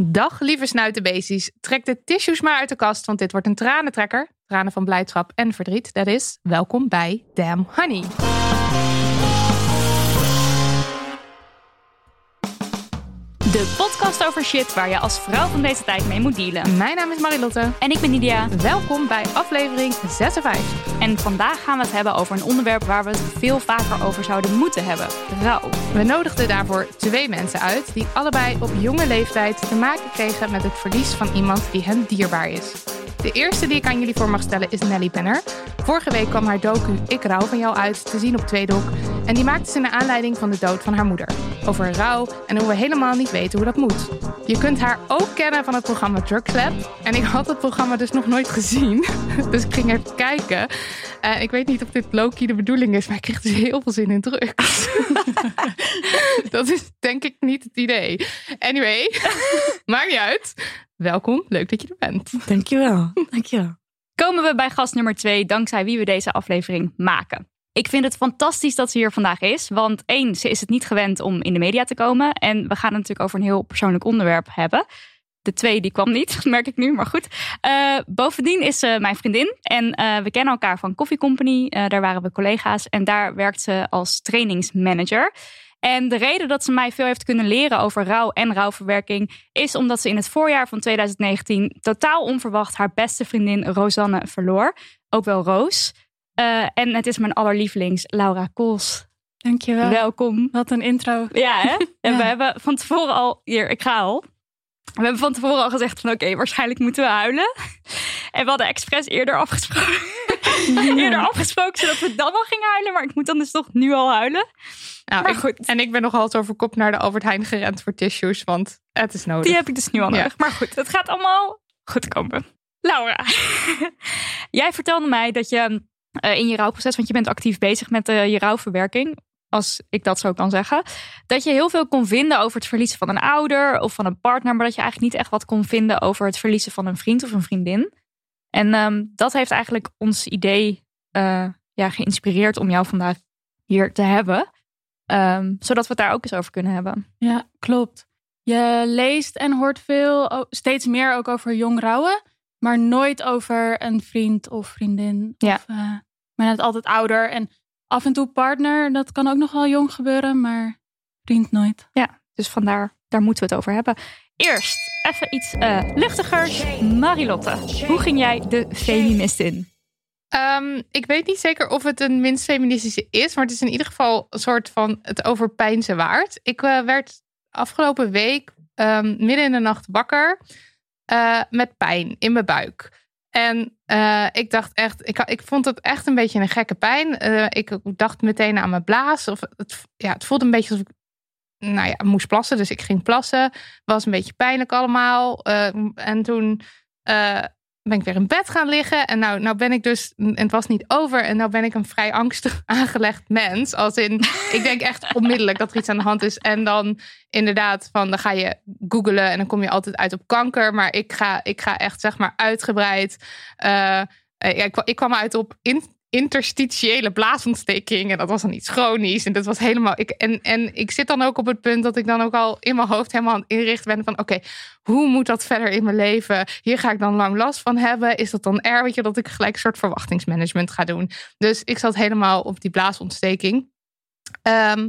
Dag lieve snuitenbeesties. Trek de tissues maar uit de kast, want dit wordt een tranentrekker. Tranen van blijdschap en verdriet. Dat is welkom bij Damn Honey. De podcast over shit waar je als vrouw van deze tijd mee moet dealen. Mijn naam is Marilotte. En ik ben Nidia. Welkom bij aflevering 56. En vandaag gaan we het hebben over een onderwerp waar we het veel vaker over zouden moeten hebben: rouw. We nodigden daarvoor twee mensen uit die allebei op jonge leeftijd te maken kregen met het verlies van iemand die hen dierbaar is. De eerste die ik aan jullie voor mag stellen is Nelly Penner. Vorige week kwam haar docu Ik rouw van jou uit te zien op Tweedok. En die maakte ze naar aanleiding van de dood van haar moeder. Over rouw en hoe we helemaal niet weten hoe dat moet. Je kunt haar ook kennen van het programma Drug Lab. En ik had het programma dus nog nooit gezien. Dus ik ging even kijken. En ik weet niet of dit low-key de bedoeling is, maar ik kreeg dus heel veel zin in drugs. dat is denk ik niet het idee. Anyway, maakt niet uit. Welkom, leuk dat je er bent. Dankjewel. Dankjewel. Komen we bij gast nummer twee, dankzij wie we deze aflevering maken. Ik vind het fantastisch dat ze hier vandaag is. Want één, ze is het niet gewend om in de media te komen. En we gaan het natuurlijk over een heel persoonlijk onderwerp hebben. De twee, die kwam niet, merk ik nu, maar goed. Eh, bovendien is ze mijn vriendin. En eh, we kennen elkaar van Coffee Company. Eh, daar waren we collega's. En daar werkt ze als trainingsmanager. En de reden dat ze mij veel heeft kunnen leren over rouw en rouwverwerking... is omdat ze in het voorjaar van 2019 totaal onverwacht... haar beste vriendin Rosanne verloor. Ook wel Roos. Eh, en het is mijn allerlievelings, Laura Kools. Dankjewel. Welkom. Wat een intro. Ja, hè? En Ja. we hebben van tevoren al... Hier, ik ga al. We hebben van tevoren al gezegd van... oké, waarschijnlijk moeten we huilen. En we hadden expres eerder afgesproken... eerder afgesproken, zodat we dan al gingen huilen. Maar ik moet dan dus toch nu al huilen. Nou, Maar ik- goed. En ik ben nog altijd over kop naar de Albert Heijn gerend voor tissues, want het is nodig. Die heb ik dus nu al Ja. nodig. Maar goed, het gaat allemaal goed komen. Laura, jij vertelde mij dat je eh, in je rouwproces, want je bent actief bezig met eh, je rouwverwerking, als ik dat zo kan zeggen, dat je heel veel kon vinden over het verliezen van een ouder of van een partner, maar dat je eigenlijk niet echt wat kon vinden over het verliezen van een vriend of een vriendin. En ehm, dat heeft eigenlijk ons idee eh, ja, geïnspireerd om jou vandaag hier te hebben. Ehm, zodat we het daar ook eens over kunnen hebben. Ja, klopt. Je leest en hoort veel, steeds meer ook over jong rouwen, maar nooit over een vriend of vriendin. Ja. Of, eh, men het altijd ouder en af en toe partner. Dat kan ook nog wel jong gebeuren, maar vriend nooit. Dus vandaar, daar moeten we het over hebben. Eerst even iets eh, luchtigers. Marilotte, hoe ging jij de feminist in? Ehm, ik weet niet zeker of het een minst feministische is, maar het is in ieder geval een soort van het overpijnsen waard. Ik eh, werd afgelopen week ehm, midden in de nacht wakker eh, met pijn in mijn buik. En eh, ik dacht echt, ik, ik vond het echt een beetje een gekke pijn. Ik dacht meteen aan mijn blaas. Of het, ja, het voelde een beetje alsof ik nou ja, moest plassen. Dus ik ging plassen. Was een beetje pijnlijk allemaal. Eh, en toen ben ik weer in bed gaan liggen. En nou, nou ben ik dus, en het was niet over. En nou ben ik een vrij angstig aangelegd mens. Als in, ik denk echt onmiddellijk dat er iets aan de hand is. En dan inderdaad, van dan ga je googlen en dan kom je altijd uit op kanker. Maar ik ga, ik ga echt zeg maar uitgebreid. ja, ik, ik kwam uit op in, interstitiële blaasontsteking. En dat was dan iets chronisch. En dat was helemaal. Ik, en, en ik zit dan ook op het punt dat ik dan ook al in mijn hoofd helemaal aan het inrichten ben van oké, hoe moet dat verder in mijn leven? Hier ga ik dan lang last van hebben. Is dat dan erg? Weet je, dat ik gelijk een soort verwachtingsmanagement ga doen. Dus ik zat helemaal op die blaasontsteking. Ehm,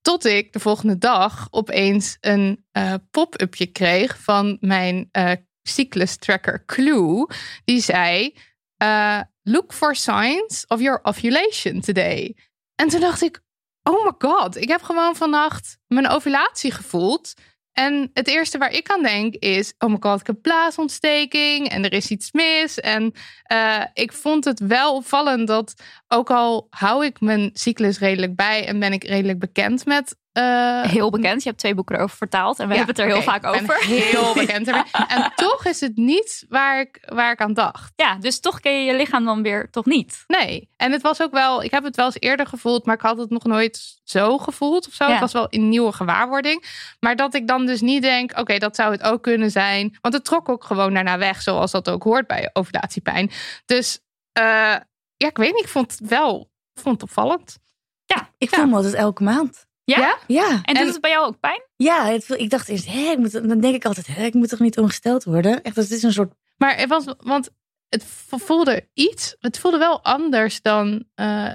Tot ik de volgende dag opeens een eh, pop-upje kreeg van mijn eh cyclus tracker Clue. Die zei: eh, Look for signs of your ovulation today. En toen dacht ik: Oh my god, ik heb gewoon vannacht mijn ovulatie gevoeld. En het eerste waar ik aan denk is: Oh my god, ik heb blaasontsteking en er is iets mis. En eh, ik vond het wel opvallend dat, ook al hou ik mijn cyclus redelijk bij en ben ik redelijk bekend met. Eh, Heel bekend. Je hebt twee boeken erover vertaald. En we ja, hebben het er heel vaak ik ben over. Heel bekend. En toch is het niet waar ik, waar ik aan dacht. Ja, dus toch ken je je lichaam dan weer toch niet. Nee. En het was ook wel, ik heb het wel eens eerder gevoeld, maar ik had het nog nooit zo gevoeld of zo. Ja. Het was wel een nieuwe gewaarwording. Maar dat ik dan dus niet denk, oké, dat zou het ook kunnen zijn. Want het trok ook gewoon daarna weg, zoals dat ook hoort bij ovulatiepijn. Dus eh, ja, ik weet niet, ik vond het wel vond het opvallend. Ja, Ik voel me altijd elke maand. Ja? Ja? Ja. En doet En- het bij jou ook pijn? Ja, het, ik dacht eerst, hè, ik moet, dan denk ik altijd, hè, ik moet toch niet ongesteld worden? Echt, dat is een soort... Maar het was, want het voelde iets, het voelde wel anders dan, eh,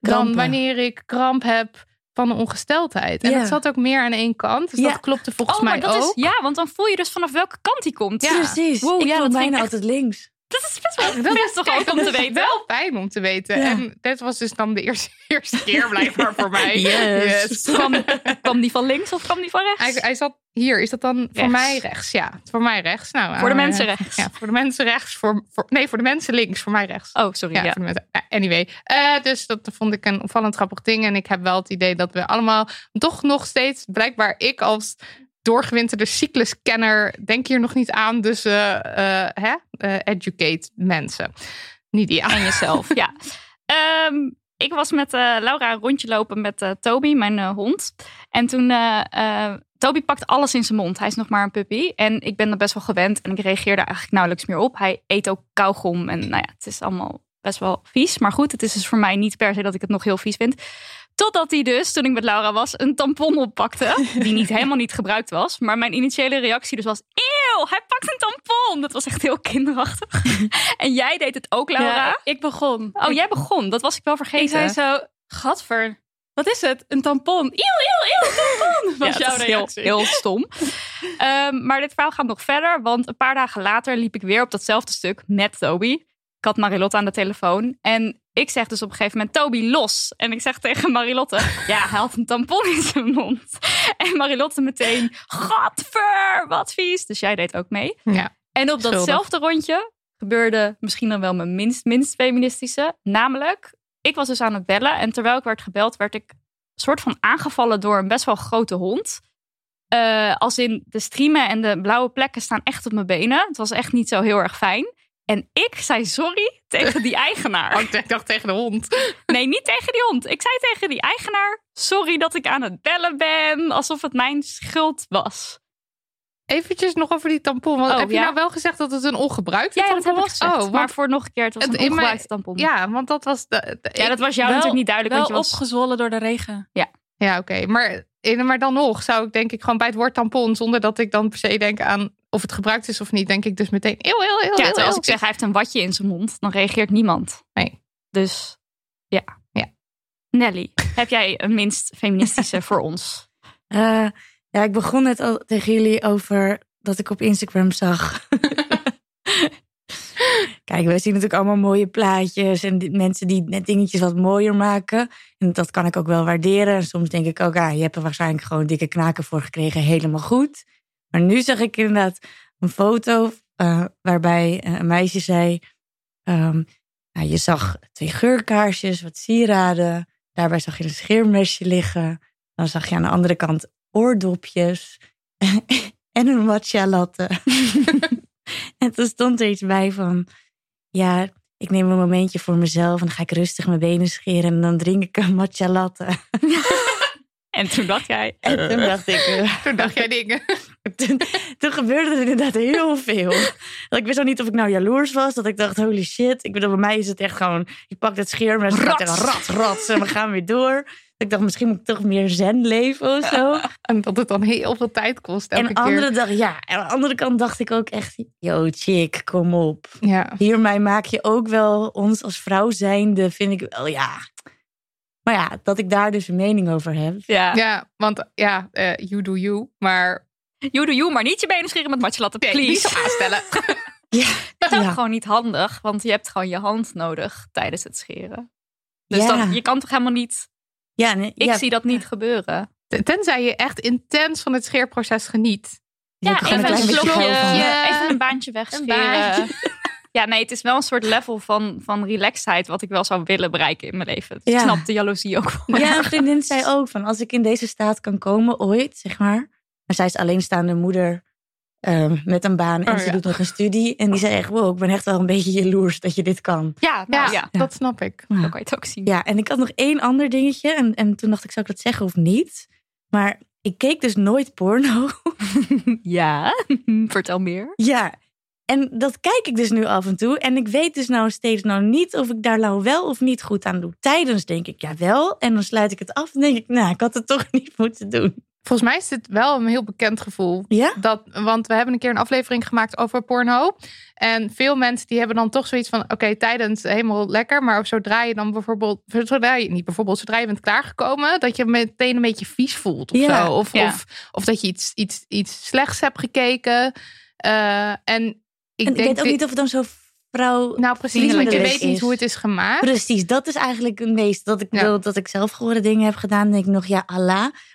dan wanneer ik kramp heb van een ongesteldheid. En Ja. het zat ook meer aan één kant, dus Ja. dat klopte volgens oh, maar mij dat ook. is ja, want dan voel je dus vanaf welke kant die komt. Ja. Precies. Wow, ik ja, voel dat bijna altijd links. Dat is best wel Dat best toch ook om dat te is weten. wel fijn om te weten. Ja. En dit was dus dan de eerste, eerste keer blijkbaar voor mij. Yes. Kwam, kwam die van links of kwam die van rechts? Hij, hij zat hier. Is dat dan voor mij rechts? Ja, voor mij rechts. Nou, Voor de eh, mensen rechts. Ja, voor de mensen rechts. Voor, voor, nee, voor de mensen links. Voor mij rechts. Oh, sorry. Ja, Ja. voor de mensen- eh, anyway. Eh, dus dat vond ik een opvallend grappig ding. En ik heb wel het idee dat we allemaal toch nog steeds, blijkbaar ik als doorgewinterde cycluskenner, denk hier nog niet aan. Dus eh, eh, hè? Eh, educate mensen. Nidia. En jezelf, ja. Ehm, ik was met Laura een rondje lopen met Toby, mijn hond. En toen, Toby pakt alles in zijn mond. Hij is nog maar een puppy. En ik ben er best wel gewend. En ik reageer daar eigenlijk nauwelijks meer op. Hij eet ook kauwgom. En nou ja, het is allemaal best wel vies. Maar goed, het is dus voor mij niet per se dat ik het nog heel vies vind. Totdat hij dus, toen ik met Laura was, een tampon oppakte. Die niet helemaal niet gebruikt was. Maar mijn initiële reactie dus was... Eeuw, hij pakt een tampon! Dat was echt heel kinderachtig. en jij deed het ook, Laura. Ja, ik begon. Oh, ik, jij begon. Dat was ik wel vergeten. ik zei zo, gadver, wat is het? Een tampon. Eeuw, eeuw, eeuw, tampon. Was Ja, jouw dat is heel, reactie. heel stom. Ehm, maar dit verhaal gaat nog verder. Want een paar dagen later liep ik weer op datzelfde stuk met Toby. Ik had Marilotte aan de telefoon. En ik zeg dus op een gegeven moment, Toby, los. En ik zeg tegen Marilotte, ja, hij had een tampon in zijn mond. En Marilotte meteen, gadver, wat vies. Dus jij deed ook mee. Ja. En op Schuldig. datzelfde rondje gebeurde misschien dan wel mijn minst, minst feministische. Namelijk, ik was dus aan het bellen. En terwijl ik werd gebeld, werd ik soort van aangevallen door een best wel grote hond. Eh, als in de striemen en de blauwe plekken staan echt op mijn benen. Het was echt niet zo heel erg fijn. En ik zei sorry tegen die eigenaar. Oh, ik dacht tegen de hond. Nee, niet tegen die hond. Ik zei tegen die eigenaar: sorry dat ik aan het bellen ben. Alsof het mijn schuld was. Eventjes nog over die tampon. Want Oh, heb je nou wel gezegd dat het een ongebruikte Ja, tampon was? gezegd. Oh, maar voor nog een keer, het was Het- een ongebruikte tampon. ja, want dat was... De, de- Ja, dat was jou Wel- natuurlijk niet duidelijk. Wel want je was... opgezwollen door de regen. Ja, oké. Maar, in- maar dan nog zou ik denk ik gewoon bij het woord tampon... zonder dat ik dan per se denk aan of het gebruikt is of niet... denk ik dus meteen heel, heel, heel, Ja, heel, als ik zeg hij heeft een watje in zijn mond, dan reageert niemand. Nee. Dus ja. Ja. Nelly, heb jij een minst feministische voor ons? Eh, ja, ik begon net al tegen jullie over dat ik op Instagram zag. Kijk, we zien natuurlijk allemaal mooie plaatjes en mensen die net dingetjes wat mooier maken. En dat kan ik ook wel waarderen. En soms denk ik ook, ah, je hebt er waarschijnlijk gewoon dikke knaken voor gekregen, helemaal goed. Maar nu zag ik inderdaad een foto eh, waarbij eh, een meisje zei: ehm, Je zag twee geurkaarsjes, wat sieraden. Daarbij zag je een scheermesje liggen. Dan zag je aan de andere kant oordopjes en een matcha latte. en toen stond er iets bij van, ja, ik neem een momentje voor mezelf en dan ga ik rustig mijn benen scheren en dan drink ik een matcha latte. En toen dacht jij, En toen dacht ik, eh, Toen dacht jij dingen. toen, toen gebeurde er inderdaad heel veel. Dat ik wist ook niet of ik nou jaloers was. Dat ik dacht, holy shit. Ik bedoel, bij mij is het echt gewoon... Ik pak het scheermes, ik ga Rats. tegen rat, rat. En we gaan weer door. Dat Ik dacht, misschien moet ik toch meer zen leven of zo. En dat het dan heel veel tijd kost elke en keer. andere dag, ja, en aan de andere kant dacht ik ook echt... Yo, chick, kom op. Ja. Hiermee maak je ook wel ons als vrouw zijnde, vind ik wel, ja... Maar ja, dat ik daar dus een mening over heb. Ja. Ja, want ja, eh, you do you. Maar You do you, maar niet je benen scheren met matjelatten, nee, please. niet zo aanstellen. Ja, Dat is ook Ja. gewoon niet handig, want je hebt gewoon je hand nodig tijdens het scheren. Dus Ja. dan, je kan toch helemaal niet... ja, nee, Ik ja, zie dat niet gebeuren. Tenzij je echt intens van het scheerproces geniet. Ja, even een slokje, even een baantje wegscheren. baantje. Ja, nee, het is wel een soort level van, van relaxedheid wat ik wel zou willen bereiken in mijn leven. Dus Ja. Ik snap de jaloezie ook wel. Ja, een vriendin zei ook van als ik in deze staat kan komen ooit, zeg maar. En zij is alleenstaande moeder ehm, met een baan en Oh, ze ja. doet nog een studie. En die zei echt, wow, ik ben echt wel een beetje jaloers dat je dit kan. Ja, nou, Ja, ja. dat snap ik. zo kan je het ook zien. Ja, en ik had nog één ander dingetje. En, en toen dacht ik, zou ik dat zeggen of niet? Maar ik keek dus nooit porno. Ja, vertel meer. ja, en dat kijk ik dus nu af en toe. En ik weet dus nou steeds nou niet of ik daar nou wel of niet goed aan doe. Tijdens denk ik, ja wel. En dan sluit ik het af en denk ik, nou, ik had het toch niet moeten doen. Volgens mij is dit wel een heel bekend gevoel. Ja? Dat, want we hebben een keer een aflevering gemaakt over porno. En veel mensen die hebben dan toch zoiets van... oké, tijdens helemaal lekker. Maar zodra je dan bijvoorbeeld... zodra je niet bijvoorbeeld, zodra je bent klaargekomen... dat je meteen een beetje vies voelt of Ja, zo. Of, ja. of, of dat je iets, iets, iets slechts hebt gekeken. Eh, en ik en ik denk... weet ook dit- niet of het dan zo vrouw... nou, precies, want je weet niet is. hoe het is gemaakt. Precies, dat is eigenlijk het meest. Dat ik, Ja. wil, dat ik zelf geworden dingen heb gedaan, denk ik nog, ja, Allah.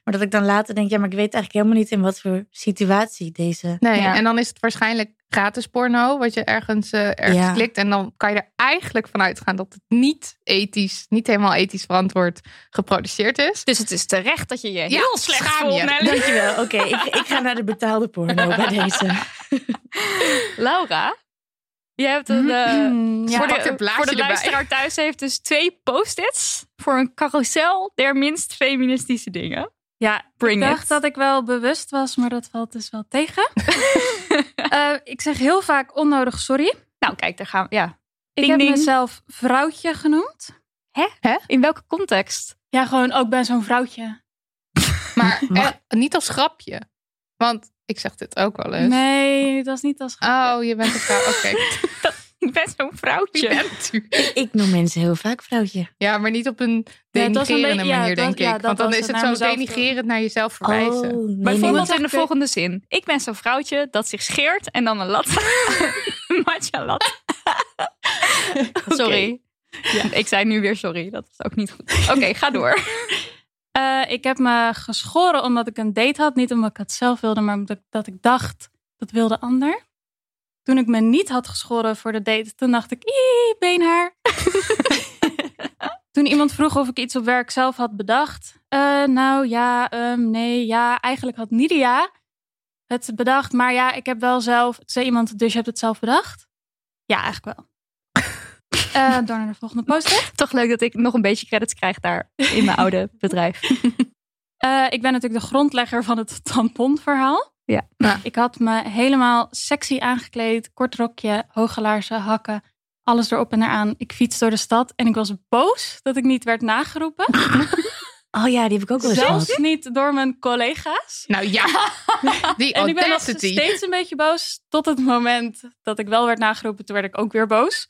Maar dat ik dan later denk, ja, maar ik weet eigenlijk helemaal niet in wat voor situatie deze. Nee, Ja. en dan is het waarschijnlijk gratis porno, wat je ergens, eh, ergens Ja. klikt. En dan kan je er eigenlijk van uitgaan dat het niet ethisch, niet helemaal ethisch verantwoord geproduceerd is. Dus het is terecht dat je je Ja, heel slecht voelt. Dankjewel. Oké, ik, ik ga naar de betaalde porno bij deze. Laura, je hebt een... eh, Mm, ja. voor, de, voor de erbij. luisteraar thuis heeft dus twee post-its voor een carousel der minst feministische dingen. Ja, Bring ik dacht it. dat ik wel bewust was, maar dat valt dus wel tegen. Eh, ik zeg heel vaak onnodig sorry. Nou, kijk, daar gaan we. Ja. Ik Ding, heb ding. mezelf vrouwtje genoemd. In welke context? Ja, gewoon ook ben zo'n vrouwtje. Maar eh, niet als grapje. Want ik zeg dit ook wel eens. Nee, dat is niet als Oh, je bent een vrouw. Oké. Ik ben zo'n vrouwtje. bent u? Ik noem mensen heel vaak vrouwtje. Ja, maar niet op een Ja, het was een denigrerende beetje- ja, manier, dat- denk ja, ik. Want dan is het het naar zo mezelf denigrerend naar jezelf verwijzen. Oh, nee, Bijvoorbeeld nee. in de volgende zin. Ik ben zo'n vrouwtje dat zich scheert en dan een lat. Matcha lat. Sorry. Ik zei nu weer sorry. Dat is ook niet goed. Oké, ga door. Eh, ik heb me geschoren omdat ik een date had. Niet omdat ik het zelf wilde, maar omdat ik, dat ik dacht, dat wilde ander. Toen ik me niet had geschoren voor de date, toen dacht ik, beenhaar. toen iemand vroeg of ik iets op werk zelf had bedacht. eh, nou ja, ehm, nee, ja, eigenlijk had Nidia het bedacht. Maar ja, ik heb wel zelf, zei iemand, dus je hebt het zelf bedacht? Ja, eigenlijk wel. Eh, door naar de volgende post Toch leuk dat ik nog een beetje credits krijg daar in mijn oude bedrijf. Eh, ik ben natuurlijk de grondlegger van het tamponverhaal. Ja. Ja. Ik had me helemaal sexy aangekleed. Kort rokje, hoge laarzen, hakken. Alles erop en eraan. Ik fiets door de stad en ik was boos dat ik niet werd nageroepen. Oh ja, die heb ik ook wel eens Zelfs gehad. niet door mijn collega's. Nou ja, die En ik ben nog steeds een beetje boos. Tot het moment dat ik wel werd nageroepen. Toen werd ik ook weer boos.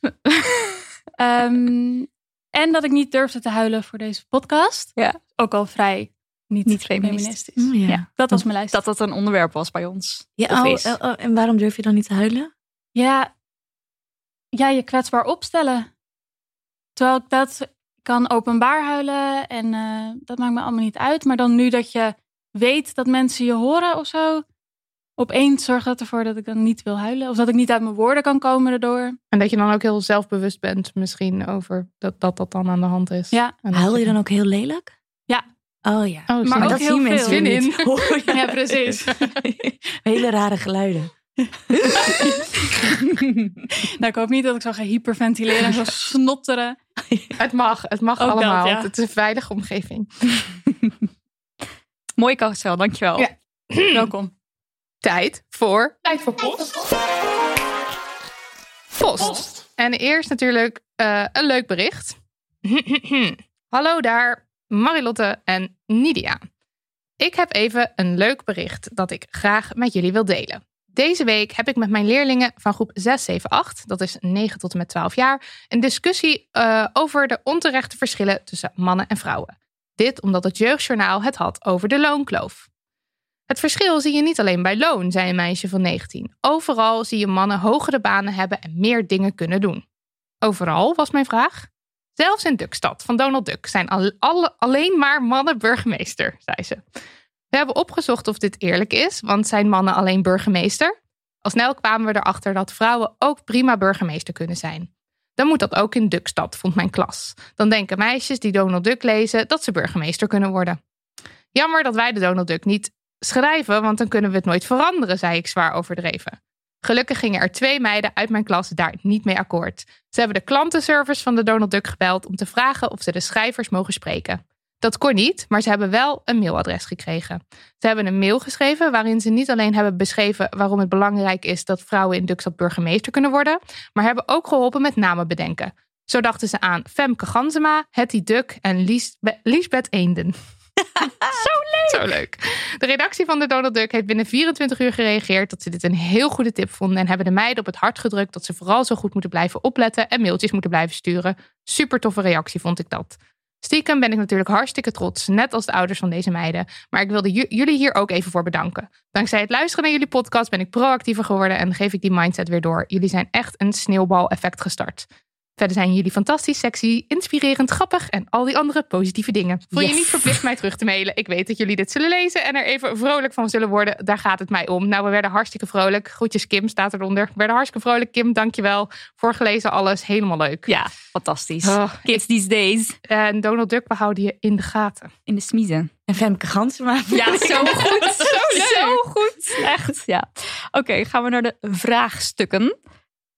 Ehm, en dat ik niet durfde te huilen voor deze podcast. Ja. Ook al vrij niet, Niet feministisch. feministisch. Mm, ja. Ja. Dat was mijn lijst. Dat dat een onderwerp was bij ons. Ja, oh, oh, oh, en waarom durf je dan niet te huilen? Ja, ja, je kwetsbaar opstellen. Terwijl ik dat kan openbaar huilen en eh, dat maakt me allemaal niet uit. Maar dan nu dat je weet dat mensen je horen of zo, opeens zorgt dat ervoor dat ik dan niet wil huilen. Of dat ik niet uit mijn woorden kan komen daardoor. En dat je dan ook heel zelfbewust bent misschien over dat dat, dat dan aan de hand is. Ja. En Huil je dan ook heel lelijk? Ja. Oh ja. Oh, Maar ook dat heel veel. Zin in. Oh, ja. Ja, precies. Hele rare geluiden. nou, ik hoop niet dat ik zo ga hyperventileren en zo snotteren. Het mag, het mag Ook dat, allemaal. ja. Het is een veilige omgeving. Mooi carousel, dankjewel. Ja. Welkom. Tijd voor... Tijd voor post. Post. En eerst natuurlijk eh, een leuk bericht. Hallo daar, Marilotte en Nidia. Ik heb even een leuk bericht dat ik graag met jullie wil delen. Deze week heb ik met mijn leerlingen van groep 6, 7, 8, dat is 9 tot en met 12 jaar, een discussie uh, over de onterechte verschillen tussen mannen en vrouwen. Dit omdat het Jeugdjournaal het had over de loonkloof. Het verschil zie je niet alleen bij loon, zei een meisje van 19. Overal zie je mannen hogere banen hebben en meer dingen kunnen doen. Overal was mijn vraag. Zelfs in Duckstad van Donald Duck zijn al, alle, alleen maar mannen burgemeester, zei ze. We hebben opgezocht of dit eerlijk is, want zijn mannen alleen burgemeester? Al snel kwamen we erachter dat vrouwen ook prima burgemeester kunnen zijn. Dan moet dat ook in Duckstad, vond mijn klas. Dan denken meisjes die Donald Duck lezen dat ze burgemeester kunnen worden. Jammer dat wij de Donald Duck niet schrijven, want dan kunnen we het nooit veranderen, zei ik zwaar overdreven. Gelukkig gingen er twee meiden uit mijn klas daar niet mee akkoord. Ze hebben de klantenservice van de Donald Duck gebeld om te vragen of ze de schrijvers mogen spreken. Dat kon niet, maar ze hebben wel een mailadres gekregen. Ze hebben een mail geschreven waarin ze niet alleen hebben beschreven waarom het belangrijk is dat vrouwen in Duckstad burgemeester kunnen worden, maar hebben ook geholpen met namen bedenken. Zo dachten ze aan Femke Gansema, Hetty Duck en Liesbeth Eenden. Zo leuk! Zo leuk. De redactie van de Donald Duck heeft binnen 24 uur gereageerd dat ze dit een heel goede tip vonden en hebben de meiden op het hart gedrukt dat ze vooral zo goed moeten blijven opletten en mailtjes moeten blijven sturen. Super toffe reactie vond ik dat. Stiekem ben ik natuurlijk hartstikke trots, net als de ouders van deze meiden. Maar ik wilde jullie hier ook even voor bedanken. Dankzij het luisteren naar jullie podcast ben ik proactiever geworden en geef ik die mindset weer door. Jullie zijn echt een sneeuwbal-effect gestart. Verder zijn jullie fantastisch, sexy, inspirerend, grappig en al die andere positieve dingen. Voel je niet verplicht mij terug te mailen. Ik weet dat jullie dit zullen lezen en er even vrolijk van zullen worden. Daar gaat het mij om. Nou, we werden hartstikke vrolijk. Groetjes Kim staat eronder. We werden hartstikke vrolijk. Kim, dankjewel. Voorgelezen alles. Helemaal leuk. Ja, fantastisch. Oh, Kids these days. En Donald Duck, we houden je in de gaten. In de smiezen. En Femke Gansema. Ja, zo goed. zo, zo goed. Echt, ja. Oké, gaan we naar de vraagstukken.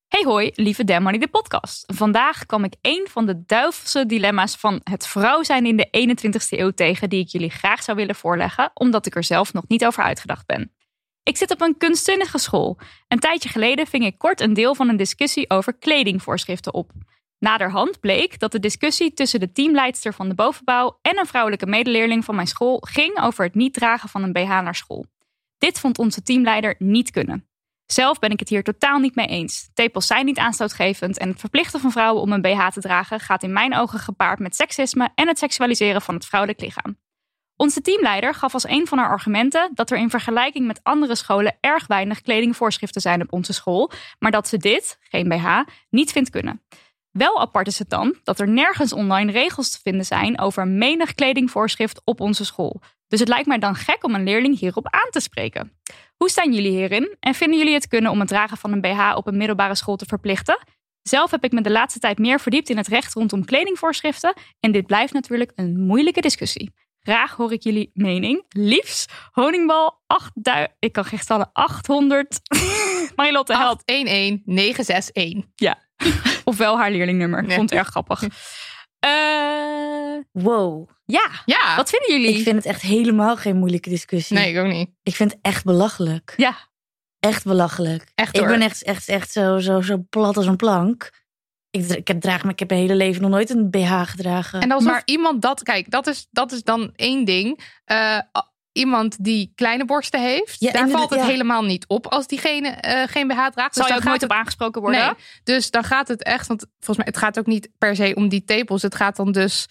Hey hoi, lieve Demmoney de podcast. Vandaag kwam ik een van de duivelse dilemma's van het vrouw zijn in de 21ste eeuw tegen die ik jullie graag zou willen voorleggen, omdat ik er zelf nog niet over uitgedacht ben. Ik zit op een kunstzinnige school. Een tijdje geleden ving ik kort een deel van een discussie over kledingvoorschriften op. Naderhand bleek dat de discussie tussen de teamleidster van de bovenbouw en een vrouwelijke medeleerling van mijn school ging over het niet dragen van een BH naar school. Dit vond onze teamleider niet kunnen. Zelf ben ik het hier totaal niet mee eens. Tepels zijn niet aanstootgevend en het verplichten van vrouwen om een BH te dragen gaat in mijn ogen gepaard met seksisme en het seksualiseren van het vrouwelijk lichaam. Onze teamleider gaf als een van haar argumenten dat er in vergelijking met andere scholen erg weinig kledingvoorschriften zijn op onze school, maar dat ze dit, geen BH, niet vindt kunnen. Wel apart is het dan dat er nergens online regels te vinden zijn over menig kledingvoorschrift op onze school. Dus het lijkt mij dan gek om een leerling hierop aan te spreken. Hoe staan jullie hierin en vinden jullie het kunnen om het dragen van een BH op een middelbare school te verplichten? Zelf heb ik me de laatste tijd meer verdiept in het recht rondom kledingvoorschriften en dit blijft natuurlijk een moeilijke discussie. Graag hoor ik jullie mening. Liefst honingbal 8000. Ik kan geen stallen 800. Marilotte helpt. 11961. Ja. Ofwel haar leerlingnummer. Ik vond het erg grappig. Uh, wow. Ja. ja. Wat vinden jullie? Ik vind het echt helemaal geen moeilijke discussie. Nee, ik ook niet. Ik vind het echt belachelijk. Ja. Echt belachelijk. Echt Ik ben echt, echt, echt zo, zo, zo plat als een plank. Ik, ik, heb, draag, ik heb mijn hele leven nog nooit een BH gedragen. En alsof maar, iemand dat... Kijk, dat is, dat is dan één ding. Uh, iemand die kleine borsten heeft, ja, daar valt het ja. helemaal niet op als diegene uh, geen BH draagt. Zal dus je ook nooit het, op aangesproken worden? Nee, dus dan gaat het echt, want volgens mij het gaat ook niet per se om die tepels. Het gaat dan dus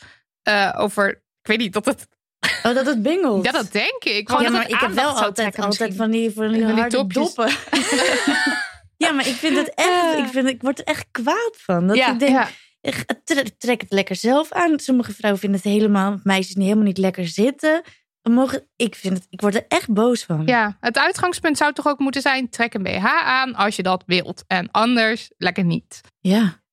uh, over, ik weet niet, dat het Oh, dat het bingelt. Ja, dat denk ik. Gewoon ja, maar ik heb wel altijd, altijd van die, van die, harde topjes. doppen. ja, maar ik vind het echt, ik, vind, ik word er echt kwaad van. Dat ja, ik denk, ja. trek het lekker zelf aan. Sommige vrouwen vinden het helemaal, meisjes niet helemaal niet lekker zitten. Mogen, ik, vind het, ik word er echt boos van. Ja, het uitgangspunt zou toch ook moeten zijn: trek een BH aan als je dat wilt. En anders lekker niet. Ja.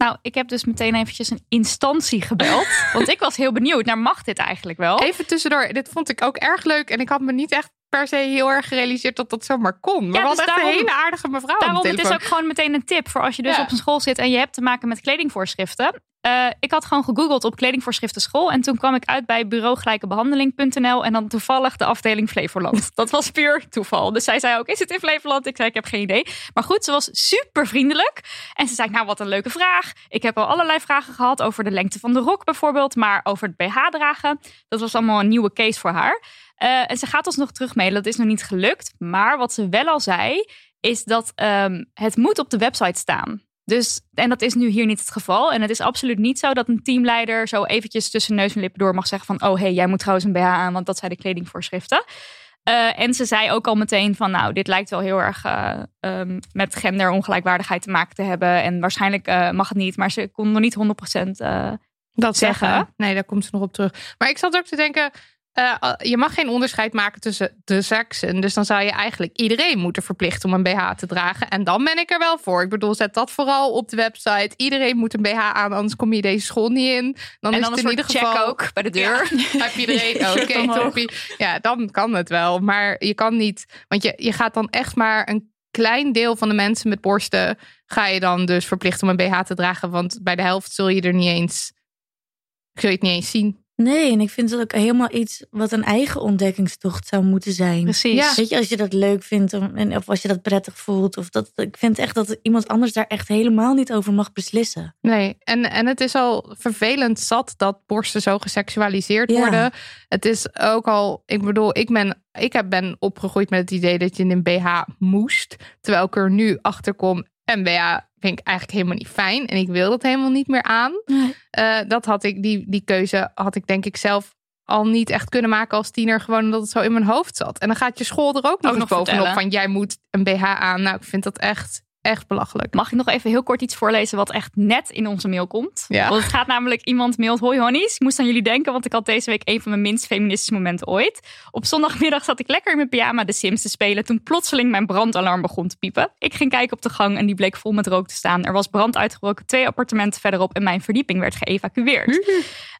Nou, ik heb dus meteen eventjes een instantie gebeld. want ik was heel benieuwd naar mag dit eigenlijk wel? Even tussendoor, dit vond ik ook erg leuk. En ik had me niet echt per se heel erg gerealiseerd dat dat zomaar kon. Maar ja, was dus echt daarom, een hele aardige mevrouw. Daarom, het is ook gewoon meteen een tip voor als je dus ja. op een school zit en je hebt te maken met kledingvoorschriften. Eh, ik had gewoon gegoogeld op kledingvoorschriften school. En toen kwam ik uit bij bureaugelijkebehandeling.nl. En dan toevallig de afdeling Flevoland. Dat was puur toeval. Dus zij zei ook, is het in Flevoland? Ik zei, ik heb geen idee. Maar goed, ze was super vriendelijk. En ze zei, nou wat een leuke vraag. Ik heb al allerlei vragen gehad over de lengte van de rok bijvoorbeeld. Maar over het BH dragen. Dat was allemaal een nieuwe case voor haar. Eh, en ze gaat ons nog terugmailen. Dat is nog niet gelukt. Maar wat ze wel al zei, is dat ehm, het moet op de website staan. Dus, en dat is nu hier niet het geval. En het is absoluut niet zo dat een teamleider zo eventjes tussen neus en lippen door mag zeggen van... oh hey, jij moet trouwens een BH aan, want dat zijn de kledingvoorschriften. Uh, en ze zei ook al meteen van, nou, dit lijkt wel heel erg uh, um, met genderongelijkwaardigheid te maken te hebben. En waarschijnlijk uh, mag het niet, maar ze kon nog niet 100% dat zeggen. zeggen. Nee, daar komt ze nog op terug. Maar ik zat ook te denken, uh, je mag geen onderscheid maken tussen de seksen. Dus dan zou je eigenlijk iedereen moeten verplichten om een BH te dragen. En dan ben ik er wel voor. Ik bedoel, zet dat vooral op de website. Iedereen moet een BH aan, anders kom je deze school niet in. Dan en is het in ieder check geval ook bij de deur. Ja, heb iedereen. Oké, toppie. Ja, dan kan het wel. Maar je kan niet. Want je, je gaat dan echt maar een klein deel van de mensen met borsten. ga je dan dus verplichten om een BH te dragen. Want bij de helft zul je er niet eens. Zul je het niet eens zien. Nee, en ik vind het ook helemaal iets wat een eigen ontdekkingstocht zou moeten zijn. Precies. Ja. Weet je, als je dat leuk vindt en of als je dat prettig voelt. Of dat, ik vind echt dat iemand anders daar echt helemaal niet over mag beslissen. Nee, en, en het is al vervelend zat dat borsten zo geseksualiseerd Ja. worden. Het is ook al, ik bedoel, ik ben, ik heb ben opgegroeid met het idee dat je in een BH moest. Terwijl ik er nu achter kom, BH vind ik eigenlijk helemaal niet fijn. En ik wil dat helemaal niet meer aan. Nee. Eh, dat had ik, die, die keuze had ik denk ik zelf al niet echt kunnen maken als tiener. Gewoon omdat het zo in mijn hoofd zat. En dan gaat je school er ook nog, Ook nog bovenop vertellen. van jij moet een BH aan. Nou, ik vind dat echt, echt belachelijk. Mag ik nog even heel kort iets voorlezen wat echt net in onze mail komt? Ja. Want het gaat namelijk iemand mailt, hoi honeys, ik moest aan jullie denken, want ik had deze week een van mijn minst feministische momenten ooit. Op zondagmiddag zat ik lekker in mijn pyjama de Sims te spelen toen plotseling mijn brandalarm begon te piepen. Ik ging kijken op de gang en die bleek vol met rook te staan. Er was brand uitgebroken twee appartementen verderop en mijn verdieping werd geëvacueerd.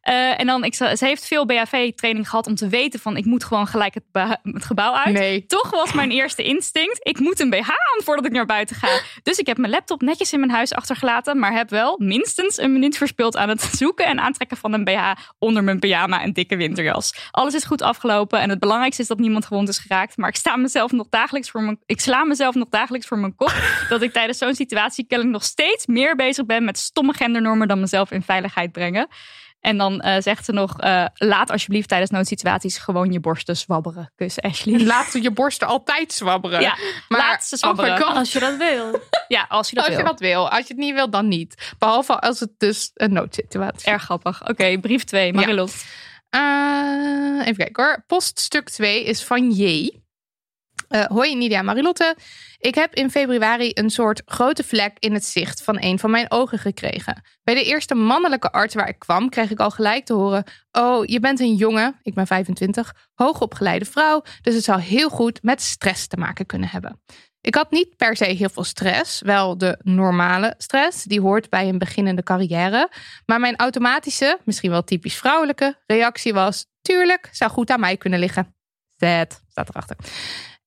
Eh, en dan, ik, ze heeft veel BHV-training gehad om te weten van ik moet gewoon gelijk het, het gebouw uit. Nee. Toch was mijn eerste instinct, ik moet een BH aan voordat ik naar buiten ga. Dus ik heb mijn laptop netjes in mijn huis achtergelaten, maar heb wel minstens een minuut verspild aan het zoeken en aantrekken van een BH onder mijn pyjama en dikke winterjas. Alles is goed afgelopen en het belangrijkste is dat niemand gewond is geraakt. Maar ik, sta mezelf nog dagelijks voor mijn, ik sla mezelf nog dagelijks voor mijn kop dat ik tijdens zo'n situatie kennelijk nog steeds meer bezig ben met stomme gendernormen dan mezelf in veiligheid brengen. En dan eh, zegt ze nog: eh, laat alsjeblieft tijdens noodsituaties gewoon je borsten zwabberen. Kus Ashley. Laat je borsten altijd zwabberen. Ja, maar laat ze zwabberen. oh Als je dat wil. Ja, als je dat als wil. je dat wil. Als je het niet wil, dan niet. Behalve als het dus een noodsituatie Erg grappig. Oké, brief 2. Marilot. Eh, even kijken hoor. Poststuk 2 is van J. Eh, hoi Nidia Marilotte. Ik heb in februari een soort grote vlek in het zicht van een van mijn ogen gekregen. Bij de eerste mannelijke arts waar ik kwam, kreeg ik al gelijk te horen: Oh, je bent een jonge, ik ben 25, hoogopgeleide vrouw. Dus het zou heel goed met stress te maken kunnen hebben. Ik had niet per se heel veel stress, wel de normale stress, die hoort bij een beginnende carrière. Maar mijn automatische, misschien wel typisch vrouwelijke, reactie was: Tuurlijk, zou goed aan mij kunnen liggen. Zet, staat erachter.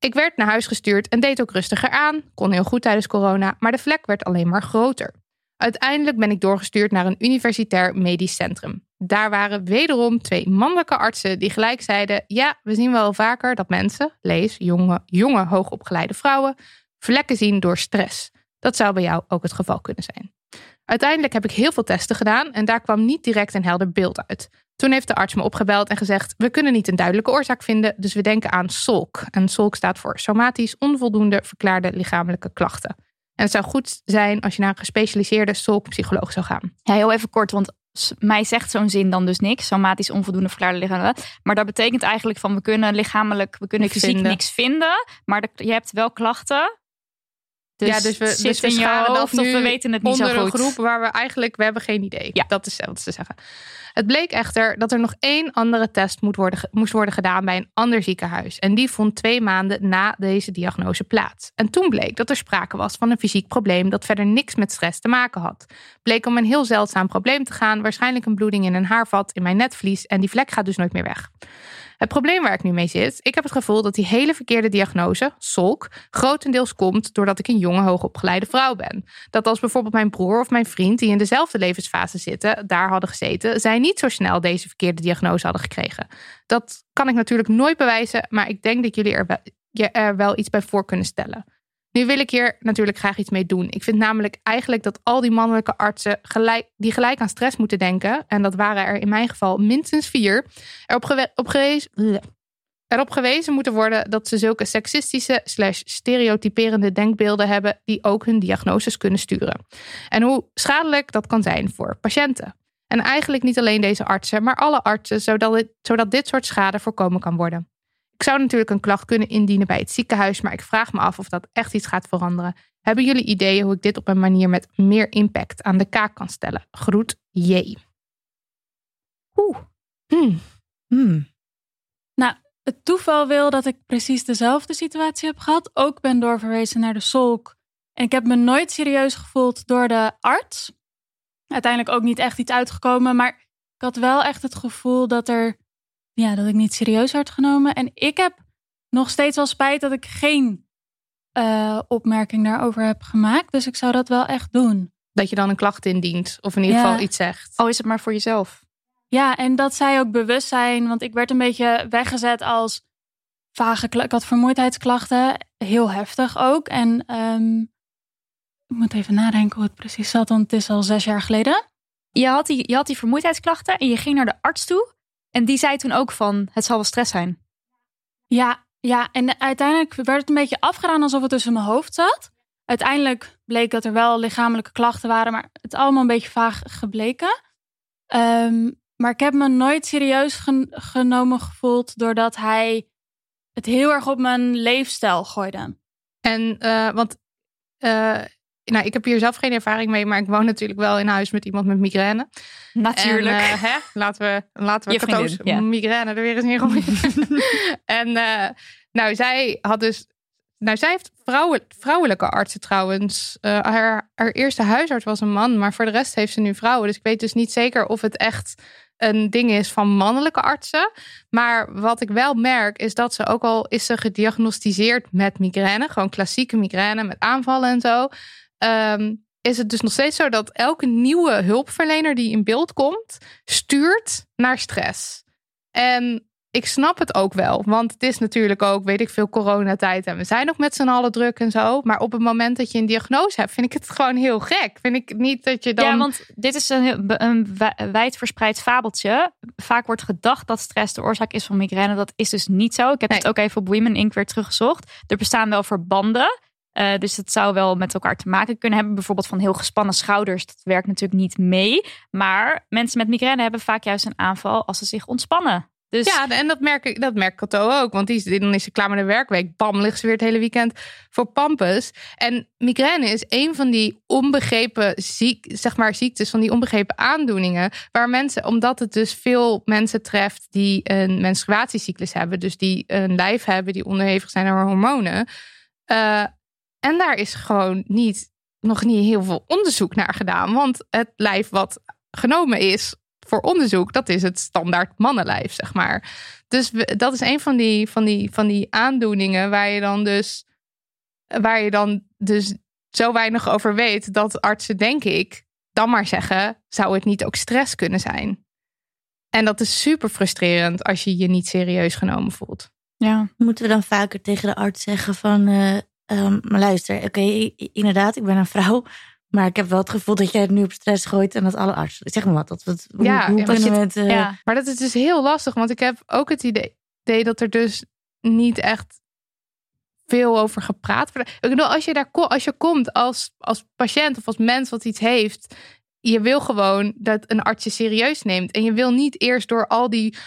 Ik werd naar huis gestuurd en deed ook rustiger aan. Kon heel goed tijdens corona, maar de vlek werd alleen maar groter. Uiteindelijk ben ik doorgestuurd naar een universitair medisch centrum. Daar waren wederom twee mannelijke artsen die gelijk zeiden: Ja, we zien wel vaker dat mensen, lees jonge, jonge hoogopgeleide vrouwen, vlekken zien door stress. Dat zou bij jou ook het geval kunnen zijn. Uiteindelijk heb ik heel veel testen gedaan en daar kwam niet direct een helder beeld uit. Toen heeft de arts me opgebeld en gezegd: We kunnen niet een duidelijke oorzaak vinden, dus we denken aan SOLK. En SOLK staat voor somatisch onvoldoende verklaarde lichamelijke klachten. En het zou goed zijn als je naar een gespecialiseerde SOLK-psycholoog zou gaan. Ja, heel even kort, want mij zegt zo'n zin dan dus niks. Somatisch onvoldoende verklaarde lichaam. Maar dat betekent eigenlijk van we kunnen lichamelijk, we kunnen fysiek vinden. niks vinden. Maar je hebt wel klachten. Dus, ja, dus we, zit dus we in je hoofd of we weten het niet onder zo een goed. groep waar we eigenlijk, we hebben geen idee. Ja. Dat is wat ze zeggen. Het bleek echter dat er nog één andere test moet worden, moest worden gedaan bij een ander ziekenhuis. En die vond twee maanden na deze diagnose plaats. En toen bleek dat er sprake was van een fysiek probleem dat verder niks met stress te maken had. Bleek om een heel zeldzaam probleem te gaan, waarschijnlijk een bloeding in een haarvat in mijn netvlies en die vlek gaat dus nooit meer weg. Het probleem waar ik nu mee zit, ik heb het gevoel dat die hele verkeerde diagnose, SOLK, grotendeels komt doordat ik een jonge, hoogopgeleide vrouw ben. Dat als bijvoorbeeld mijn broer of mijn vriend, die in dezelfde levensfase zitten, daar hadden gezeten, zij niet zo snel deze verkeerde diagnose hadden gekregen. Dat kan ik natuurlijk nooit bewijzen, maar ik denk dat jullie er wel, er wel iets bij voor kunnen stellen. Nu wil ik hier natuurlijk graag iets mee doen. Ik vind namelijk eigenlijk dat al die mannelijke artsen gelijk, die gelijk aan stress moeten denken, en dat waren er in mijn geval minstens vier, erop, op gewezen, erop gewezen moeten worden dat ze zulke seksistische slash stereotyperende denkbeelden hebben die ook hun diagnoses kunnen sturen. En hoe schadelijk dat kan zijn voor patiënten. En eigenlijk niet alleen deze artsen, maar alle artsen, zodat zodat dit soort schade voorkomen kan worden. Ik zou natuurlijk een klacht kunnen indienen bij het ziekenhuis, maar ik vraag me af of dat echt iets gaat veranderen. Hebben jullie ideeën hoe ik dit op een manier met meer impact aan de kaak kan stellen? Groet, J. Oeh. Hmm. Hmm. Nou, het toeval wil dat ik precies dezelfde situatie heb gehad. Ook ben doorverwezen naar de solk. En ik heb me nooit serieus gevoeld door de arts. Uiteindelijk ook niet echt iets uitgekomen. Maar ik had wel echt het gevoel dat, er, ja, dat ik niet serieus werd genomen. En ik heb nog steeds wel spijt dat ik geen eh, opmerking daarover heb gemaakt. Dus ik zou dat wel echt doen. Dat je dan een klacht indient, of in ieder Ja. geval iets zegt. Al is het maar voor jezelf. Ja, en dat zij ook bewust zijn, want ik werd een beetje weggezet als vage Ik had vermoeidheidsklachten, heel heftig ook. En ehm, ik moet even nadenken hoe het precies zat, want het is al zes jaar geleden. Je had, die, je had die vermoeidheidsklachten en je ging naar de arts toe. En die zei toen ook van, het zal wel stress zijn. Ja, ja, en uiteindelijk werd het een beetje afgedaan alsof het tussen mijn hoofd zat. Uiteindelijk bleek dat er wel lichamelijke klachten waren, maar het allemaal een beetje vaag gebleken. Ehm, maar ik heb me nooit serieus gen- genomen gevoeld doordat hij het heel erg op mijn leefstijl gooide. En, eh, want, eh, nou, ik heb hier zelf geen ervaring mee, maar ik woon natuurlijk wel in huis met iemand met migraine. Natuurlijk. En, eh, hè? Laten we, laten we vriendin, ja. migraine er weer eens in gooien. en eh, nou, zij had dus. Nou, zij heeft vrouwen, vrouwelijke artsen trouwens. Eh, haar, haar eerste huisarts was een man, maar voor de rest heeft ze nu vrouwen. Dus ik weet dus niet zeker of het echt een ding is van mannelijke artsen. Maar wat ik wel merk is dat ze ook al is ze gediagnosticeerd met migraine, gewoon klassieke migraine met aanvallen en zo. Ehm, is het dus nog steeds zo dat elke nieuwe hulpverlener die in beeld komt, stuurt naar stress. En ik snap het ook wel, want het is natuurlijk ook, weet ik veel, coronatijd en we zijn ook met z'n allen druk en zo. Maar op het moment dat je een diagnose hebt, vind ik het gewoon heel gek. Vind ik niet dat je dan. Ja, want dit is een, een wi- wijdverspreid fabeltje. Vaak wordt gedacht dat stress de oorzaak is van migraine. Dat is dus niet zo. Ik heb het ook even op Women Inc. weer teruggezocht. Er bestaan wel verbanden. Eh, dus het zou wel met elkaar te maken kunnen hebben. Bijvoorbeeld van heel gespannen schouders. Dat werkt natuurlijk niet mee. Maar mensen met migraine hebben vaak juist een aanval als ze zich ontspannen. Dus Ja, en dat merk ik, dat merkt Cato ook. Want die, dan is ze klaar met de werkweek. Bam, ligt ze weer het hele weekend voor pampus. En migraine is een van die onbegrepen ziek, zeg maar, ziektes, van die onbegrepen aandoeningen. Waar mensen, omdat het dus veel mensen treft die een menstruatiecyclus hebben. Dus die een lijf hebben, die onderhevig zijn aan hormonen. eh, en daar is gewoon niet, nog niet heel veel onderzoek naar gedaan. Want het lijf wat genomen is voor onderzoek, dat is het standaard mannenlijf, zeg maar. Dus dat is een van die, van die, van die aandoeningen waar je dan dus, waar je dan dus zo weinig over weet dat artsen, denk ik, dan maar zeggen, zou het niet ook stress kunnen zijn? En dat is super frustrerend als je je niet serieus genomen voelt. Ja. Moeten we dan vaker tegen de arts zeggen van... eh, ehm, maar luister, oké, inderdaad, ik ben een vrouw... maar ik heb wel het gevoel dat jij het nu op stress gooit... en dat alle artsen... Zeg maar wat, dat het, hoe, Ja, hoe kunnen we het... eh, Ja, maar dat is dus heel lastig, want ik heb ook het idee dat er dus niet echt veel over gepraat wordt. Ik bedoel, als je daar als je komt als, als patiënt of als mens wat iets heeft, je wil gewoon dat een arts je serieus neemt. En je wil niet eerst door al die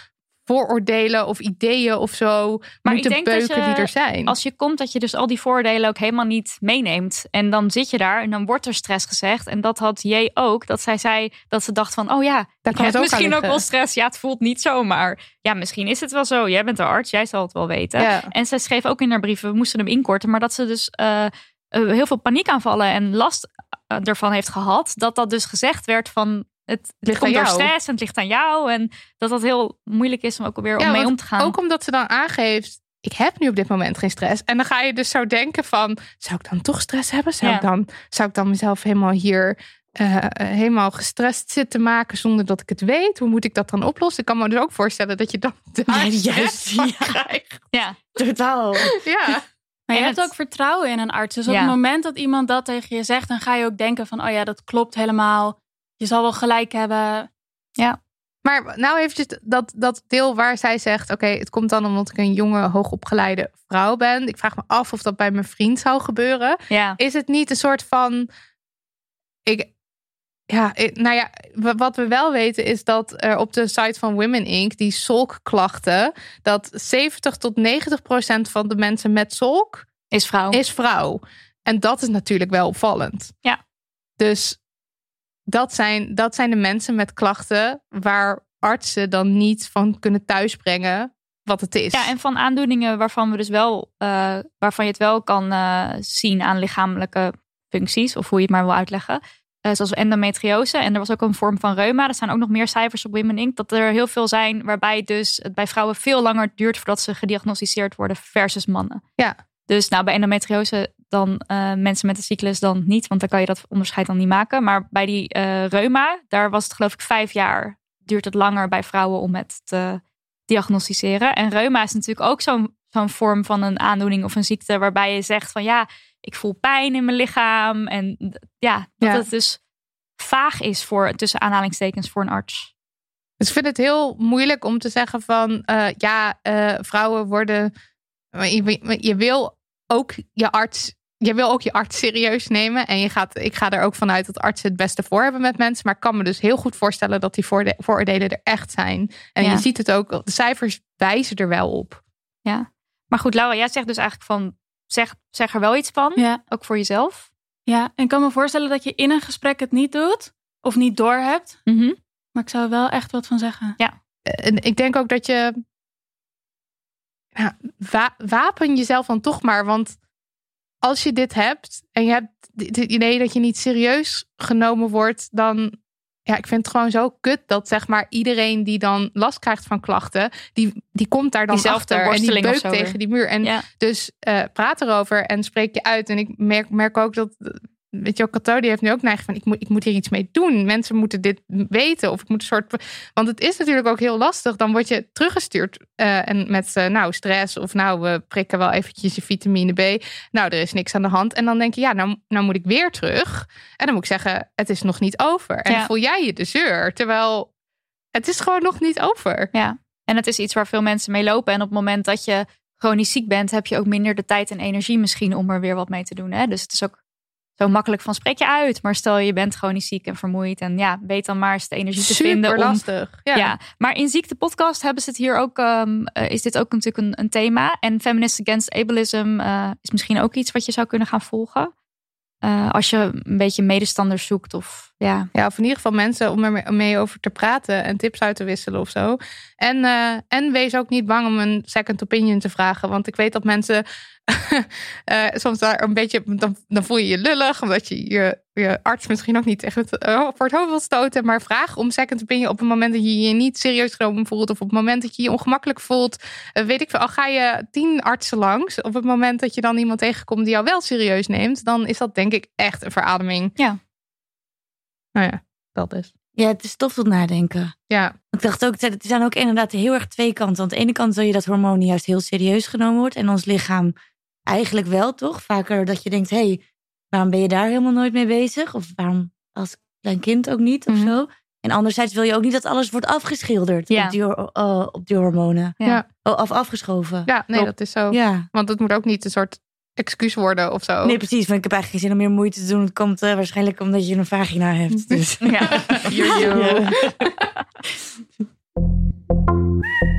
vooroordelen of ideeën of zo Maar moeten ik denk dat beuken je, die er zijn. Als je komt, dat je dus al die voordelen ook helemaal niet meeneemt. En dan zit je daar en dan wordt er stress gezegd. En dat had J ook. Dat zij zei dat ze dacht van, oh ja, Daar ik kan het ook misschien ook wel stress. Ja, het voelt niet zo, maar ja, misschien is het wel zo. Jij bent de arts, jij zal het wel weten. Ja. En zij schreef ook in haar brieven, we moesten hem inkorten. Maar dat ze dus eh, eh, heel veel paniekaanvallen en last eh, ervan heeft gehad. Dat dat dus gezegd werd van het, het Ligt komt aan door jou. stress en het ligt aan jou. En dat dat heel moeilijk is om ook weer Ja, om mee om te gaan. Ook omdat ze dan aangeeft, ik heb nu op dit moment geen stress. En dan ga je dus zo denken van, zou ik dan toch stress hebben? Zou, Ja. ik, dan, zou ik dan mezelf helemaal hier eh, helemaal gestrest zitten maken zonder dat ik het weet? Hoe moet ik dat dan oplossen? Ik kan me dus ook voorstellen dat je dan daar Ja, stress juist, van ja. krijgt. ja. Totaal. Ja. Maar je En hebt het- ook vertrouwen in een arts. Dus op Ja. het moment dat iemand dat tegen je zegt, dan ga je ook denken van, oh ja, dat klopt helemaal. Je zal wel gelijk hebben. Maar nou eventjes dat, dat deel waar zij zegt... oké, het komt dan omdat ik een jonge, hoogopgeleide vrouw ben. Ik vraag me af of dat bij mijn vriend zou gebeuren. ja. Is het niet een soort van... Ik, ja, ik- nou ja, wat we wel weten is dat er op de site van Women Inc... die solkklachten... dat 70 tot 90 procent van de mensen met solk Is vrouw. is vrouw. En dat is natuurlijk wel opvallend. Ja. Dus dat zijn, dat zijn de mensen met klachten waar artsen dan niet van kunnen thuisbrengen wat het is. Ja, en van aandoeningen waarvan we dus wel, eh, waarvan je het wel kan eh, zien aan lichamelijke functies, of hoe je het maar wil uitleggen. Eh, zoals endometriose. En er was ook een vorm van reuma. Er staan ook nog meer cijfers op Women Inc. Dat er heel veel zijn waarbij dus het bij vrouwen veel langer duurt voordat ze gediagnosticeerd worden versus mannen. Ja. Dus nou, bij endometriose dan eh, mensen met de cyclus dan niet, want dan kan je dat onderscheid dan niet maken. Maar bij die eh, reuma, daar was het geloof ik vijf jaar. Duurt het langer bij vrouwen om het te diagnosticeren. En reuma is natuurlijk ook zo'n zo'n vorm van een aandoening of een ziekte waarbij je zegt van ja, ik voel pijn in mijn lichaam. En ja, dat Ja. het dus vaag is voor, tussen aanhalingstekens, voor een arts. Dus ik vind het heel moeilijk om te zeggen van eh, ja, vrouwen worden. je wil ook je arts. Je wil ook je arts serieus nemen. En je gaat, ik ga er ook vanuit dat artsen het beste voor hebben met mensen. Maar ik kan me dus heel goed voorstellen dat die voorde- vooroordelen er echt zijn. En Ja. je ziet het ook, de cijfers wijzen er wel op. Ja. Maar goed, Laura, jij zegt dus eigenlijk van zeg, zeg er wel iets van, Ja. ook voor jezelf. Ja, en ik kan me voorstellen dat je in een gesprek het niet doet. Of niet doorhebt. Mhm. Maar ik zou er wel echt wat van zeggen. En ik denk ook dat je. Ja, wa- wapen jezelf dan toch maar. Want als je dit hebt en je hebt het idee dat je niet serieus genomen wordt, dan. Ja, ik vind het gewoon zo kut dat zeg maar iedereen die dan last krijgt van klachten, die, die komt daar dan achter en die beukt weer. tegen die muur. En Ja. dus eh, praat erover en spreek je uit. En ik merk, merk ook dat, weet je ook, Cato die heeft nu ook neiging van, ik moet, ik moet hier iets mee doen. Mensen moeten dit weten. Of ik moet een soort, want het is natuurlijk ook heel lastig. Dan word je teruggestuurd eh, en met, eh, nou, stress of nou, we prikken wel eventjes je vitamine B. Nou, er is niks aan de hand. En dan denk je, ja, nou, nou moet ik weer terug. En dan moet ik zeggen, het is nog niet over. En Ja. voel jij je de zeur. Terwijl het is gewoon nog niet over. Ja, en het is iets waar veel mensen mee lopen. En op het moment dat je chronisch ziek bent, heb je ook minder de tijd en energie misschien om er weer wat mee te doen. Hè? Dus het is ook zo makkelijk van spreek je uit. Maar stel je bent chronisch ziek en vermoeid. En ja, weet dan maar eens de energie te Super vinden om lastig. Ja. Ja. maar in Ziekte Podcast hebben ze het hier ook, ehm, eh, is dit ook natuurlijk een, een thema. En Feminists Against Ableism eh, is misschien ook iets wat je zou kunnen gaan volgen. Eh, als je een beetje medestanders zoekt of ja. Ja, of in ieder geval mensen om er mee- mee over te praten en tips uit te wisselen of zo. En, en wees ook niet bang om een second opinion te vragen. Want ik weet dat mensen eh, soms daar een beetje, dan, dan voel je je lullig, omdat je je, je arts misschien ook niet echt het, eh, voor het hoofd wil stoten. Maar vraag om second opinion op het moment dat je je niet serieus genomen voelt. Of op het moment dat je je ongemakkelijk voelt. Eh, weet ik veel, al ga je tien artsen langs. Op het moment dat je dan iemand tegenkomt die jou wel serieus neemt. Dan is dat denk ik echt een verademing. Ja. Nou ja, dat is. Ja, het is tof tot nadenken. Ja, Ik dacht ook, er zijn ook inderdaad heel erg twee kanten. Aan de ene kant wil je dat hormonen juist heel serieus genomen wordt. En ons lichaam eigenlijk wel, toch? Vaker dat je denkt, hé, hey, waarom ben je daar helemaal nooit mee bezig? Of waarom als klein kind ook niet, of Mhm. zo? En anderzijds wil je ook niet dat alles wordt afgeschilderd Ja. op, die, eh, op die hormonen. Ja. Oh, of afgeschoven. ja nee, dat is zo. Ja. Want het moet ook niet een soort excuus worden of zo. Nee, precies. Want ik heb eigenlijk geen zin om meer moeite te doen. Het komt eh, waarschijnlijk omdat je een vagina hebt. Dus. ja.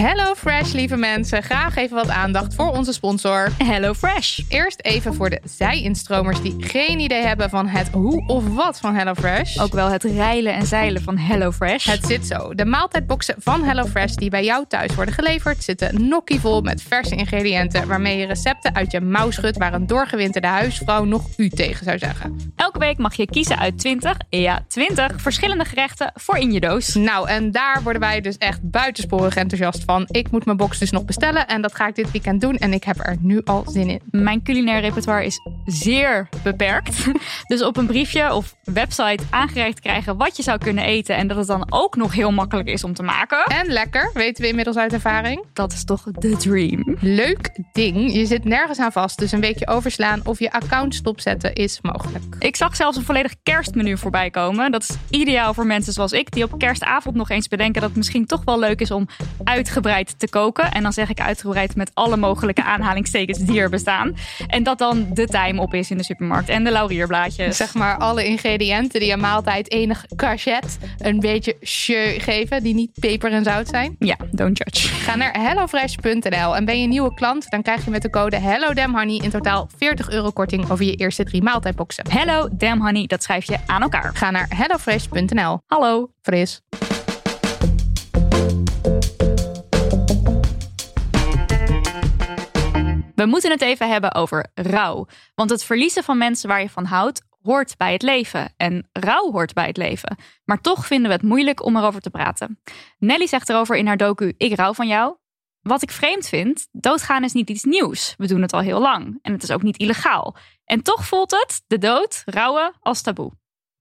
Hello Fresh, lieve mensen. Graag even wat aandacht voor onze sponsor. Hello Fresh. Eerst even voor de zij-instromers die geen idee hebben van het hoe of wat van Hello Fresh. Ook wel het reilen en zeilen van Hello Fresh. Het zit zo. De maaltijdboxen van HelloFresh die bij jou thuis worden geleverd... zitten nokkievol met verse ingrediënten... waarmee je recepten uit je mouw schudt... waar een doorgewinterde huisvrouw nog u tegen zou zeggen. Elke week mag je kiezen uit 20, ja 20, verschillende gerechten voor in je doos. Nou, en daar worden wij dus echt buitensporig enthousiast van. Ik moet mijn box dus nog bestellen en dat ga ik dit weekend doen. En ik heb er nu al zin in. Mijn culinair repertoire is zeer beperkt. Dus op een briefje of website aangereikt krijgen wat je zou kunnen eten. En dat het dan ook nog heel makkelijk is om te maken. En lekker, weten we inmiddels uit ervaring. Dat is toch de dream. Leuk ding. Je zit nergens aan vast. Dus een weekje overslaan of je account stopzetten is mogelijk. Ik zag zelfs een volledig kerstmenu voorbij komen. Dat is ideaal voor mensen zoals ik, die op kerstavond nog eens bedenken dat het misschien toch wel leuk is om uitgebreid te koken. En dan zeg ik uitgebreid met alle mogelijke aanhalingstekens die er bestaan. En dat dan de time op is in de supermarkt en de laurierblaadjes. Zeg maar alle ingrediënten die een maaltijd enig cachet, een beetje jeu geven, die niet peper en zout zijn. Ja, don't judge. Ga naar hellofresh.nl en ben je nieuwe klant, dan krijg je met de code HelloDamnHoney in totaal 40 euro korting over je eerste drie maaltijdboxen. Hello, damn honey, dat schrijf je aan elkaar. Ga naar hellofresh.nl. Hallo. Fris. We moeten het even hebben over rouw. Want het verliezen van mensen waar je van houdt hoort bij het leven. En rouw hoort bij het leven. Maar toch vinden we het moeilijk om erover te praten. Nelly zegt erover in haar docu Ik rouw van jou. Wat ik vreemd vind, doodgaan is niet iets nieuws. We doen het al heel lang. En het is ook niet illegaal. En toch voelt het, de dood, rouwen, als taboe.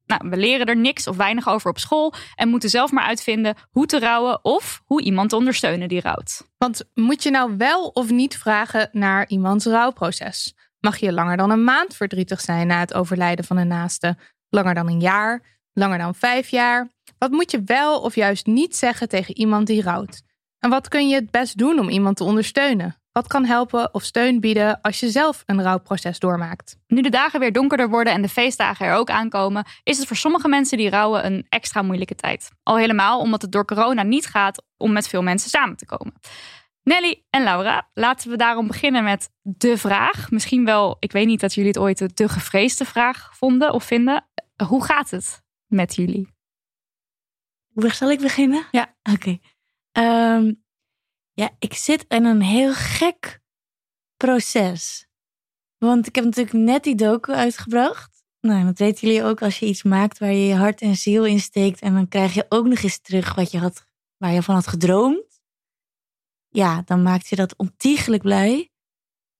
Nou, we leren er niks of weinig over op school en moeten zelf maar uitvinden hoe te rouwen of hoe iemand te ondersteunen die rouwt. Want moet je nou wel of niet vragen naar iemands rouwproces? Mag je langer dan een maand verdrietig zijn na het overlijden van een naaste? Langer dan een jaar? Langer dan vijf jaar? Wat moet je wel of juist niet zeggen tegen iemand die rouwt? En wat kun je het best doen om iemand te ondersteunen? Wat kan helpen of steun bieden als je zelf een rouwproces doormaakt? Nu de dagen weer donkerder worden en de feestdagen er ook aankomen, is het voor sommige mensen die rouwen een extra moeilijke tijd. Al helemaal omdat het door corona niet gaat om met veel mensen samen te komen. Nelly en Laura, laten we daarom beginnen met de vraag. Misschien wel, ik weet niet dat jullie het ooit de, de gevreesde vraag vonden of vinden. Hoe gaat het met jullie? Hoe zal ik beginnen? Ja. Oké. Ehm, ja, ik zit in een heel gek proces. Want ik heb natuurlijk net die docu uitgebracht. Nou, dat weten jullie ook als je iets maakt waar je je hart en ziel in steekt. En dan krijg je ook nog eens terug wat je had, waar je van had gedroomd. Ja, dan maakt je dat ontiegelijk blij.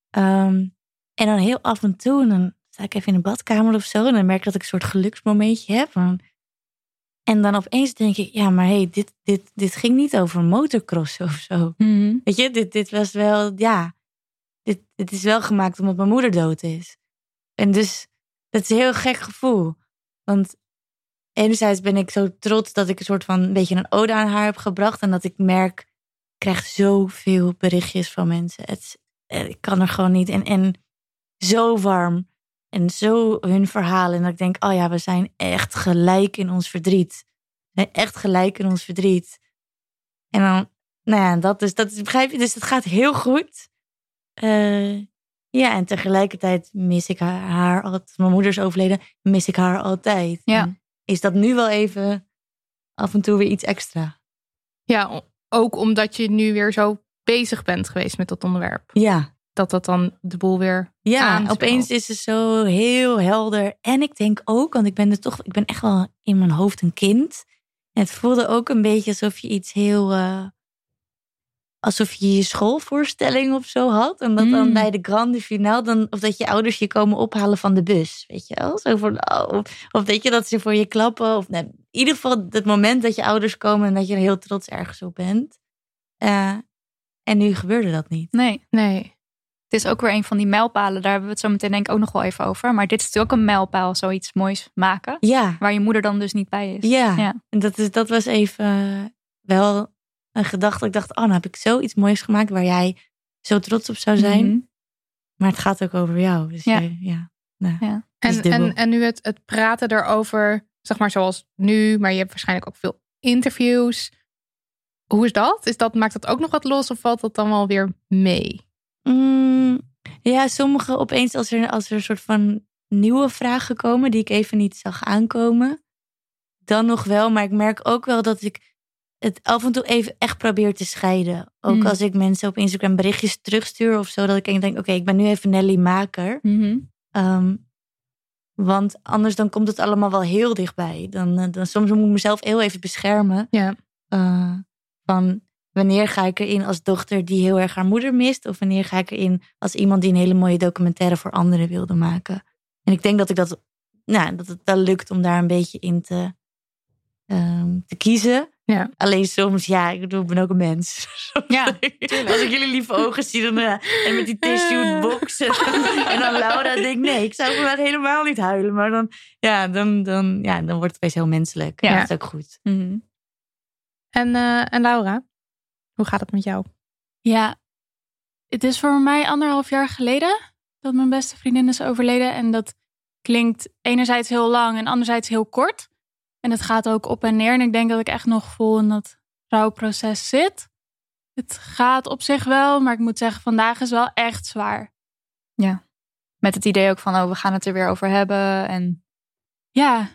Ehm, en dan heel af en toe, en dan sta ik even in een badkamer of zo. En dan merk ik dat ik een soort geluksmomentje heb. En en dan opeens denk ik, ja, maar hey, dit, dit, dit ging niet over motocrossen of zo. Weet je, dit, dit was wel, ja, dit, dit is wel gemaakt omdat mijn moeder dood is. En dus, dat is een heel gek gevoel. Want enerzijds ben ik zo trots dat ik een soort van een beetje een ode aan haar heb gebracht. En dat ik merk, ik krijg zoveel berichtjes van mensen. Het, ik kan er gewoon niet. En, en zo warm. En zo hun verhalen. En dat ik denk, oh ja, we zijn echt gelijk in ons verdriet. We zijn echt gelijk in ons verdriet. En dan, nou ja, dat is, dat is, begrijp je? Dus het gaat heel goed. Uh, ja, en tegelijkertijd mis ik haar, haar altijd. Mijn moeder is overleden, mis ik haar altijd. Ja. En is dat nu wel even af en toe weer iets extra? Ja, ook omdat je nu weer zo bezig bent geweest met dat onderwerp. Ja, dat dat dan de boel weer. Ja, aanspeelt. opeens is het zo heel helder. En ik denk ook, want ik ben er toch, ik ben echt wel in mijn hoofd een kind. En het voelde ook een beetje alsof je iets heel. Uh, alsof je je schoolvoorstelling of zo had. En dat dan Mm. bij de grande finale, dan, of dat je ouders je komen ophalen van de bus. Weet je wel? Zo van, oh, of, of weet je dat ze voor je klappen. Of nee, in ieder geval het moment dat je ouders komen en dat je er heel trots ergens op bent. Eh, en nu gebeurde dat niet. Nee. Nee. Het is ook weer een van die mijlpalen. Daar hebben we het zo meteen denk ik ook nog wel even over. Maar dit is natuurlijk ook een mijlpaal, zoiets moois maken. Ja. Waar je moeder dan dus niet bij is. Ja, Ja. en dat, is, dat was even eh, wel een gedachte. Ik dacht, oh, nou heb ik zoiets moois gemaakt waar jij zo trots op zou zijn. Mhm. Maar het gaat ook over jou. Dus Ja. ja, ja, nou, Ja. En, en, en nu het, het praten erover, zeg maar zoals nu, maar je hebt waarschijnlijk ook veel interviews. Hoe is dat? Is dat? Maakt dat ook nog wat los of valt dat dan wel weer mee? Mm, ja, sommige opeens als er, als er een soort van nieuwe vragen komen die ik even niet zag aankomen. Dan nog wel, maar ik merk ook wel dat ik het af en toe even echt probeer te scheiden. Ook Mm. als ik mensen op Instagram berichtjes terugstuur of zo, dat ik denk, oké, ik ben nu even Nelly Maker. Mhm. Ehm, want anders dan komt het allemaal wel heel dichtbij. Dan, eh, dan soms moet ik mezelf heel even beschermen. Ja. Eh, van wanneer ga ik erin als dochter die heel erg haar moeder mist? Of wanneer ga ik erin als iemand die een hele mooie documentaire voor anderen wilde maken? En ik denk dat ik dat, nou, dat het wel lukt om daar een beetje in te, ehm, te kiezen. Ja. Alleen soms, ja, ik bedoel, ik ben ook een mens. Ja, Als ik jullie lieve ogen zie dan, eh, en met die tissue box en, en dan Laura denk ik, nee, ik zou vandaag helemaal niet huilen. Maar dan, ja, dan, dan, ja, dan wordt het best heel menselijk. Ja. Dat is ook goed. Mhm. En, eh, en Laura, hoe gaat het met jou? Ja, het is voor mij anderhalf jaar geleden dat mijn beste vriendin is overleden. En dat klinkt enerzijds heel lang en anderzijds heel kort. En het gaat ook op en neer. En ik denk dat ik echt nog vol in dat rouwproces zit. Het gaat op zich wel, maar ik moet zeggen, vandaag is wel echt zwaar. Met het idee ook van, oh, we gaan het er weer over hebben. En, Ja,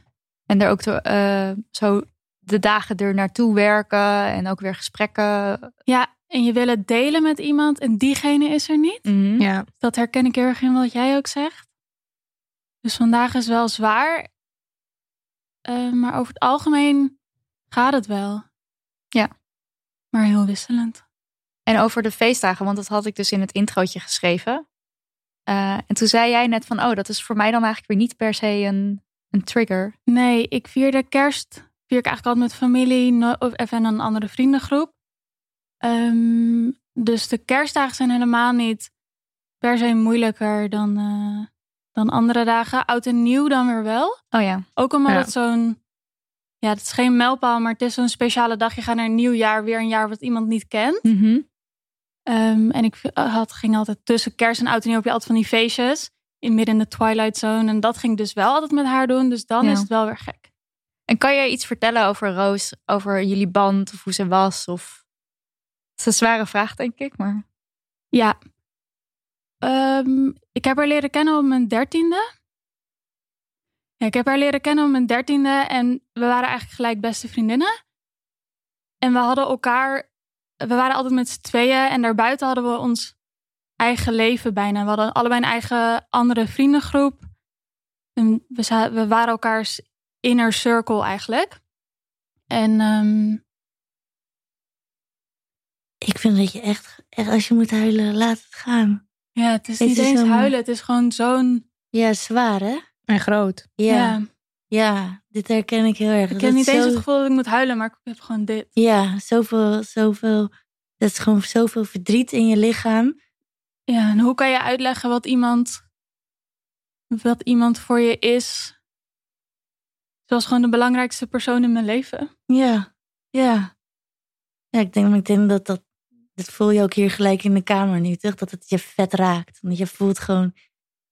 en er ook te- eh, zo de dagen er naartoe werken. En ook weer gesprekken. ja, en je wil het delen met iemand en diegene is er niet. Mhm. Ja. Dat herken ik heel erg in wat jij ook zegt. Dus vandaag is wel zwaar. Eh, maar over het algemeen gaat het wel. Ja. Maar heel wisselend. En over de feestdagen, want dat had ik dus in het introotje geschreven. Eh, en toen zei jij net van, oh, dat is voor mij dan eigenlijk weer niet per se een, een trigger. Nee, ik vierde kerst. Vier ik eigenlijk altijd met familie no- of even een andere vriendengroep. Ehm, dus de kerstdagen zijn helemaal niet per se moeilijker dan, eh, dan andere dagen. Oud en nieuw dan weer wel. Oh ja. Ook omdat Ja. het zo'n... Ja, het is geen mijlpaal, maar het is zo'n speciale dag. Je gaat naar een nieuw jaar, weer een jaar wat iemand niet kent. Mhm. Ehm, en ik had, ging altijd tussen kerst en oud en nieuw heb je altijd van die feestjes. In midden in de twilight zone. En dat ging dus wel altijd met haar doen. Dus dan Ja. is het wel weer gek. En kan jij iets vertellen over Roos, over jullie band of hoe ze was? Of... Het is een zware vraag, denk ik, maar... Ja. Ehm, ik heb haar leren kennen op mijn dertiende. Ik heb haar leren kennen op mijn dertiende. En we waren eigenlijk gelijk beste vriendinnen. En we hadden elkaar... We waren altijd met z'n tweeën. En daarbuiten hadden we ons eigen leven bijna. We hadden allebei een eigen andere vriendengroep. En we, we waren elkaars inner circle eigenlijk. En ehm, Ik vind dat je echt, echt, als je moet huilen, laat het gaan. ja, het is Het niet is eens een- huilen. Het is gewoon zo'n... Ja, zwaar hè? En groot. Ja, ja ja, dit herken ik heel erg. Ik heb niet eens zo- het gevoel dat ik moet huilen, maar ik heb gewoon dit. Ja, zoveel, zoveel, dat is gewoon zoveel verdriet in je lichaam. Ja, en hoe kan je uitleggen wat iemand, wat iemand voor je is? Ze was gewoon de belangrijkste persoon in mijn leven. Ja, ja. Ja, ik denk, ik denk dat dat, dat voel je ook hier gelijk in de kamer nu, toch? Dat het je vet raakt. Want je voelt gewoon,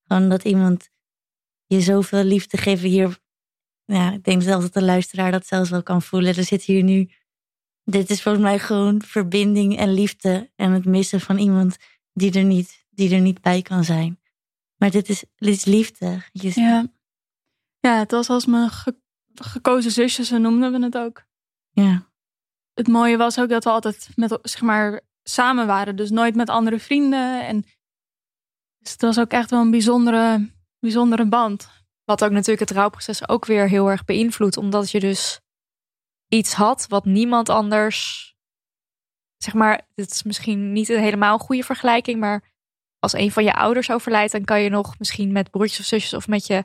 gewoon dat iemand je zoveel liefde geeft. Hier, ja, ik denk zelfs dat de luisteraar dat zelfs wel kan voelen. Er zit hier nu, dit is volgens mij gewoon verbinding en liefde. En het missen van iemand die er niet, die er niet bij kan zijn. Maar dit is, dit is liefde. Je, Ja, ja het was als mijn ge- gekozen zusje, zo noemden we het ook. ja. Het mooie was ook dat we altijd met, zeg maar, samen waren. Dus nooit met andere vrienden. En dus het was ook echt wel een bijzondere, bijzondere band. Wat ook natuurlijk het rouwproces ook weer heel erg beïnvloedt. Omdat je dus iets had wat niemand anders... Zeg maar, het is misschien niet een helemaal goede vergelijking. Maar als een van je ouders overlijdt... dan kan je nog misschien met broertjes of zusjes... of met je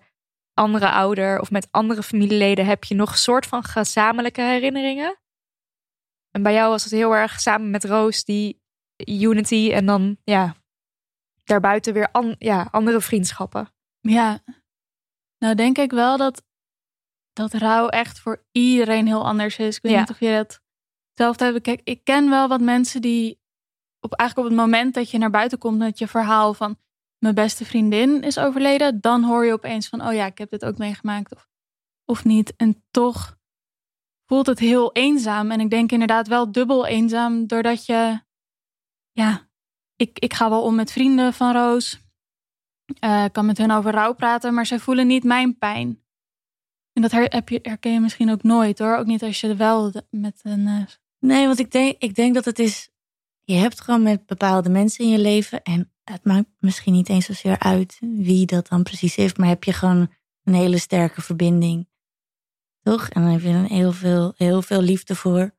andere ouder of met andere familieleden... heb je nog een soort van gezamenlijke herinneringen. En bij jou was het heel erg samen met Roos die unity... en dan ja, daarbuiten weer an- ja, andere vriendschappen. Ja, nou denk ik wel dat, dat rouw echt voor iedereen heel anders is. Ik weet Ja. niet of je dat hetzelfde hebt. Kijk, ik ken wel wat mensen die op, eigenlijk op het moment dat je naar buiten komt met je verhaal van mijn beste vriendin is overleden, dan hoor je opeens van, oh ja, ik heb dit ook meegemaakt of, of niet. En toch voelt het heel eenzaam. En ik denk inderdaad wel dubbel eenzaam, doordat je, ja, ik, ik ga wel om met vrienden van Roos. Ik kan met hen over rouw praten, maar zij voelen niet mijn pijn. En dat heb je, herken je misschien ook nooit hoor. Ook niet als je wel met een. eh, Nee, want ik denk, ik denk dat het is. Je hebt gewoon met bepaalde mensen in je leven. En het maakt misschien niet eens zozeer uit wie dat dan precies heeft. Maar heb je gewoon een hele sterke verbinding. Toch? En dan heb je er heel veel, heel veel liefde voor.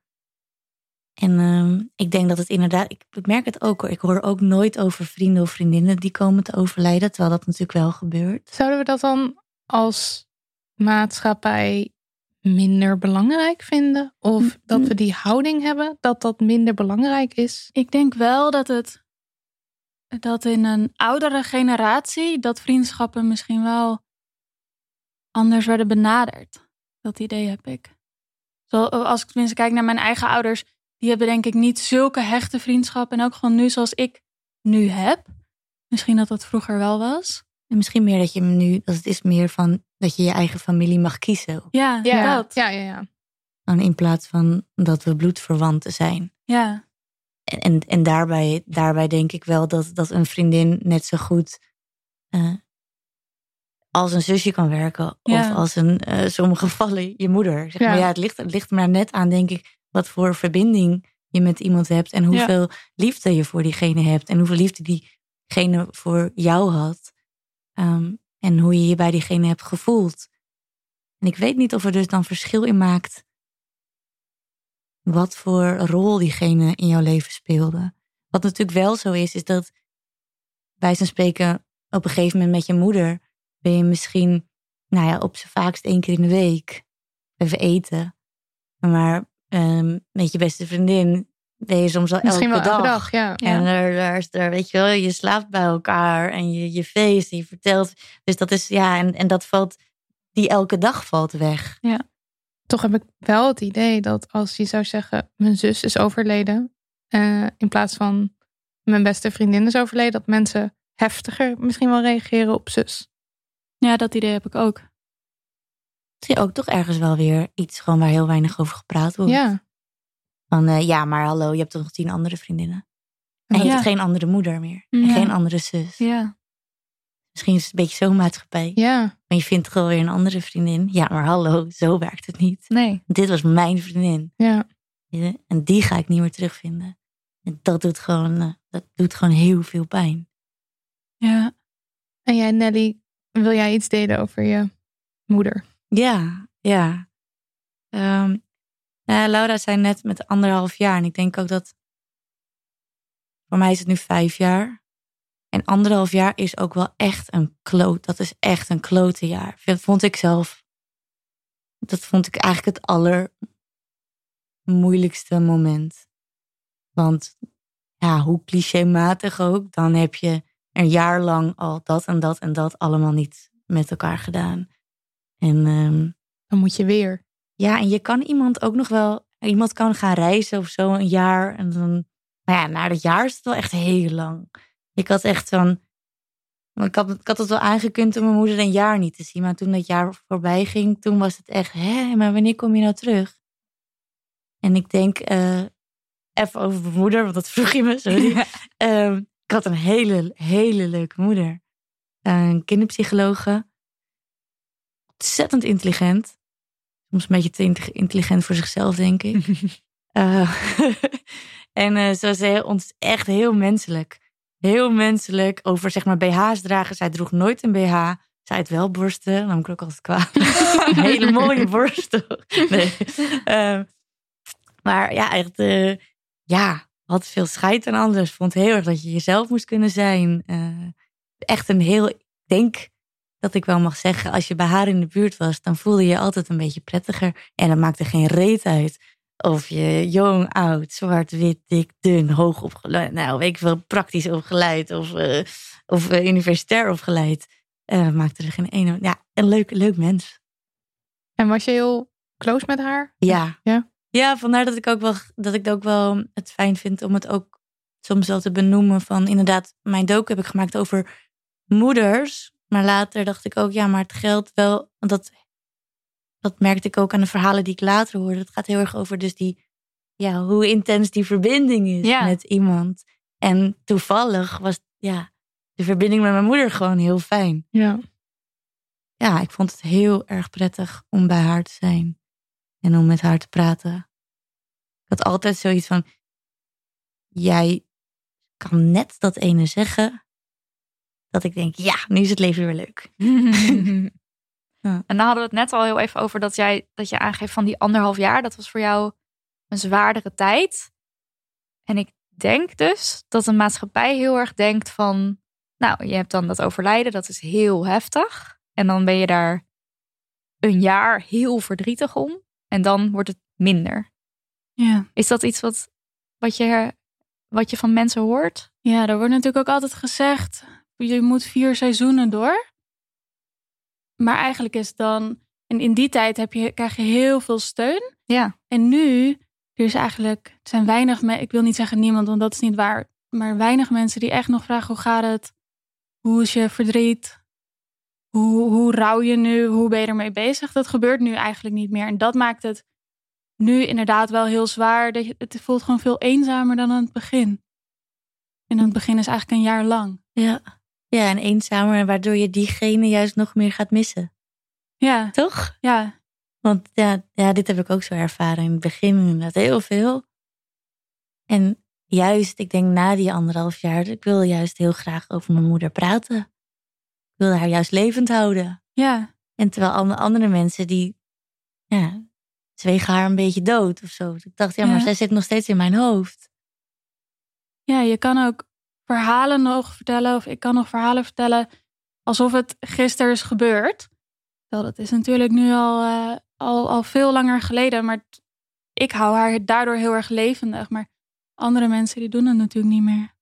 En ehm, ik denk dat het inderdaad. Ik, ik merk het ook hoor. Ik hoor ook nooit over vrienden of vriendinnen die komen te overlijden. Terwijl dat natuurlijk wel gebeurt. Zouden we dat dan als maatschappij minder belangrijk vinden? Of dat we die houding hebben dat dat minder belangrijk is? Ik denk wel dat het. Dat in een oudere generatie. dat vriendschappen misschien wel. anders werden benaderd. Dat idee heb ik. Zo, als ik tenminste kijk naar mijn eigen ouders. die hebben denk ik niet zulke hechte vriendschappen. en ook gewoon nu zoals ik nu heb. Misschien dat dat vroeger wel was. En misschien meer dat je hem nu. Dat het is meer van dat je je eigen familie mag kiezen. Ja, Ja, dat. ja, ja. ja. Dan in plaats van dat we bloedverwanten zijn. Ja. En, en, en daarbij, daarbij denk ik wel dat, dat een vriendin net zo goed eh, als een zusje kan werken. Ja. Of als een, eh sommige gevallen, je moeder. Zeg Ja. maar, ja, het, ligt, het ligt maar net aan, denk ik, wat voor verbinding je met iemand hebt. En hoeveel liefde je voor diegene hebt. En hoeveel liefde diegene voor jou had. Ehm, en hoe je je bij diegene hebt gevoeld. En ik weet niet of er dus dan verschil in maakt wat voor rol diegene in jouw leven speelde. Wat natuurlijk wel zo is, is dat bij zijn spreken op een gegeven moment met je moeder ben je misschien, nou ja, op z'n vaakst één keer in de week even eten. Maar ehm, met je beste vriendin ben je soms wel Misschien elke wel elke dag. dag, ja. En er, er, is er, weet je wel, je slaapt bij elkaar en je, je feest en je vertelt. Dus dat is, ja, en, en dat valt, die elke dag valt weg. Toch heb ik wel het idee dat als je zou zeggen: Mijn zus is overleden. eh, in plaats van mijn beste vriendin is overleden. Dat mensen heftiger misschien wel reageren op zus. ja, dat idee heb ik ook. Zie je ook toch ergens wel weer iets gewoon waar heel weinig over gepraat wordt. Ja. Van eh, ja, maar hallo, je hebt toch nog tien andere vriendinnen. En je Ja. hebt geen andere moeder meer. En geen andere zus. Ja. Misschien is het een beetje zo'n maatschappij. Ja. Maar je vindt gewoon weer een andere vriendin. Ja, maar hallo, zo werkt het niet. Nee. Dit was mijn vriendin. Ja. Ja, En die ga ik niet meer terugvinden. En dat doet gewoon, eh, dat doet gewoon heel veel pijn. Ja. En jij, Nelly, wil jij iets delen over je moeder? Ja, ja. Ehm, ja, Laura zei net met anderhalf jaar. En ik denk ook dat. Voor mij is het nu vijf jaar. En anderhalf jaar is ook wel echt een kloot. Dat is echt een klote jaar. Dat vond ik zelf. Dat vond ik eigenlijk het allermoeilijkste moment. Want ja, hoe clichématig ook, dan heb je een jaar lang al dat en dat en dat allemaal niet met elkaar gedaan. En ehm, Dan moet je weer. Ja, en je kan iemand ook nog wel, iemand kan gaan reizen of zo een jaar. En dan, maar ja, na dat jaar is het wel echt heel lang. Ik had echt van, ik had, ik had het wel aangekund om mijn moeder een jaar niet te zien. Maar toen dat jaar voorbij ging, toen was het echt, hè, maar wanneer kom je nou terug? En ik denk, eh, even over mijn moeder, want dat vroeg je me, sorry. Ehm, ik had een hele, hele leuke moeder. Een kinderpsychologe. Ontzettend intelligent. Soms een beetje te inte- intelligent voor zichzelf, denk ik. Eh, en eh ze was heel, ons echt heel menselijk. Heel menselijk over zeg maar BH's dragen. Zij droeg nooit een BH. Zij had wel borsten. Dan nam ik ook altijd kwaad. Hele mooie borsten. Nee. Eh, maar ja, echt... eh, ja, had veel scheid aan anders. Vond heel erg dat je jezelf moest kunnen zijn. Eh, echt een heel... Ik denk dat ik wel mag zeggen, als je bij haar in de buurt was, dan voelde je je altijd een beetje prettiger. En dat maakte geen reet uit. Of je jong, oud, zwart, wit, dik, dun, hoog opgeleid. Nou, weet ik veel, praktisch opgeleid. Of, eh, of eh, universitair opgeleid. Eh, maakte er geen ene... Ja, een leuk, leuk mens. En was je heel close met haar? Ja. Ja. Ja, vandaar dat ik ook wel dat ik het ook wel het fijn vind om het ook soms wel te benoemen van inderdaad, mijn docu heb ik gemaakt over moeders. Maar later dacht ik ook, ja, maar het geldt wel, want dat dat merkte ik ook aan de verhalen die ik later hoorde. Het gaat heel erg over dus die, ja, hoe intens die verbinding is Ja. met iemand. En toevallig was ja, de verbinding met mijn moeder gewoon heel fijn. Ja. Ja, ik vond het heel erg prettig om bij haar te zijn. En om met haar te praten. Ik had altijd zoiets van, jij kan net dat ene zeggen. Dat ik denk, ja, nu is het leven weer leuk. Ja. En dan hadden we het net al heel even over dat jij dat je aangeeft van die anderhalf jaar. Dat was voor jou een zwaardere tijd. En ik denk dus dat de maatschappij heel erg denkt van... Nou, je hebt dan dat overlijden, dat is heel heftig. En dan ben je daar een jaar heel verdrietig om. En dan wordt het minder. Ja. Is dat iets wat, wat, je, wat je van mensen hoort? Ja, er wordt natuurlijk ook altijd gezegd, je moet vier seizoenen door. Maar eigenlijk is dan, en in die tijd heb je, krijg je heel veel steun. Ja. En nu, er is eigenlijk, er zijn weinig, me- ik wil niet zeggen niemand, want dat is niet waar. Maar weinig mensen die echt nog vragen, hoe gaat het? Hoe is je verdriet? Hoe, hoe rouw je nu? Hoe ben je ermee bezig? Dat gebeurt nu eigenlijk niet meer. En dat maakt het nu inderdaad wel heel zwaar. Dat je, het voelt gewoon veel eenzamer dan aan het begin. En aan het begin is eigenlijk een jaar lang. Ja. Ja, en eenzamer, waardoor je diegene juist nog meer gaat missen. Ja, Toch? ja, Want ja, ja, dit heb ik ook zo ervaren in het begin inderdaad heel veel. En juist, ik denk na die anderhalf jaar, ik wil juist heel graag over mijn moeder praten. Ik wil haar juist levend houden. ja. En terwijl alle andere mensen die, ja, zwegen haar een beetje dood of zo. Ik dacht, ja, maar Ja. zij zit nog steeds in mijn hoofd. Ja, je kan ook verhalen nog vertellen, of ik kan nog verhalen vertellen alsof het gisteren is gebeurd. Wel, dat is natuurlijk nu al, eh, al, al veel langer geleden, maar ik hou haar daardoor heel erg levendig. Maar andere mensen die doen het natuurlijk niet meer.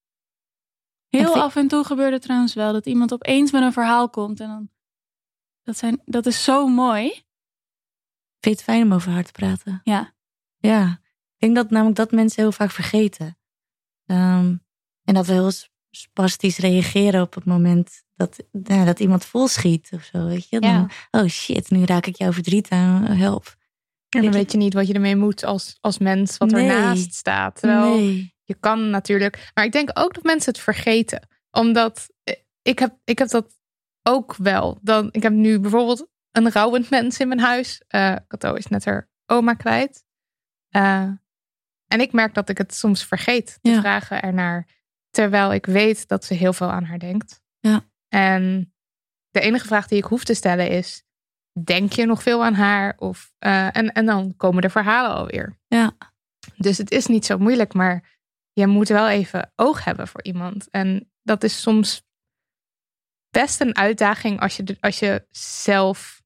Heel vind- af en toe gebeurt het trouwens wel dat iemand opeens met een verhaal komt en dan. Dat, zijn, dat is zo mooi. Vind je het fijn om over haar te praten? Ja. Ja, ik denk dat namelijk dat mensen heel vaak vergeten. Ehm, en dat we heel spastisch reageren op het moment dat, ja, dat iemand volschiet of zo. Weet je? Dan, Ja. Oh shit, nu raak ik jouw verdriet aan. Help. En dan weet je niet wat je ermee moet als, als mens wat Nee. ernaast staat. Terwijl Nee. je kan natuurlijk. Maar ik denk ook dat mensen het vergeten. Omdat eh, ik heb, ik heb dat ook wel. Dan, ik heb nu bijvoorbeeld een rouwend mens in mijn huis. Eh Kato is net haar oma kwijt. Eh, en ik merk dat ik het soms vergeet te Ja. vragen ernaar. Terwijl ik weet dat ze heel veel aan haar denkt. Ja. En de enige vraag die ik hoef te stellen is: Denk je nog veel aan haar? Of, eh, en, en dan komen de verhalen alweer. Ja. Dus het is niet zo moeilijk, maar je moet wel even oog hebben voor iemand. En dat is soms best een uitdaging als je, als je zelf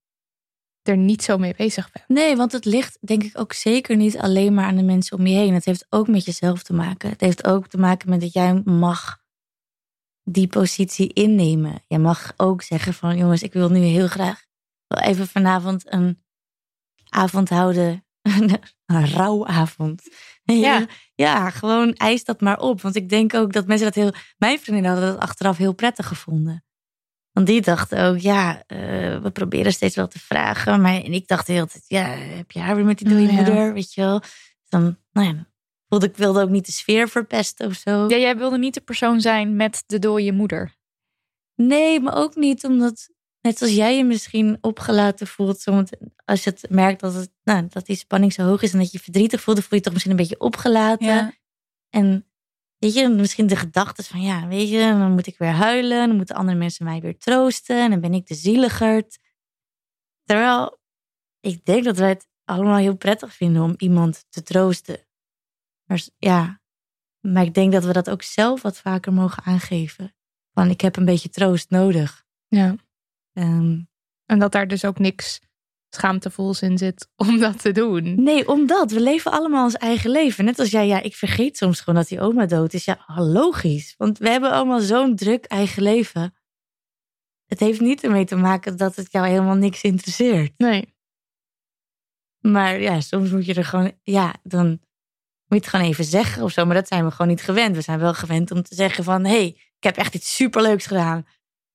er niet zo mee bezig bent. Nee, want het ligt denk ik ook zeker niet alleen maar aan de mensen om je heen. Het heeft ook met jezelf te maken. Het heeft ook te maken met dat jij mag die positie innemen. Je mag ook zeggen van jongens, ik wil nu heel graag wel even vanavond een avond houden. een rouwavond. Ja. ja, gewoon eis dat maar op. Want ik denk ook dat mensen dat heel... Mijn vriendinnen hadden dat achteraf heel prettig gevonden. Want die dachten ook, ja, eh, we proberen steeds wel te vragen. Maar en ik dacht de hele tijd, ja, heb je haar weer met die dode Oh, ja. moeder, weet je wel. Dan, nou ja, voelde ik wilde ook niet de sfeer verpesten of zo. Ja, jij wilde niet de persoon zijn met de dode moeder. Nee, maar ook niet omdat, net als jij je misschien opgelaten voelt. Als je het merkt dat, het, nou, dat die spanning zo hoog is en dat je je verdrietig voelt, dan voel je je toch misschien een beetje opgelaten. Ja. En weet je, misschien de gedachte van, ja, weet je, dan moet ik weer huilen. Dan moeten andere mensen mij weer troosten. En dan ben ik de zieligerd. Terwijl ik denk dat wij het allemaal heel prettig vinden om iemand te troosten. Maar ja, maar ik denk dat we dat ook zelf wat vaker mogen aangeven. Van, ik heb een beetje troost nodig. Ja. Ehm, En dat daar dus ook niks schaamtevols in zit om dat te doen. Nee, omdat we leven allemaal ons eigen leven. Net als jij, ja, ik vergeet soms gewoon dat die oma dood is. Ja, logisch. Want we hebben allemaal zo'n druk eigen leven. Het heeft niet ermee te maken dat het jou helemaal niks interesseert. Nee. Maar ja, soms moet je er gewoon, ja, dan moet je het gewoon even zeggen of zo. Maar dat zijn we gewoon niet gewend. We zijn wel gewend om te zeggen van, hé, hey, ik heb echt iets superleuks gedaan.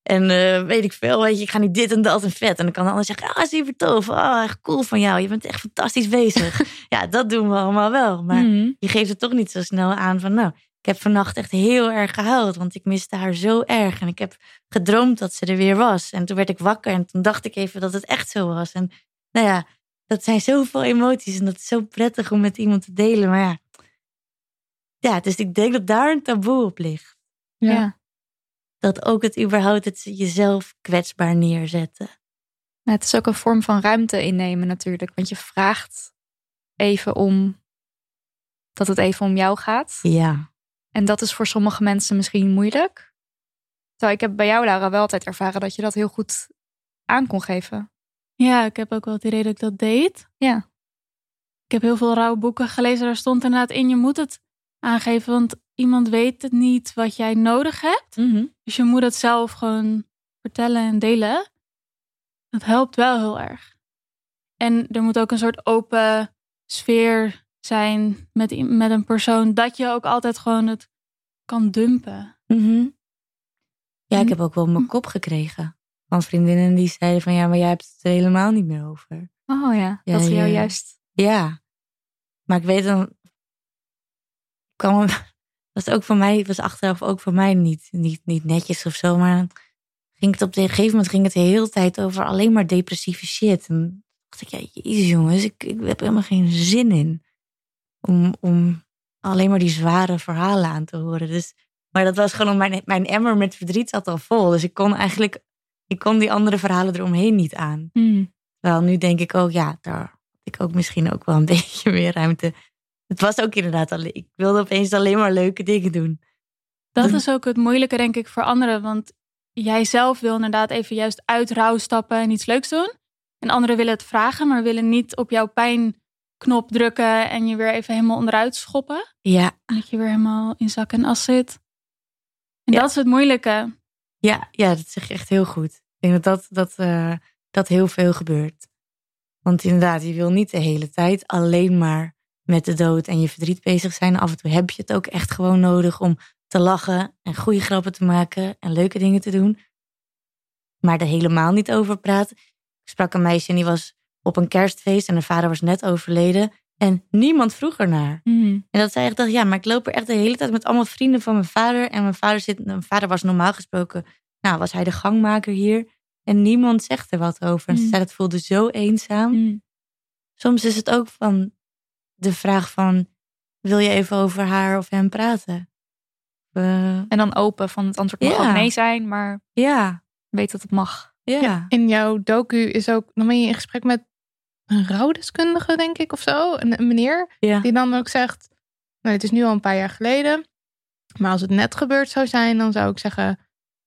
En eh, weet ik veel, weet je, ik ga nu dit en dat en vet. En dan kan de ander zeggen, ah, super tof. Ah, echt cool van jou. Je bent echt fantastisch bezig. ja, dat doen we allemaal wel. Maar Mhm. je geeft het toch niet zo snel aan van, nou, ik heb vannacht echt heel erg gehuild. Want ik miste haar zo erg. En ik heb gedroomd dat ze er weer was. En toen werd ik wakker en toen dacht ik even dat het echt zo was. En nou ja, dat zijn zoveel emoties. En dat is zo prettig om met iemand te delen. Maar ja, ja dus ik denk dat daar een taboe op ligt. Ja. Ja. Dat ook het überhaupt het jezelf kwetsbaar neerzetten. Nou, het is ook een vorm van ruimte innemen natuurlijk. Want je vraagt even om dat het even om jou gaat. Ja. En dat is voor sommige mensen misschien moeilijk. Terwijl ik heb bij jou, Lara, wel altijd ervaren dat je dat heel goed aan kon geven. Ja, ik heb ook wel het idee dat ik dat deed. Ja. Ik heb heel veel rouwboeken gelezen. Daar stond inderdaad in, je moet het aangeven. Want iemand weet het niet wat jij nodig hebt. Dus je moet het zelf gewoon vertellen en delen. Dat helpt wel heel erg. En er moet ook een soort open sfeer zijn met, met een persoon. Dat je ook altijd gewoon het kan dumpen. Mhm. Ja, ik heb ook wel mijn kop gekregen. Van vriendinnen die zeiden van ja, maar jij hebt het er helemaal niet meer over. Oh ja, Ja, dat ze jou juist... Ja. Maar ik weet dan. kwam was ook voor mij, was achteraf ook voor mij niet, niet, niet netjes of zo. Maar ging het op een gegeven moment ging het de hele tijd over alleen maar depressieve shit. En dacht ik, ja, jezus jongens, ik, ik heb helemaal geen zin in. Om, om alleen maar die zware verhalen aan te horen. Dus, maar dat was gewoon, mijn, mijn emmer met verdriet zat al vol. Dus ik kon eigenlijk, ik kon die andere verhalen eromheen niet aan. Hmm. Terwijl nu denk ik ook, ja, daar had ik ook misschien ook wel een beetje meer ruimte. Het was ook inderdaad alleen, ik wilde opeens alleen maar leuke dingen doen. Dat is ook het moeilijke, denk ik, voor anderen. Want jij zelf wil inderdaad even juist uit rouw stappen en iets leuks doen. En anderen willen het vragen, maar willen niet op jouw pijnknop drukken en je weer even helemaal onderuit schoppen. Ja, Dat je weer helemaal in zak en as zit. En Ja. dat is het moeilijke. ja, ja, dat zeg je echt heel goed. Ik denk dat dat, dat, eh, dat heel veel gebeurt. Want inderdaad, je wil niet de hele tijd alleen maar met de dood en je verdriet bezig zijn. Af en toe heb je het ook echt gewoon nodig om te lachen en goede grappen te maken en leuke dingen te doen. Maar er helemaal niet over praten. Ik sprak een meisje en die was op een kerstfeest en haar vader was net overleden. En niemand vroeg ernaar. Hmm. En dat zij echt dacht, ja, maar ik loop er echt de hele tijd met allemaal vrienden van mijn vader. En mijn vader, zit, mijn vader was normaal gesproken, nou, was hij de gangmaker hier. En niemand zegt er wat over. En ze Mm. zei, dat voelde zo eenzaam. Hmm. Soms is het ook van de vraag van, wil je even over haar of hem praten? En dan open van het antwoord mag Ja. ook nee zijn, maar ja, weet dat het mag. ja. In jouw docu is ook, dan ben je in gesprek met een rouwdeskundige, denk ik, of zo. Een, een meneer ja. die dan ook zegt, nou, het is nu al een paar jaar geleden. Maar als het net gebeurd zou zijn, dan zou ik zeggen,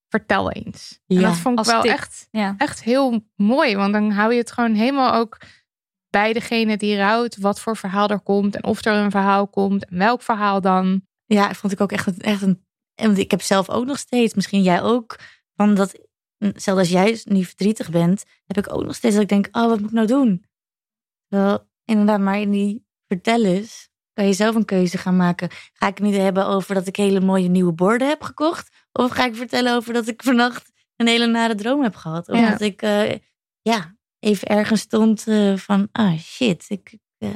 vertel eens. En dat vond ik wel tip. echt, Ja. echt heel mooi. Want dan hou je het gewoon helemaal ook bij degene die rouwt. Wat voor verhaal er komt en of er een verhaal komt. En welk verhaal dan. Ja, vond ik ook echt, een- echt een. En ik heb zelf ook nog steeds, misschien jij ook, van dat, zelfs als jij nu verdrietig bent, heb ik ook nog steeds dat ik denk, oh, wat moet ik nou doen? Wel, inderdaad, maar in die vertel eens, kan je zelf een keuze gaan maken. Ga ik het niet hebben over dat ik hele mooie nieuwe borden heb gekocht? Of ga ik vertellen over dat ik vannacht een hele nare droom heb gehad? Of Ja. dat ik, eh, ja, even ergens stond eh, van, ah, shit, ik, ik eh,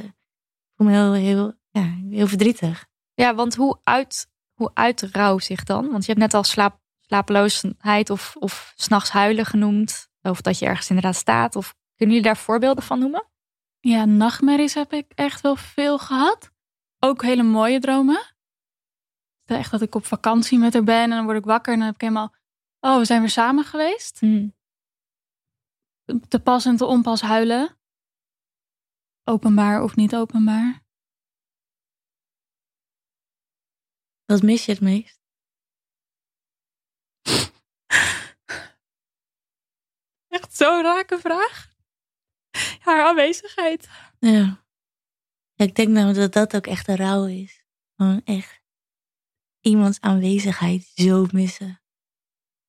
voel me heel, heel, ja, heel verdrietig. Ja, want hoe uit, hoe uit rouw zich dan? Want je hebt net al slaap, slapeloosheid of, of s'nachts huilen genoemd. Of dat je ergens inderdaad staat. Of kunnen jullie daar voorbeelden van noemen? Ja, nachtmerries heb ik echt wel veel gehad. Ook hele mooie dromen. Echt dat ik op vakantie met haar ben en dan word ik wakker en dan heb ik helemaal... Oh, we zijn weer samen geweest. Te pas en te onpas huilen. Openbaar of niet openbaar. Wat mis je het meest? Echt zo'n rake vraag. Haar aanwezigheid. Ja. Ja, Ik denk nou dat dat ook echt een rouw is. Gewoon echt iemands aanwezigheid zo missen.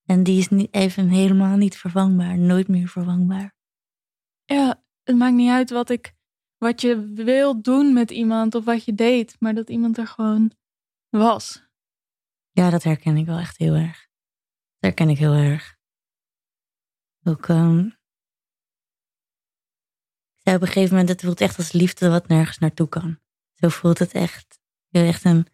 En die is niet, even helemaal niet vervangbaar. Nooit meer vervangbaar. Ja, het maakt niet uit wat ik, wat je wil doen met iemand of wat je deed, maar dat iemand er gewoon was. Ja, dat herken ik wel echt heel erg. Dat herken ik heel erg. ook. ehm, ik zei op een gegeven moment: het voelt echt als liefde wat nergens naartoe kan. Zo voelt het echt. Heel echt een,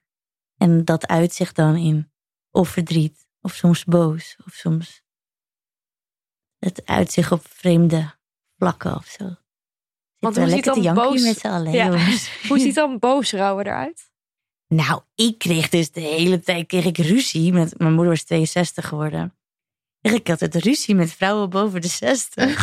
en dat uitzicht dan in of verdriet, of soms boos, of soms het uitzicht op vreemde vlakken of zo. Want hoe ziet dan boos- met z'n allen, Ja. Hoe ziet dan boos rouwen eruit? Nou, ik kreeg dus de hele tijd kreeg ik ruzie met mijn moeder was 62 geworden. En ik had het ruzie met vrouwen boven de 60.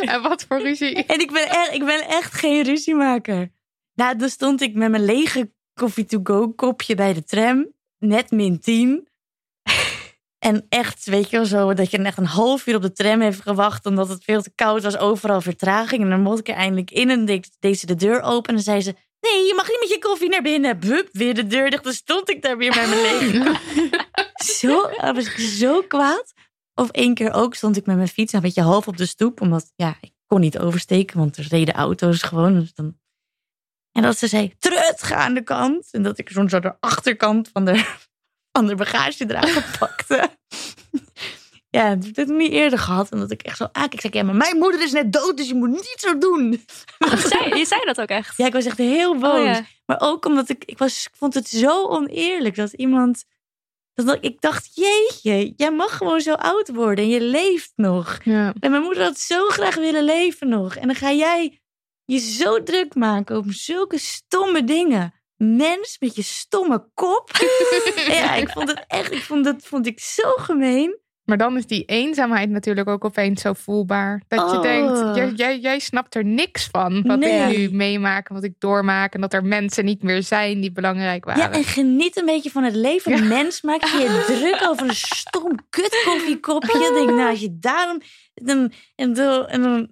En wat voor ruzie? En ik ben echt, ik ben echt geen ruziemaker. Nou, dan stond ik met mijn lege coffee to go kopje bij de tram, net min 10. En echt, weet je wel zo, dat je echt een half uur op de tram heeft gewacht omdat het veel te koud was, overal vertraging. En dan mocht ik er eindelijk in en deed deed ze de deur open en dan zei ze, nee, je mag niet met je koffie naar binnen. Bup, weer de deur dicht. Dan stond ik daar weer met mijn lege zo, was ik zo kwaad. Of één keer ook stond ik met mijn fiets een beetje half op de stoep. Omdat, ja, ik kon niet oversteken, want er reden auto's gewoon. Dus dan... En dat ze zei, trut, ga aan de kant. En dat ik zo'n zo de achterkant van de, van de bagagedrager pakte. Ja, dat heb ik niet eerder gehad. En dat ik echt zo aankijk. Ik zei, ja, maar mijn moeder is net dood, dus je moet niet zo doen. Zei, je zei dat ook echt? Ja, ik was echt heel boos. Oh, ja. Maar ook omdat ik, ik, was, ik vond het zo oneerlijk dat iemand. Dat ik dacht, jeetje, jij mag gewoon zo oud worden en je leeft nog. Ja. En mijn moeder had zo graag willen leven nog. En dan ga jij je zo druk maken over zulke stomme dingen. Mens met je stomme kop. ja, ik vond het echt, ik vond dat vond ik zo gemeen. Maar dan is die eenzaamheid natuurlijk ook opeens zo voelbaar. Dat je Oh. denkt, jij, jij, jij snapt er niks van. Wat Nee. ik nu meemaak en wat ik doormaak. En dat er mensen niet meer zijn die belangrijk waren. Ja, en geniet een beetje van het leven. Mens maak je je druk over een stom kut koffiekopje. Denk nou, als je daarom... Dan, en, dan, en dan,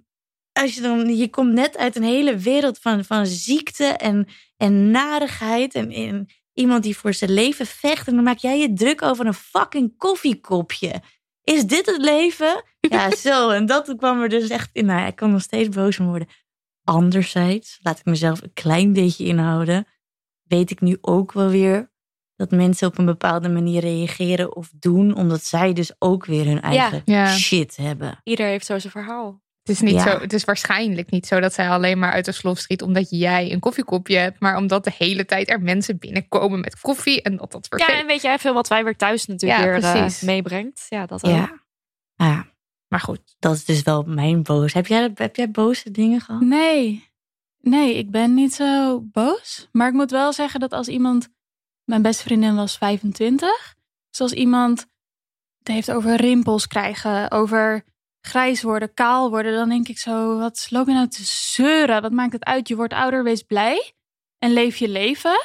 als je dan... Je komt net uit een hele wereld van, van ziekte en, en narigheid. En, en iemand die voor zijn leven vecht. En dan maak jij je druk over een fucking koffiekopje. Is dit het leven? Ja, zo. En dat kwam er dus echt in. Nou, ik kan nog steeds boos van worden. Anderzijds, laat ik mezelf een klein beetje inhouden weet ik nu ook wel weer dat mensen op een bepaalde manier reageren of doen, omdat zij dus ook weer hun eigen Ja. shit hebben. Ieder heeft zo zijn verhaal. Het is, niet Ja. zo, het is waarschijnlijk niet zo dat zij alleen maar uit de slof schiet omdat jij een koffiekopje hebt, maar omdat de hele tijd er mensen binnenkomen met koffie en dat dat Ja, vervelend en weet jij veel wat wij weer thuis natuurlijk Ja, weer eh, precies. meebrengt? Ja, dat ook. Ja. Ah, Maar goed. dat is dus wel mijn boos. Heb jij, heb jij boze dingen gehad? Nee. Nee, ik ben niet zo boos. Maar ik moet wel zeggen dat als iemand... Mijn beste vriendin was 25. Dus als iemand het heeft over rimpels krijgen, over grijs worden, kaal worden, dan denk ik zo, wat loop je nou te zeuren? Wat maakt het uit? Je wordt ouder, wees blij en leef je leven.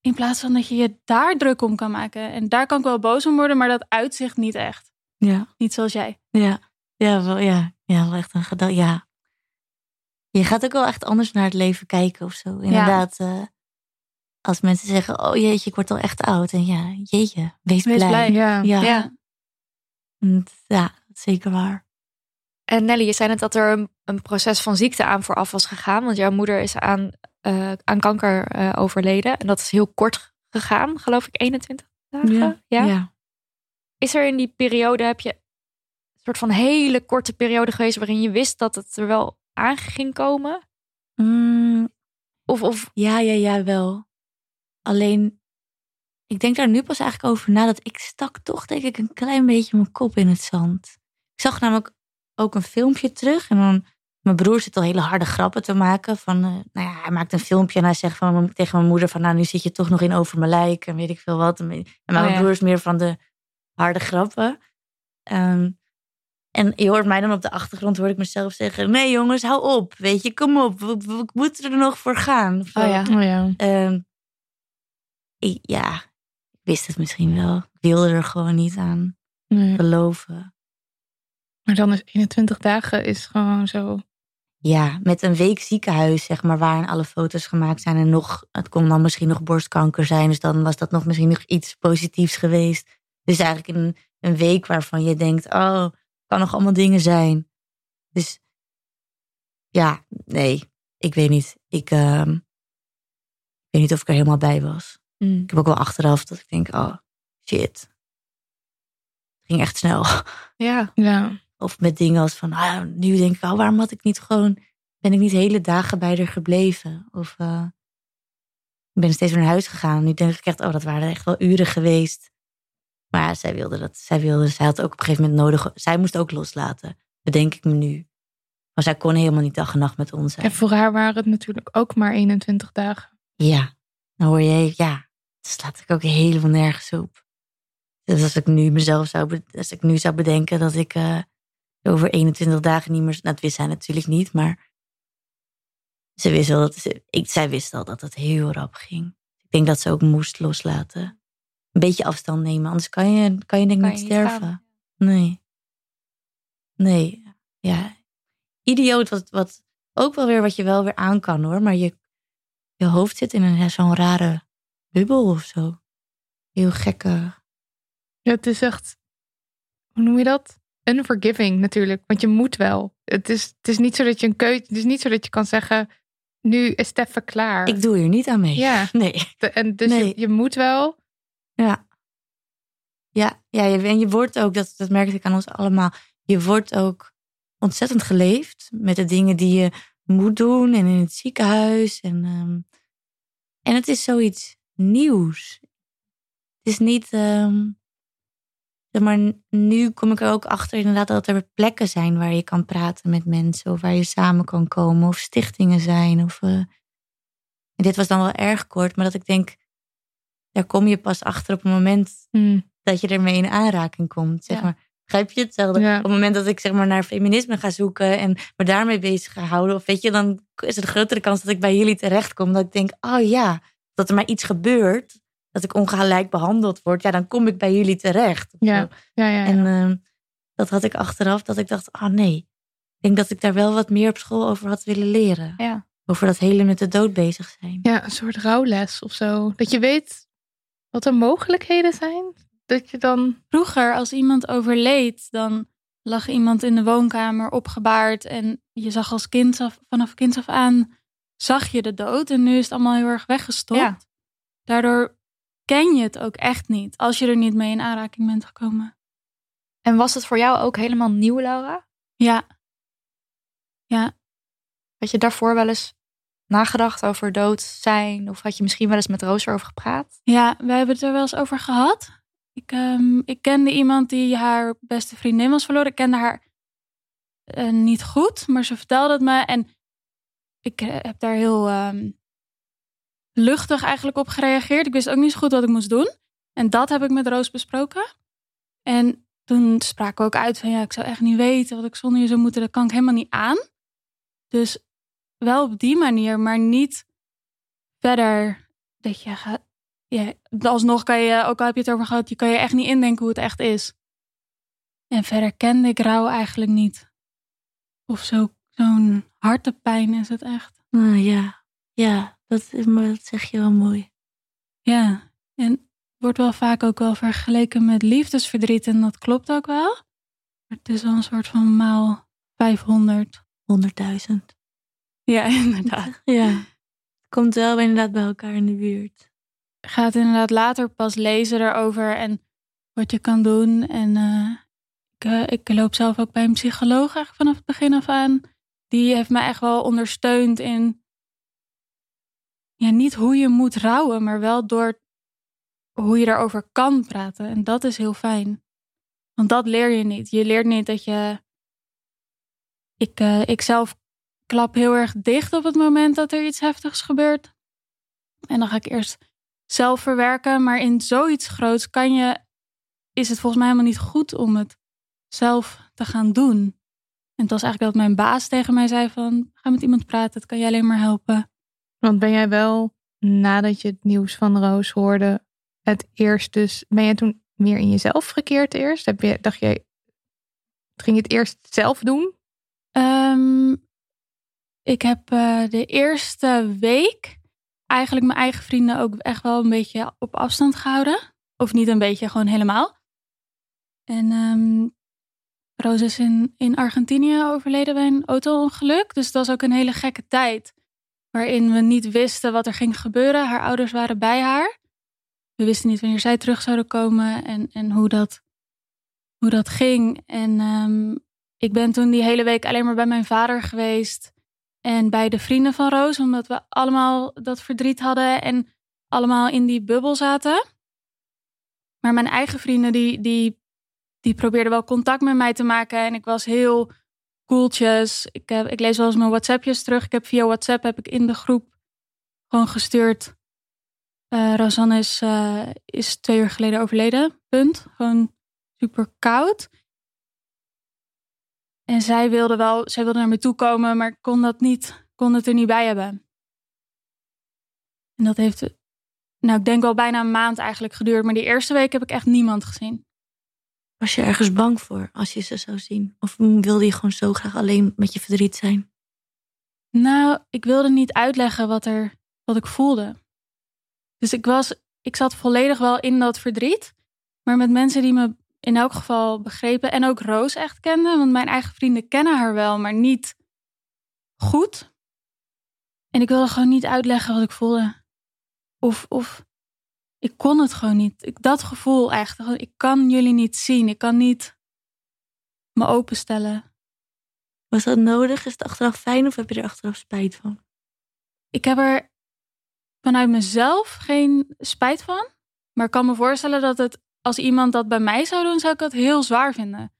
In plaats van dat je je daar druk om kan maken. En daar kan ik wel boos om worden, maar dat uitzicht niet echt. Ja. Niet zoals jij. Ja, ja, wel, ja. ja wel echt een gedachte. Ja. Je gaat ook wel echt anders naar het leven kijken of zo. Inderdaad. eh, als mensen zeggen, oh jeetje, ik word al echt oud. En ja, jeetje, wees, Wees blij. blij. Ja. Ja. Ja. En Ja, dat is zeker waar. En Nelly, je zei net dat er een, een proces van ziekte aan vooraf was gegaan. Want jouw moeder is aan, eh, aan kanker eh, overleden. En dat is heel kort gegaan, geloof ik, 21 dagen. ja. Is er in die periode, heb je een soort van hele korte periode geweest... waarin je wist dat het er wel aan ging komen? Mm, Of, of ja, ja, ja, wel. Alleen, ik denk daar nu pas eigenlijk over na dat ik stak toch denk ik een klein beetje mijn kop in het zand. Ik zag namelijk ook een filmpje terug en dan mijn broer zit al hele harde grappen te maken van, eh, nou ja, hij maakt een filmpje en hij zegt van, tegen mijn moeder van, nou nu zit je toch nog in over mijn lijk en weet ik veel wat. En mijn Oh ja. broer is meer van de harde grappen. Ehm, en je hoort mij dan op de achtergrond, hoor ik mezelf zeggen, nee jongens, hou op, weet je, kom op, we, we- we moeten er nog voor gaan. Of. Oh ja. Oh ja. Ehm, ik- ja, ik wist het misschien wel. Ik wilde er gewoon niet aan Nee. geloven. Maar dan is 21 dagen is gewoon zo. Ja, met een week ziekenhuis, zeg maar, waarin alle foto's gemaakt zijn. En nog, het kon dan misschien nog borstkanker zijn. Dus dan was dat nog misschien nog iets positiefs geweest. Dus eigenlijk een, een week waarvan je denkt, oh, kan nog allemaal dingen zijn. Dus ja, nee, ik weet niet. Ik, ehm, weet niet of ik er helemaal bij was. Mm. Ik heb ook wel achteraf dat ik denk, oh, shit. ging echt snel. Ja. Ja. Of met dingen als van, ah, nu denk ik, oh, waarom had ik niet gewoon, ben ik niet hele dagen bij haar gebleven? Of eh, ik ben steeds weer naar huis gegaan. Nu denk ik echt, oh, dat waren echt wel uren geweest. Maar ja, zij wilde dat. Zij wilde, zij had ook op een gegeven moment nodig. Zij moest ook loslaten. Bedenk ik me nu. Maar zij kon helemaal niet dag en nacht met ons zijn. En voor haar waren het natuurlijk ook maar 21 dagen. Ja, dan hoor je, ja, dat slaat ik ook helemaal nergens op. Dus als ik nu mezelf zou, als ik nu zou bedenken dat ik eh, over 21 dagen niet meer, nou, dat wist zij natuurlijk niet, maar ze wist wel dat, ze, ik, zij wist al dat het heel rap ging. Ik denk dat ze ook moest loslaten. Een beetje afstand nemen, anders kan je, kan je denk ik niet sterven. gaan. Nee. Nee, ja. Idioot, wat, wat ook wel weer wat je wel weer aan kan hoor, maar je, je hoofd zit in een zo'n rare bubbel of zo. Heel gekke. Ja, het is echt, hoe noem je dat? Unforgiving natuurlijk, want je moet wel. Het is, het is niet zo dat je een keuze, het is niet zo dat je kan zeggen, nu is het even klaar. Ik doe hier niet aan mee. Ja. Nee. De- En dus Nee. je, je moet wel. Ja. Ja, ja je, en je wordt ook, dat, dat merkte ik aan ons allemaal, je wordt ook ontzettend geleefd met de dingen die je moet doen en in het ziekenhuis. En, ehm, en het is zoiets nieuws. Het is niet, ehm, maar, nu kom ik er ook achter inderdaad dat er plekken zijn waar je kan praten met mensen of waar je samen kan komen of stichtingen zijn. Of, eh, en dit was dan wel erg kort, maar dat ik denk, daar kom je pas achter op het moment dat je ermee in aanraking komt. Zeg Ja. maar. Begrijp je hetzelfde? Ja. Op het moment dat ik zeg maar naar feminisme ga zoeken en me daarmee bezig ga houden, of weet je, dan is er een grotere kans dat ik bij jullie terechtkom. Dat ik denk, oh ja, dat er maar iets gebeurt, dat ik ongelijk behandeld word, ja, dan kom ik bij jullie terecht. Ja, ja, ja. ja. En ehm, dat had ik achteraf, dat ik dacht, ah nee, ik denk dat ik daar wel wat meer op school over had willen leren. Ja. Over dat hele met de dood bezig zijn. ja, een soort rouwles of zo. Dat je weet wat de mogelijkheden zijn. Dat je dan. Vroeger, als iemand overleed, dan lag iemand in de woonkamer opgebaard. En je zag als kind af, vanaf kind af aan, zag je de dood. En nu is het allemaal heel erg weggestopt. Ja. Daardoor ken je het ook echt niet, als je er niet mee in aanraking bent gekomen. En was het voor jou ook helemaal nieuw, Laura? Ja. Ja. Had je daarvoor wel eens nagedacht over dood zijn? Of had je misschien wel eens met Roos erover gepraat? Ja, we hebben het er wel eens over gehad. Ik, ehm, ik kende iemand die haar beste vriendin was verloren. Ik kende haar eh, niet goed, maar ze vertelde het me. En ik eh, heb daar heel ehm, luchtig eigenlijk op gereageerd. Ik wist ook niet zo goed wat ik moest doen. En dat heb ik met Roos besproken. En toen spraken we ook uit van ja, ik zou echt niet weten wat ik zonder je zou moeten. Dat kan ik helemaal niet aan. Dus wel op die manier, maar niet verder dat je gaat. Alsnog kan je, ook al heb je het over gehad, je kan je echt niet indenken hoe het echt is. En verder kende ik rouw eigenlijk niet. Of zo, zo'n hartepijn is het echt. Ah, ja, ja dat, dat zeg je wel mooi. Ja, en wordt wel vaak ook wel vergeleken met liefdesverdriet en dat klopt ook wel. Maar het is wel een soort van maal 500. 100.000. Ja, inderdaad. Ja. Komt wel inderdaad bij elkaar in de buurt. Gaat inderdaad later pas lezen erover en wat je kan doen. En eh, ik, eh, ik loop zelf ook bij een psycholoog eigenlijk vanaf het begin af aan. Die heeft mij echt wel ondersteund in ja, niet hoe je moet rouwen, maar wel door hoe je daarover kan praten. En dat is heel fijn. Want dat leer je niet. Je leert niet dat je. Ik, eh, ik zelf klap heel erg dicht op het moment dat er iets heftigs gebeurt. En dan ga ik eerst zelf verwerken. Maar in zoiets groots kan je, is het volgens mij helemaal niet goed om het zelf te gaan doen. En het was eigenlijk dat mijn baas tegen mij zei van... ga met iemand praten, het kan je alleen maar helpen. Want ben jij wel, nadat je het nieuws van Roos hoorde, het eerst dus. Ben jij toen meer in jezelf gekeerd eerst? Heb je, dacht jij. Ging je het eerst zelf doen? Ehm, ik heb eh, de eerste week eigenlijk mijn eigen vrienden ook echt wel een beetje op afstand gehouden. Of niet een beetje, gewoon helemaal. En ehm Roos is in, in Argentinië overleden bij een auto-ongeluk. Dus dat was ook een hele gekke tijd. Waarin we niet wisten wat er ging gebeuren. Haar ouders waren bij haar. We wisten niet wanneer zij terug zouden komen en, en hoe, dat, hoe dat ging. En ehm, ik ben toen die hele week alleen maar bij mijn vader geweest. En bij de vrienden van Roos, omdat we allemaal dat verdriet hadden en allemaal in die bubbel zaten. Maar mijn eigen vrienden, die, die, die probeerden wel contact met mij te maken. En ik was heel Ik, heb, ik lees wel eens mijn WhatsAppjes terug. Ik heb via WhatsApp heb ik in de groep gewoon gestuurd. Uh, Razan is, uh, is twee uur geleden overleden. Punt. Gewoon super koud. En zij wilde wel, zij wilde naar me toe komen, maar kon dat niet, kon het er niet bij hebben. En dat heeft, nou, ik denk wel bijna een maand eigenlijk geduurd. Maar die eerste week heb ik echt niemand gezien. Was je ergens bang voor als je ze zou zien? Of wilde je gewoon zo graag alleen met je verdriet zijn? Nou, ik wilde niet uitleggen wat, er, wat ik voelde. Dus ik, was, ik zat volledig wel in dat verdriet. Maar met mensen die me in elk geval begrepen en ook Roos echt kenden. Want mijn eigen vrienden kennen haar wel, maar niet goed. En ik wilde gewoon niet uitleggen wat ik voelde. Of, of ik kon het gewoon niet. Ik, dat gevoel echt. Ik kan jullie niet zien. Ik kan niet me openstellen. Was dat nodig? Is het achteraf fijn of heb je er achteraf spijt van? Ik heb er vanuit mezelf geen spijt van. Maar ik kan me voorstellen dat het, als iemand dat bij mij zou doen, zou ik dat heel zwaar vinden.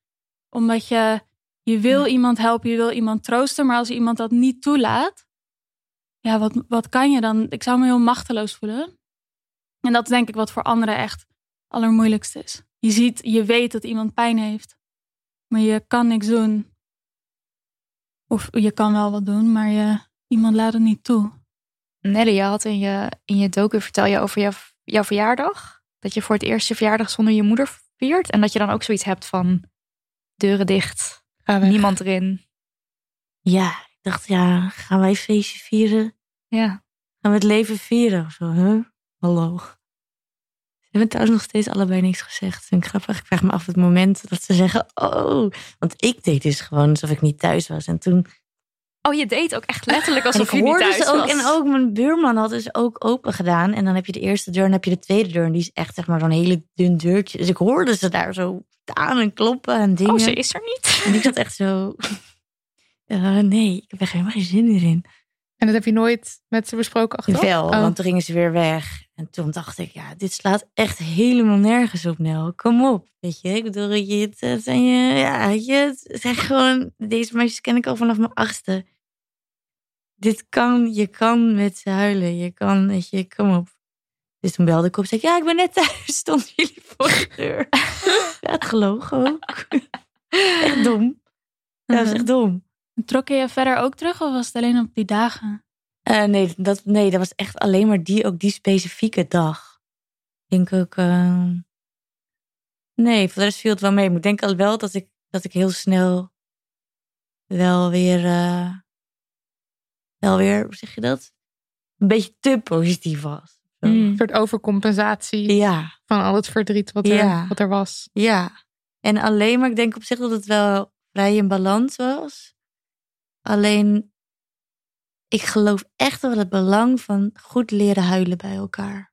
Omdat je, je wil iemand helpen, je wil iemand troosten. Maar als iemand dat niet toelaat, ja, wat, wat kan je dan? Ik zou me heel machteloos voelen. En dat is denk ik wat voor anderen echt allermoeilijkst is. Je ziet, je weet dat iemand pijn heeft, maar je kan niks doen. Of je kan wel wat doen, maar je, iemand laat het niet toe. Nelly, je had in je, in je docu vertel je over jouw, jouw verjaardag. Dat je voor het eerst je verjaardag zonder je moeder viert. En dat je dan ook zoiets hebt van deuren dicht, niemand erin. Ja, ik dacht, ja, gaan wij feestje vieren? Ja. Gaan we het leven vieren of zo, huh? Hallo. Ze hebben trouwens nog steeds allebei niks gezegd. Vind ik grappig. Ik vraag me af het moment dat ze zeggen, oh. Want ik deed dus gewoon alsof ik niet thuis was. En toen... Oh, je deed ook echt letterlijk alsof je niet thuis ook, was. En ook mijn buurman had dus ook open gedaan. En dan heb je de eerste deur en dan heb je de tweede deur. En die is echt zeg maar zo'n hele dun deurtje. Dus ik hoorde ze daar zo staan en kloppen en dingen. Oh, ze is er niet. En ik zat echt zo... Uh, nee, ik heb er helemaal geen zin meer in. En dat heb je nooit met ze besproken achteraf? Wel, Oh. want toen gingen ze weer weg. En toen dacht ik, ja, dit slaat echt helemaal nergens op, Nel. Kom op, weet je. Ik bedoel, je, het, zijn je, ja, het zijn gewoon, deze meisjes ken ik al vanaf mijn achtste. Dit kan, je kan met ze huilen. Je kan, weet je, kom op. Dus toen belde ik op, zei ik, ja, ik ben net thuis. Stonden jullie voor de deur. ja, het geloog ook. echt dom. Ja, dat is echt dom. Trok je je verder ook terug of was het alleen op die dagen? Uh, nee, dat, nee, dat was echt alleen maar die, ook die specifieke dag. Ik denk ook. Uh... Nee, voor de rest viel het wel mee. Maar ik denk al wel dat ik, dat ik heel snel wel weer. Uh... wel weer, hoe zeg je dat? Een beetje te positief was. Mm. Een soort overcompensatie ja. van al het verdriet wat er, ja. wat er was. Ja, en alleen maar ik denk op zich dat het wel vrij in balans was. Alleen ik geloof echt wel het belang van goed leren huilen bij elkaar.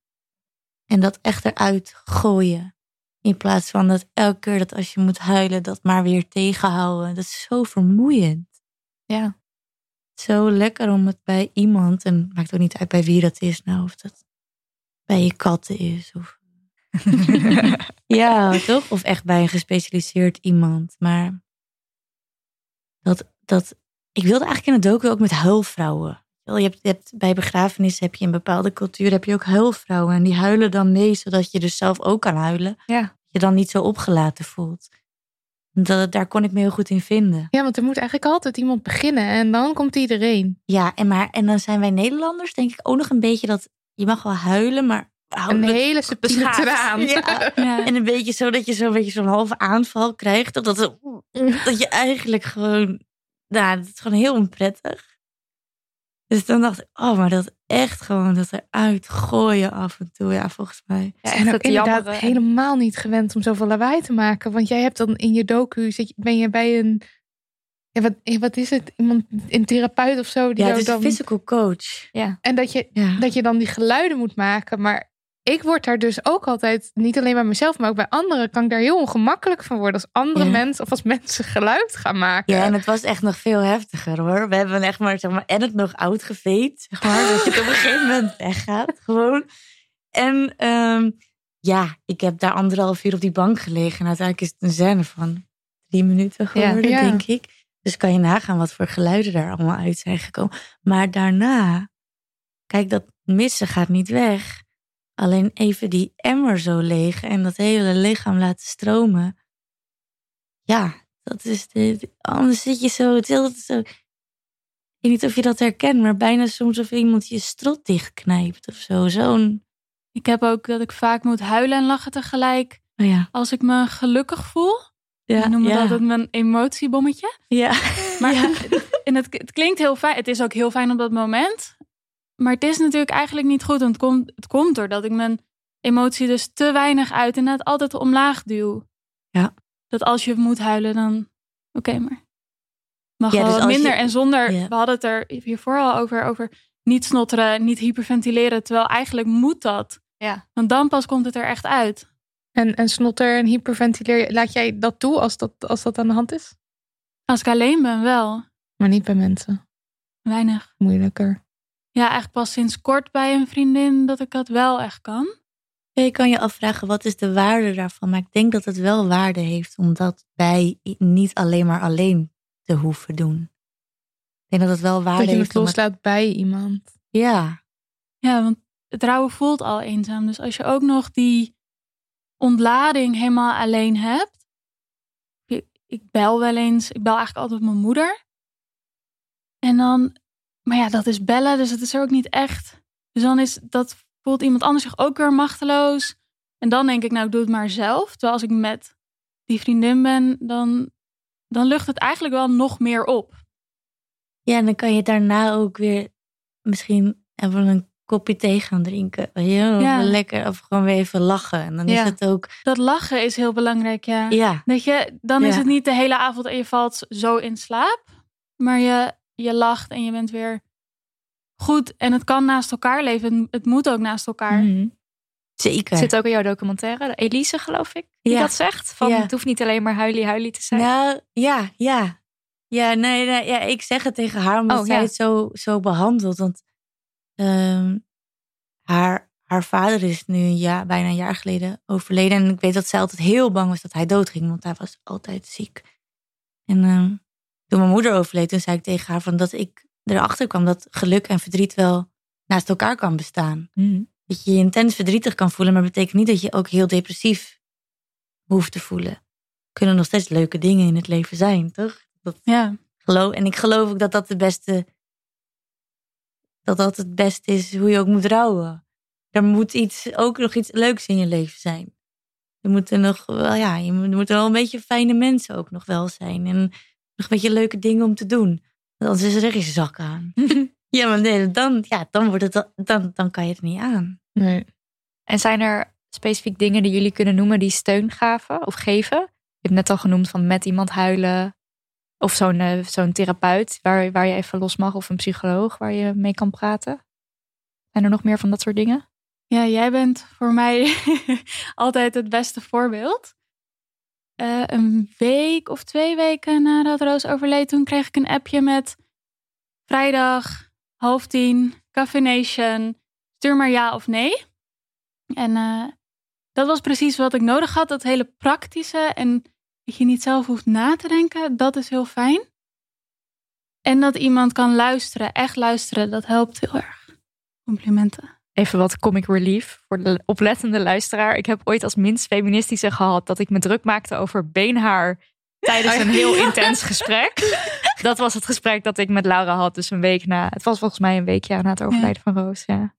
En dat echt eruit gooien. In plaats van dat elke keer dat als je moet huilen, dat maar weer tegenhouden. Dat is zo vermoeiend. Ja. Zo lekker om het bij iemand, en het maakt ook niet uit bij wie dat is nou, of dat bij je katten is. Of... ja, toch? Of echt bij een gespecialiseerd iemand. Maar dat, dat ik wilde eigenlijk in het docu ook met huilvrouwen. Je hebt, je hebt, bij begrafenissen heb je in bepaalde cultuur heb je ook huilvrouwen. En die huilen dan mee, zodat je dus zelf ook kan huilen. Ja. Je dan niet zo opgelaten voelt. Dat, daar kon ik me heel goed in vinden. Ja, want er moet eigenlijk altijd iemand beginnen en dan komt iedereen. Ja, en, maar, en dan zijn wij Nederlanders denk ik ook nog een beetje dat je mag wel huilen, maar een hele subtiele traan. Ja. ja. En een beetje zo dat je zo'n beetje zo'n halve aanval krijgt. Dat, dat, dat je eigenlijk gewoon nou, dat is gewoon heel onprettig. Dus dan dacht ik, oh, maar dat echt gewoon dat eruit gooien af en toe. Ja, volgens mij. Ja, en ook inderdaad jammer. helemaal niet gewend om zoveel lawaai te maken. Want jij hebt dan in je docu, zit, ben je bij een, ja, wat, wat is het? Iemand, een therapeut of zo? Die ja, het is dan, een physical coach. Ja. En dat je, ja. dat je dan die geluiden moet maken. Maar ik word daar dus ook altijd, niet alleen bij mezelf, maar ook bij anderen, kan ik daar heel ongemakkelijk van worden als andere Ja. mensen of als mensen geluid gaan maken. Ja, en het was echt nog veel heftiger hoor. We hebben echt maar, zeg maar en het nog oud geveed. Zeg maar, dat je het op een gegeven moment weggaat. Gewoon. En ehm, ja, ik heb daar anderhalf uur op die bank gelegen. En uiteindelijk is het een scène van drie minuten geworden, Ja. denk ik. Dus kan je nagaan wat voor geluiden daar allemaal uit zijn gekomen. Maar daarna, kijk, dat missen gaat niet weg. Alleen even die emmer zo leeg en dat hele lichaam laten stromen. Ja, dat is de, de- anders zit je zo, het is zo. Ik weet niet of je dat herkent, maar bijna soms of iemand je strot dichtknijpt of zo. Zo'n. Ik heb ook dat ik vaak moet huilen en lachen tegelijk. Oh ja. Als ik me gelukkig voel. Ja, ik noem ja. altijd mijn emotiebommetje. Ja. Maar en het, het klinkt heel fijn. Het is ook heel fijn op dat moment. Maar het is natuurlijk eigenlijk niet goed. Want het komt, het komt doordat ik mijn emotie dus te weinig uit en het altijd omlaag duw. Ja. Dat als je moet huilen, dan oké maar. Mag Ja, wel dus wat als je- minder. En zonder, Ja. we hadden het er hiervoor al over, over niet snotteren, niet hyperventileren. Terwijl eigenlijk moet dat. Ja. Want dan pas komt het er echt uit. En, en snotter en hyperventileer, laat jij dat toe als dat, als dat aan de hand is? Als ik alleen ben, wel. Maar niet bij mensen. Weinig. Moeilijker. Ja, eigenlijk pas sinds kort bij een vriendin dat ik dat wel echt kan. Je kan je afvragen wat is de waarde daarvan. Maar ik denk dat het wel waarde heeft om dat bij niet alleen maar alleen te hoeven doen. Ik denk dat het wel waarde Dat je het heeft. loslaat bij iemand. Ja, Ja, want het rouwen voelt al eenzaam. Dus als je ook nog die ontlading helemaal alleen hebt. Ik, ik bel wel eens, ik bel eigenlijk altijd mijn moeder. En dan, maar ja, dat is bellen, dus het is er ook niet echt. Dus dan is dat, voelt iemand anders zich ook weer machteloos. En dan denk ik, nou, ik doe het maar zelf. Terwijl als ik met die vriendin ben, dan, dan lucht het eigenlijk wel nog meer op. Ja, en dan kan je daarna ook weer misschien even een kopje thee gaan drinken. Ja. lekker, of gewoon weer even lachen. En dan is Ja. het ook. Dat lachen is heel belangrijk, ja. Ja, Dat je, dan is het niet de hele avond en je valt zo in slaap. Maar je, je lacht en je bent weer goed. En het kan naast elkaar leven. Het, moet ook naast elkaar. Mhm. zeker. Zit ook in jouw documentaire. Elise, geloof ik, die Ja. dat zegt. Van, Ja. Het hoeft niet alleen maar huilie huilie te zijn. Nou, ja, ja. Ja, nee, nee ja, ik zeg het tegen haar omdat Oh, zij ja. het zo, zo behandelt. Want ehm, haar, haar vader is nu een jaar, bijna een jaar geleden overleden. En ik weet dat zij altijd heel bang was dat hij doodging, want hij was altijd ziek. En ehm, toen mijn moeder overleed, toen zei ik tegen haar van dat ik erachter kwam dat geluk en verdriet wel naast elkaar kan bestaan. Mhm. Dat je je intens verdrietig kan voelen, maar betekent niet dat je ook heel depressief hoeft te voelen. Kunnen nog steeds leuke dingen in het leven zijn, toch? Dat Ja. geloof, en ik geloof ook dat dat de beste, dat dat het beste is hoe je ook moet rouwen. Er moet iets, ook nog iets leuks in je leven zijn. Je moet er nog wel, ja, je moet, er wel een beetje fijne mensen ook nog wel zijn. En nog een beetje leuke dingen om te doen. Want Anders is er echt je zak aan. ja, maar nee, dan, ja, dan, wordt het, dan, dan kan je het niet aan. Nee. En zijn er specifiek dingen die jullie kunnen noemen die steun gaven of geven? Je hebt net al genoemd van met iemand huilen. Of zo'n eh, zo'n therapeut waar, waar je even los mag. Of een psycholoog waar je mee kan praten. Zijn er nog meer van dat soort dingen? Ja, jij bent voor mij altijd het beste voorbeeld. Eh, een week of twee weken nadat Roos overleed, toen kreeg ik een appje met vrijdag half tien, Nation, stuur maar ja of nee. En eh, dat was precies wat ik nodig had, dat hele praktische en dat je niet zelf hoeft na te denken, dat is heel fijn. En dat iemand kan luisteren, echt luisteren, dat helpt heel erg. Complimenten. Even wat comic relief voor de oplettende luisteraar. Ik heb ooit als minst feministische gehad dat ik me druk maakte over beenhaar tijdens een heel intens gesprek. Dat was het gesprek dat ik met Laura had, dus een week na. Het was volgens mij een week ja, na het overlijden van Roos. Ja.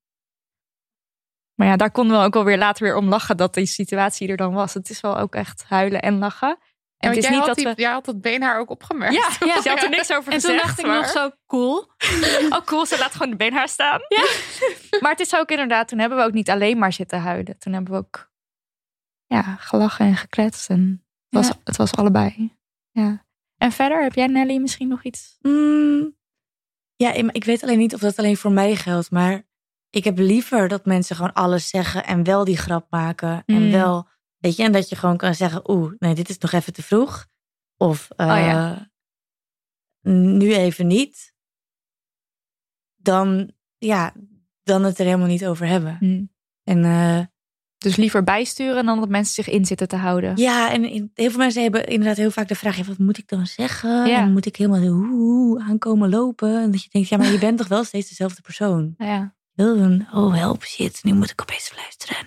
Maar ja, daar konden we ook alweer later weer om lachen dat die situatie er dan was. Het is wel ook echt huilen en lachen. En Ja, het is jij, niet had dat die, we. jij had dat beenhaar ook opgemerkt. Ja, ja, ze had er niks over En toen gezegd. dacht ik maar- nog zo cool. Oh, cool. Ze laat gewoon de beenhaar staan. Ja. maar het is ook inderdaad, toen hebben we ook niet alleen maar zitten huilen. Toen hebben we ook ja, gelachen en gekletst. En het, was, Ja. het was allebei. Ja. En verder, heb jij Nelly misschien nog iets? Mm, ja, ik- ik weet alleen niet of dat alleen voor mij geldt, maar ik heb liever dat mensen gewoon alles zeggen en wel die grap maken. En Mm. wel, weet je, en dat je gewoon kan zeggen, oeh, nee, dit is nog even te vroeg. Of eh, Oh ja. nu even niet. Dan, ja, dan het er helemaal niet over hebben. Mm. En eh, Dus liever bijsturen dan dat mensen zich in zitten te houden. ja, en heel veel mensen hebben inderdaad heel vaak de vraag, wat moet ik dan zeggen? Ja. En moet ik helemaal aankomen lopen? En dat je denkt, ja, maar je bent toch wel steeds dezelfde persoon? Ja. Heel een, oh help, shit, nu moet ik opeens luisteren.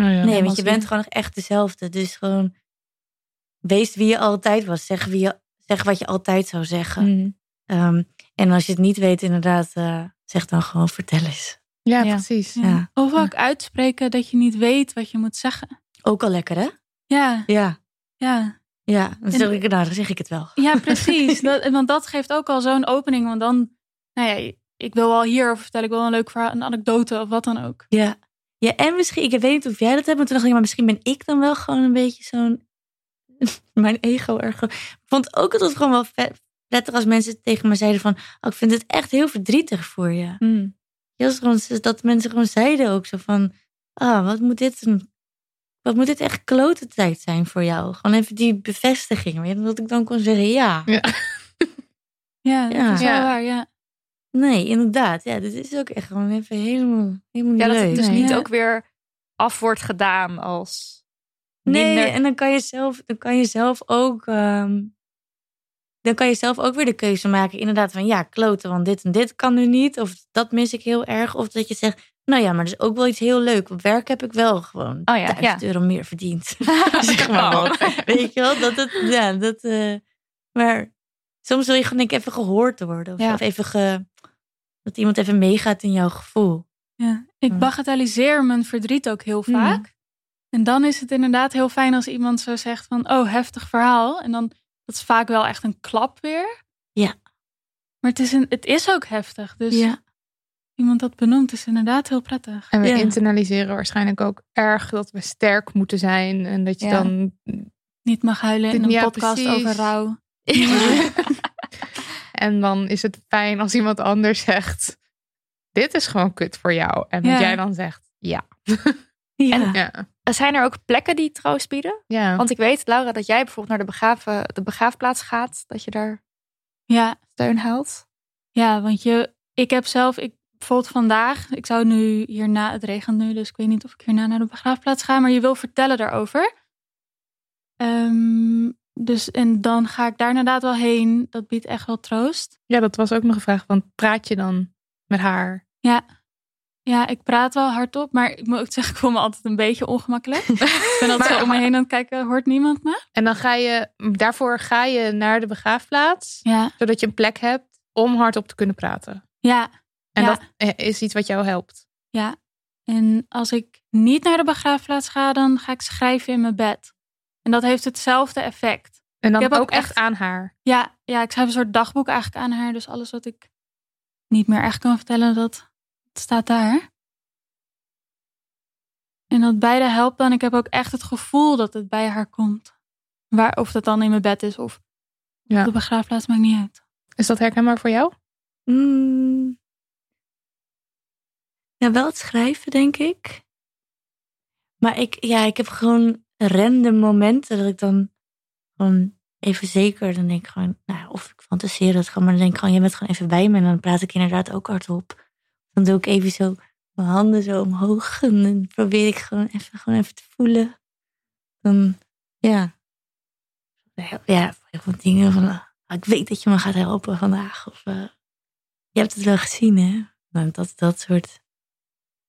Nou, mooi. Nee, want je bent gewoon nog echt dezelfde. Dus gewoon, wees wie je altijd was. Zeg, wie je, zeg wat je altijd zou zeggen. Mm. Ehm, en als je het niet weet, inderdaad, eh, zeg dan gewoon vertel eens. Ja, Ja. precies. Ja. Of ook uitspreken dat je niet weet wat je moet zeggen. Ook al lekker, hè? Ja, Ja. ja. Ja, dan zeg ik, nou, dan zeg ik het wel. Ja, precies. dat, want dat geeft ook al zo'n opening. Want dan, nou ja, ik wil wel hierover vertellen. Ik wil een leuk verhaal, een anekdote of wat dan ook. Ja. Ja, en misschien, ik weet niet of jij dat hebt, maar toen dacht ik, maar misschien ben ik dan wel gewoon een beetje zo'n, mijn ego erg. Ik vond ook altijd gewoon wel vet, prettig als mensen tegen me zeiden van, oh, ik vind het echt heel verdrietig voor je. Mm. Ja, dat, gewoon, dat mensen gewoon zeiden ook zo van, ah, wat moet dit een, wat moet dit echt klote tijd zijn voor jou? Gewoon even die bevestiging, weet je, dat ik dan kon zeggen, ja. Ja. Ja, dat Ja. is wel Ja. waar, ja. Nee, inderdaad. Ja, dit is ook echt gewoon even helemaal, helemaal niet Ja, dat leuk. het dus Nee. niet Ja. ook weer af wordt gedaan als Nee, en dan kan je zelf, dan kan je zelf ook. ehm, dan kan je zelf ook weer de keuze maken. Inderdaad, van ja, kloten, want dit en dit kan nu niet. Of dat mis ik heel erg. Of dat je zegt, nou ja, maar dat is ook wel iets heel leuk. Op werk heb ik wel gewoon Oh ja, 1000 ja. euro meer verdiend. zeg maar Oh. wat. Weet je wel, dat het, ja, dat. eh, maar soms wil je gewoon denk ik, even gehoord worden. Of, Ja. of even ge, dat iemand even meegaat in jouw gevoel. ja. Ik bagatelliseer mijn verdriet ook heel vaak. En dan is het inderdaad heel fijn als iemand zo zegt van... oh, heftig verhaal. En dan, dat is vaak wel echt een klap weer. Ja. Maar het is, een, het is ook heftig. Dus Ja. iemand dat benoemt is inderdaad heel prettig. En we Ja. internaliseren waarschijnlijk ook erg dat we sterk moeten zijn. En dat je Ja. dan Niet mag huilen in een Ja, podcast precies. over rouw. En dan is het fijn als iemand anders zegt: Dit is gewoon kut voor jou. En dat Ja. jij dan zegt: Ja. Ja. Ja. Zijn er ook plekken die troost bieden? ja. Want ik weet, Laura, dat jij bijvoorbeeld naar de, begraven, de begraafplaats gaat. Dat je daar Ja, steun haalt. Ja, want je, ik heb zelf, ik, bijvoorbeeld vandaag, ik zou nu hierna, het regent nu, dus ik weet niet of ik hierna naar de begraafplaats ga, maar je wil vertellen daarover. Ehm, dus en dan ga ik daar inderdaad wel heen. Dat biedt echt wel troost. ja, dat was ook nog een vraag. Want praat je dan met haar? Ja, ja ik praat wel hardop, maar ik moet ook zeggen, ik voel me altijd een beetje ongemakkelijk. ik ben altijd Maar- om me heen aan het kijken, hoort niemand me? En dan ga je, daarvoor ga je naar de begraafplaats. Ja, Zodat je een plek hebt om hardop te kunnen praten. ja, En Ja. dat is iets wat jou helpt. ja. En als ik niet naar de begraafplaats ga, dan ga ik schrijven in mijn bed. En dat heeft hetzelfde effect. En dan Ik heb ook, ook echt echt- aan haar. Ja, ja, ik schrijf een soort dagboek eigenlijk aan haar. Dus alles wat ik niet meer echt kan vertellen, dat, dat staat daar. En dat beide helpt dan. Ik heb ook echt het gevoel dat het bij haar komt. Waar, of dat dan in mijn bed is of Ja. op de begraafplaats, maakt niet uit. Is dat herkenbaar voor jou? Mm. Ja, wel het schrijven, denk ik. Maar ik, ja, ik heb gewoon random momenten dat ik dan gewoon even zeker, dan denk ik gewoon, nou, of ik fantaseer het gewoon, maar dan denk ik gewoon, je bent gewoon even bij me en dan praat ik inderdaad ook hardop. Dan doe ik even zo mijn handen zo omhoog en dan probeer ik gewoon even, gewoon even te voelen. Dan, ja. Ja, gewoon dingen van, ah, ik weet dat je me gaat helpen vandaag. Of, eh, je hebt het wel gezien, hè? Nou, dat, dat soort,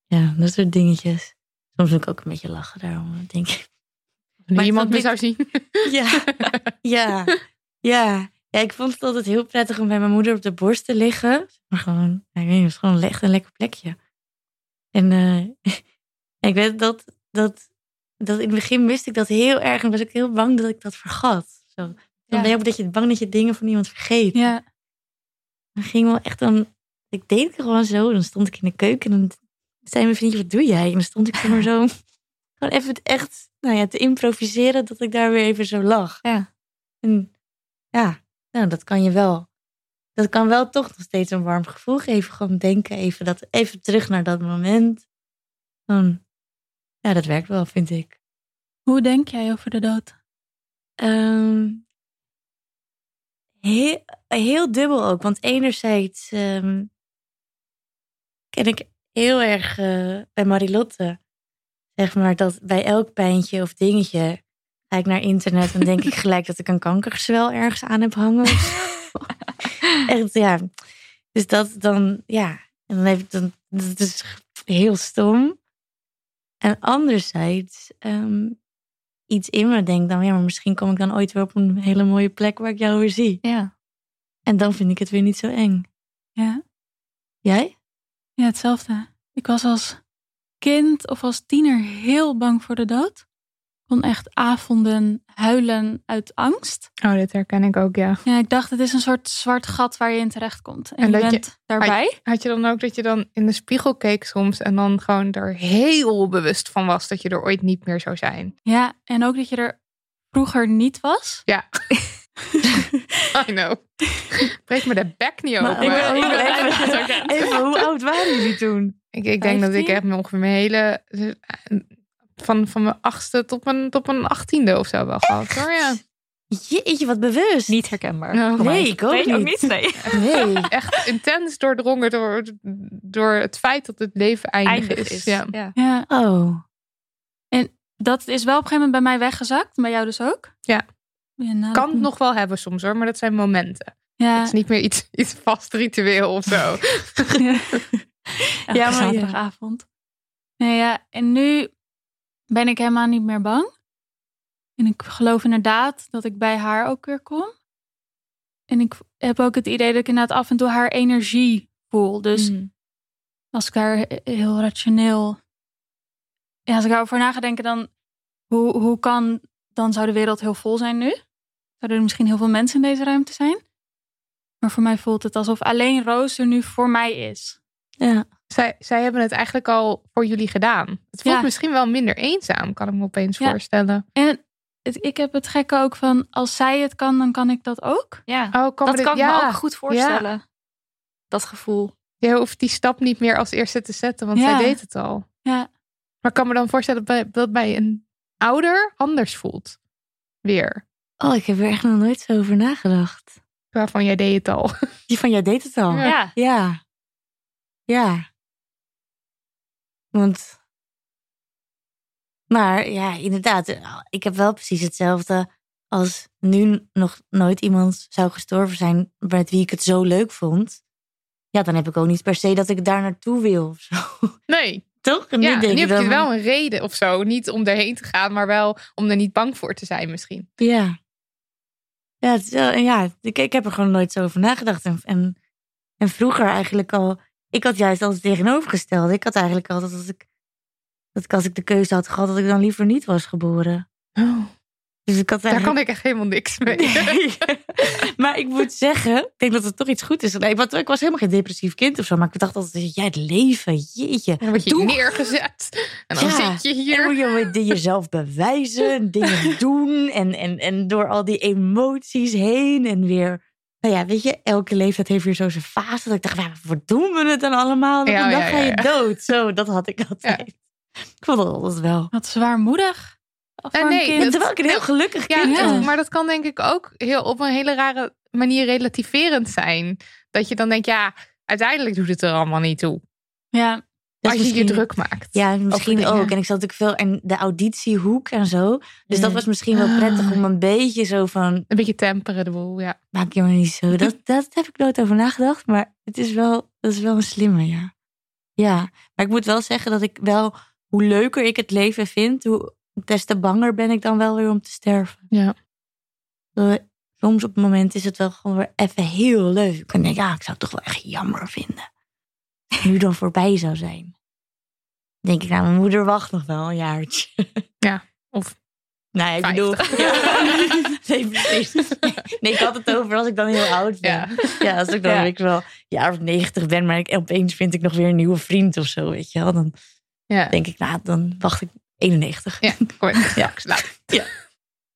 ja, dat soort dingetjes. Soms moet ik ook een beetje lachen daarom. Denk ik, Maar iemand zou zien. ja, ja, ja. Ja, ik vond het altijd heel prettig om bij mijn moeder op de borst te liggen. Maar gewoon, ik weet niet, het is gewoon echt een lekker plekje. En eh, ik weet dat, dat, dat in het begin wist ik dat heel erg. En was ik heel bang dat ik dat vergat. Zo. Dan Ja. ben je ook dat je bang dat je dingen van iemand vergeet. Ja, Dan ging wel echt dan. Ik deed het gewoon zo. Dan stond ik in de keuken en dan zei mijn vriendje: Wat doe jij? En dan stond ik maar zo. Gewoon even het echt nou ja, te improviseren dat ik daar weer even zo lag. Ja. En ja, nou, dat kan je wel. dat kan wel toch nog steeds een warm gevoel geven. Gewoon denken, even, dat, even terug naar dat moment. Dan, ja, dat werkt wel, vind ik. Hoe denk jij over de dood? Ehm, heel, heel dubbel ook. Want enerzijds ehm, ken ik heel erg eh, bij Marilotte. Zeg maar dat bij elk pijntje of dingetje ga ik naar internet en denk ik gelijk dat ik een kankergezwel ergens aan heb hangen. Echt, ja. Dus dat dan, ja. En dan heb ik dan, dat is heel stom. En anderzijds, ehm, iets in me denkt dan, ja, maar misschien kom ik dan ooit weer op een hele mooie plek waar ik jou weer zie. Ja. En dan vind ik het weer niet zo eng. Ja. Jij? Ja, hetzelfde. Ik was als kind of als tiener heel bang voor de dood. Kon echt avonden huilen uit angst. Oh, dit herken ik ook, ja. Ja, ik dacht, het is een soort zwart gat waar je in terecht komt. En, En je bent daarbij. Had, had je dan ook dat je dan in de spiegel keek soms en dan gewoon er heel bewust van was dat je er ooit niet meer zou zijn? Ja, en ook dat je er vroeger niet was. Ja. I know. Breek me de bek niet open. even- eigenlijk- Even, hoe oud waren jullie toen? Ik, ik denk dat ik 15? echt mijn- ongeveer mijn hele... Van, van mijn achtste tot mijn, tot mijn achttiende of zo wel gehad hoor. Ja. Jeetje, wat bewust. Niet herkenbaar. Nou, mij. nee, ik ook Nee, niet. Nee. Nee. Echt intens doordrongen door, door het feit dat het leven eindig, Eindig is. is. Ja. Ja. Ja, Oh. dat is wel op een gegeven moment bij mij weggezakt. Bij jou dus ook? Ja. Ja, nou, Kan het nog wel hebben soms hoor, maar dat zijn momenten. Ja, Het is niet meer iets, iets vast ritueel of zo. ja, zaterdagavond. Nee, ja, en nu ben ik helemaal niet meer bang. En ik geloof inderdaad dat ik bij haar ook weer kom. En ik heb ook het idee dat ik inderdaad af en toe haar energie voel. Dus Mm. als ik daar he- heel rationeel... Ja, als ik daarover na ga denken, dan... Hoe, hoe kan... Dan zou de wereld heel vol zijn nu. Zouden er misschien heel veel mensen in deze ruimte zijn. Maar voor mij voelt het alsof alleen Roos er nu voor mij is. Ja. Zij, zij hebben het eigenlijk al voor jullie gedaan. Het voelt Ja. misschien wel minder eenzaam, kan ik me opeens Ja. voorstellen. En het, ik heb het gekke ook van, als zij het kan, dan kan ik dat ook. Ja, Oh, kan dat dit- kan ik ja. me ook goed voorstellen. Dat gevoel. Je hoeft die stap niet meer als eerste te zetten, want Ja. zij deed het al. Ja. Maar ik kan me dan voorstellen dat bij, dat bij een ouder anders voelt. Weer. Oh, ik heb er echt nog nooit zo over nagedacht. Waarvan jij deed het al. Die van jou deed het al. Ja. Ja. Ja. Want. Maar ja, inderdaad. Ik heb wel precies hetzelfde als nu nog nooit iemand zou gestorven zijn met wie ik het zo leuk vond. Ja, dan heb ik ook niet per se dat ik daar naartoe wil of zo. Nee. Toch? En Ja, nu denk nu heb je wel een reden of zo. Niet om erheen te gaan, maar wel om er niet bang voor te zijn misschien. Ja. Ja, wel- ja ik, ik heb er gewoon nooit zo over nagedacht. En, en, en vroeger eigenlijk al... Ik had juist altijd tegenovergesteld. Ik had eigenlijk altijd dat ik, dat ik als ik de keuze had gehad... dat ik dan liever niet was geboren. Dus ik had Daar kan ik echt helemaal niks mee. Nee. maar ik moet zeggen, ik denk dat het toch iets goed is. Nee, want ik was helemaal geen depressief kind of zo. Maar ik dacht altijd, ja, het leven, jeetje. Dan word je Doe. neergezet. En dan Ja. zit je En hier. moet je jezelf bewijzen, en dingen doen. En, en, en door al die emoties heen en weer. Nou ja, weet je, elke leeftijd heeft weer zo zijn fase. Dat ik dacht, ja, wat doen we het dan allemaal? Ja, en dan ja, ga je ja, ja. dood. Zo, dat had ik altijd. Ik vond dat altijd wel. Wat zwaarmoedig. Voor een nee, kind. dat- Terwijl ik een heel gelukkig Ja, kind was. maar dat kan denk ik ook heel, op een hele rare manier relativerend zijn. Dat je dan denkt, ja, uiteindelijk doet het er allemaal niet toe. Ja, Dat als je je druk maakt. Ja, misschien ook. En ik zat natuurlijk veel in de auditiehoek en zo. Dus dat was misschien wel prettig om een beetje zo van... Een beetje temperen de boel, ja. Maak je maar niet zo. Dat, dat heb ik nooit over nagedacht. Maar het is wel, dat is wel een slimme, ja. Ja, maar ik moet wel zeggen dat ik wel... Hoe leuker ik het leven vind, hoe des te banger ben ik dan wel weer om te sterven. Ja. Zo, Soms op het moment is het wel gewoon weer even heel leuk. En denk ik, ja, ik zou het toch wel echt jammer vinden. Nu dan voorbij zou zijn. Dan denk ik, nou, mijn moeder wacht nog wel een jaartje. Ja, of Nee, ik bedoel... nee, precies. Nee, ik had het over als ik dan heel oud ben. Ja. Ja, als ik dan Ja. ik wel jaar of negentig ben, maar ik, opeens vind ik nog weer een nieuwe vriend of zo, weet je wel. Dan Ja. denk ik, nou, dan wacht ik 91. Ja, correct. Ja. Nou. Ja.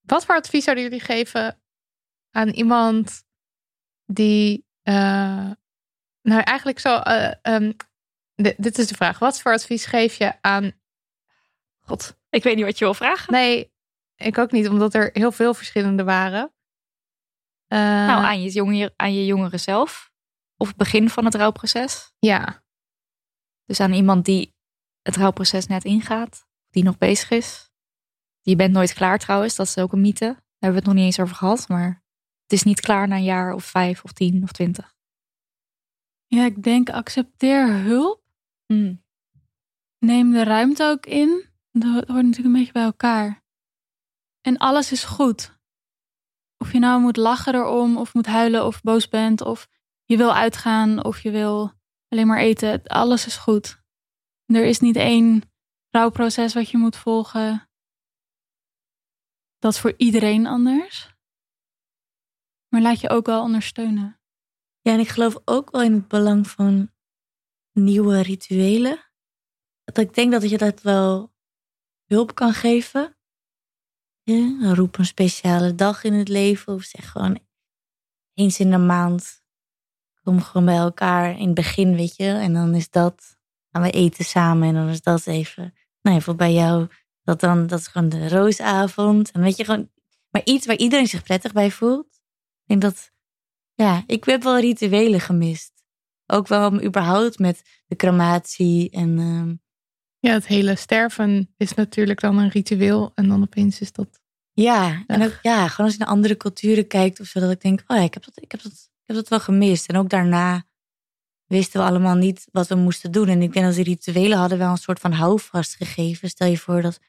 Wat voor advies zouden jullie geven aan iemand die Eh, nou, eigenlijk zo. eh, ehm, di- dit is de vraag. Wat voor advies geef je aan. God. Ik weet niet wat je wil vragen. Nee, ik ook niet, omdat er heel veel verschillende waren. Eh, nou, aan je, jonge, aan je jongeren zelf. Of het begin van het rouwproces. Ja. Dus aan iemand die het rouwproces net ingaat. Die nog bezig is. Je bent nooit klaar trouwens. Dat is ook een mythe. Daar hebben we het nog niet eens over gehad. Maar het is niet klaar na een jaar of vijf of tien of twintig. Ja, ik denk accepteer hulp. Hmm. Neem de ruimte ook in. Dat hoort natuurlijk een beetje bij elkaar. En alles is goed. Of je nou moet lachen erom, of moet huilen, of boos bent, of je wil uitgaan, of je wil alleen maar eten. Alles is goed. Er is niet één rouwproces wat je moet volgen. Dat is voor iedereen anders. Maar laat je ook wel ondersteunen. Ja, en ik geloof ook wel in het belang van nieuwe rituelen. Dat ik denk dat je dat wel hulp kan geven. Ja, roep een speciale dag in het leven of zeg gewoon eens in de maand. Kom gewoon bij elkaar in het begin, weet je. En dan is dat, gaan we eten samen en dan is dat even. Nou, voor bij jou, dat dan, dat is gewoon de roosavond. En weet je, gewoon, maar iets waar iedereen zich prettig bij voelt. Ik denk dat ja, ik heb wel rituelen gemist. Ook wel überhaupt met de crematie en ehm, Ja, het hele sterven is natuurlijk dan een ritueel. En dan opeens is dat. ja, en ook ja, gewoon als je naar andere culturen kijkt of zo, dat ik denk, oh ja, ik heb dat, ik heb dat, ik heb dat wel gemist. En ook daarna wisten we allemaal niet wat we moesten doen. En ik denk dat die rituelen hadden wel een soort van houvast gegeven. Stel je voor dat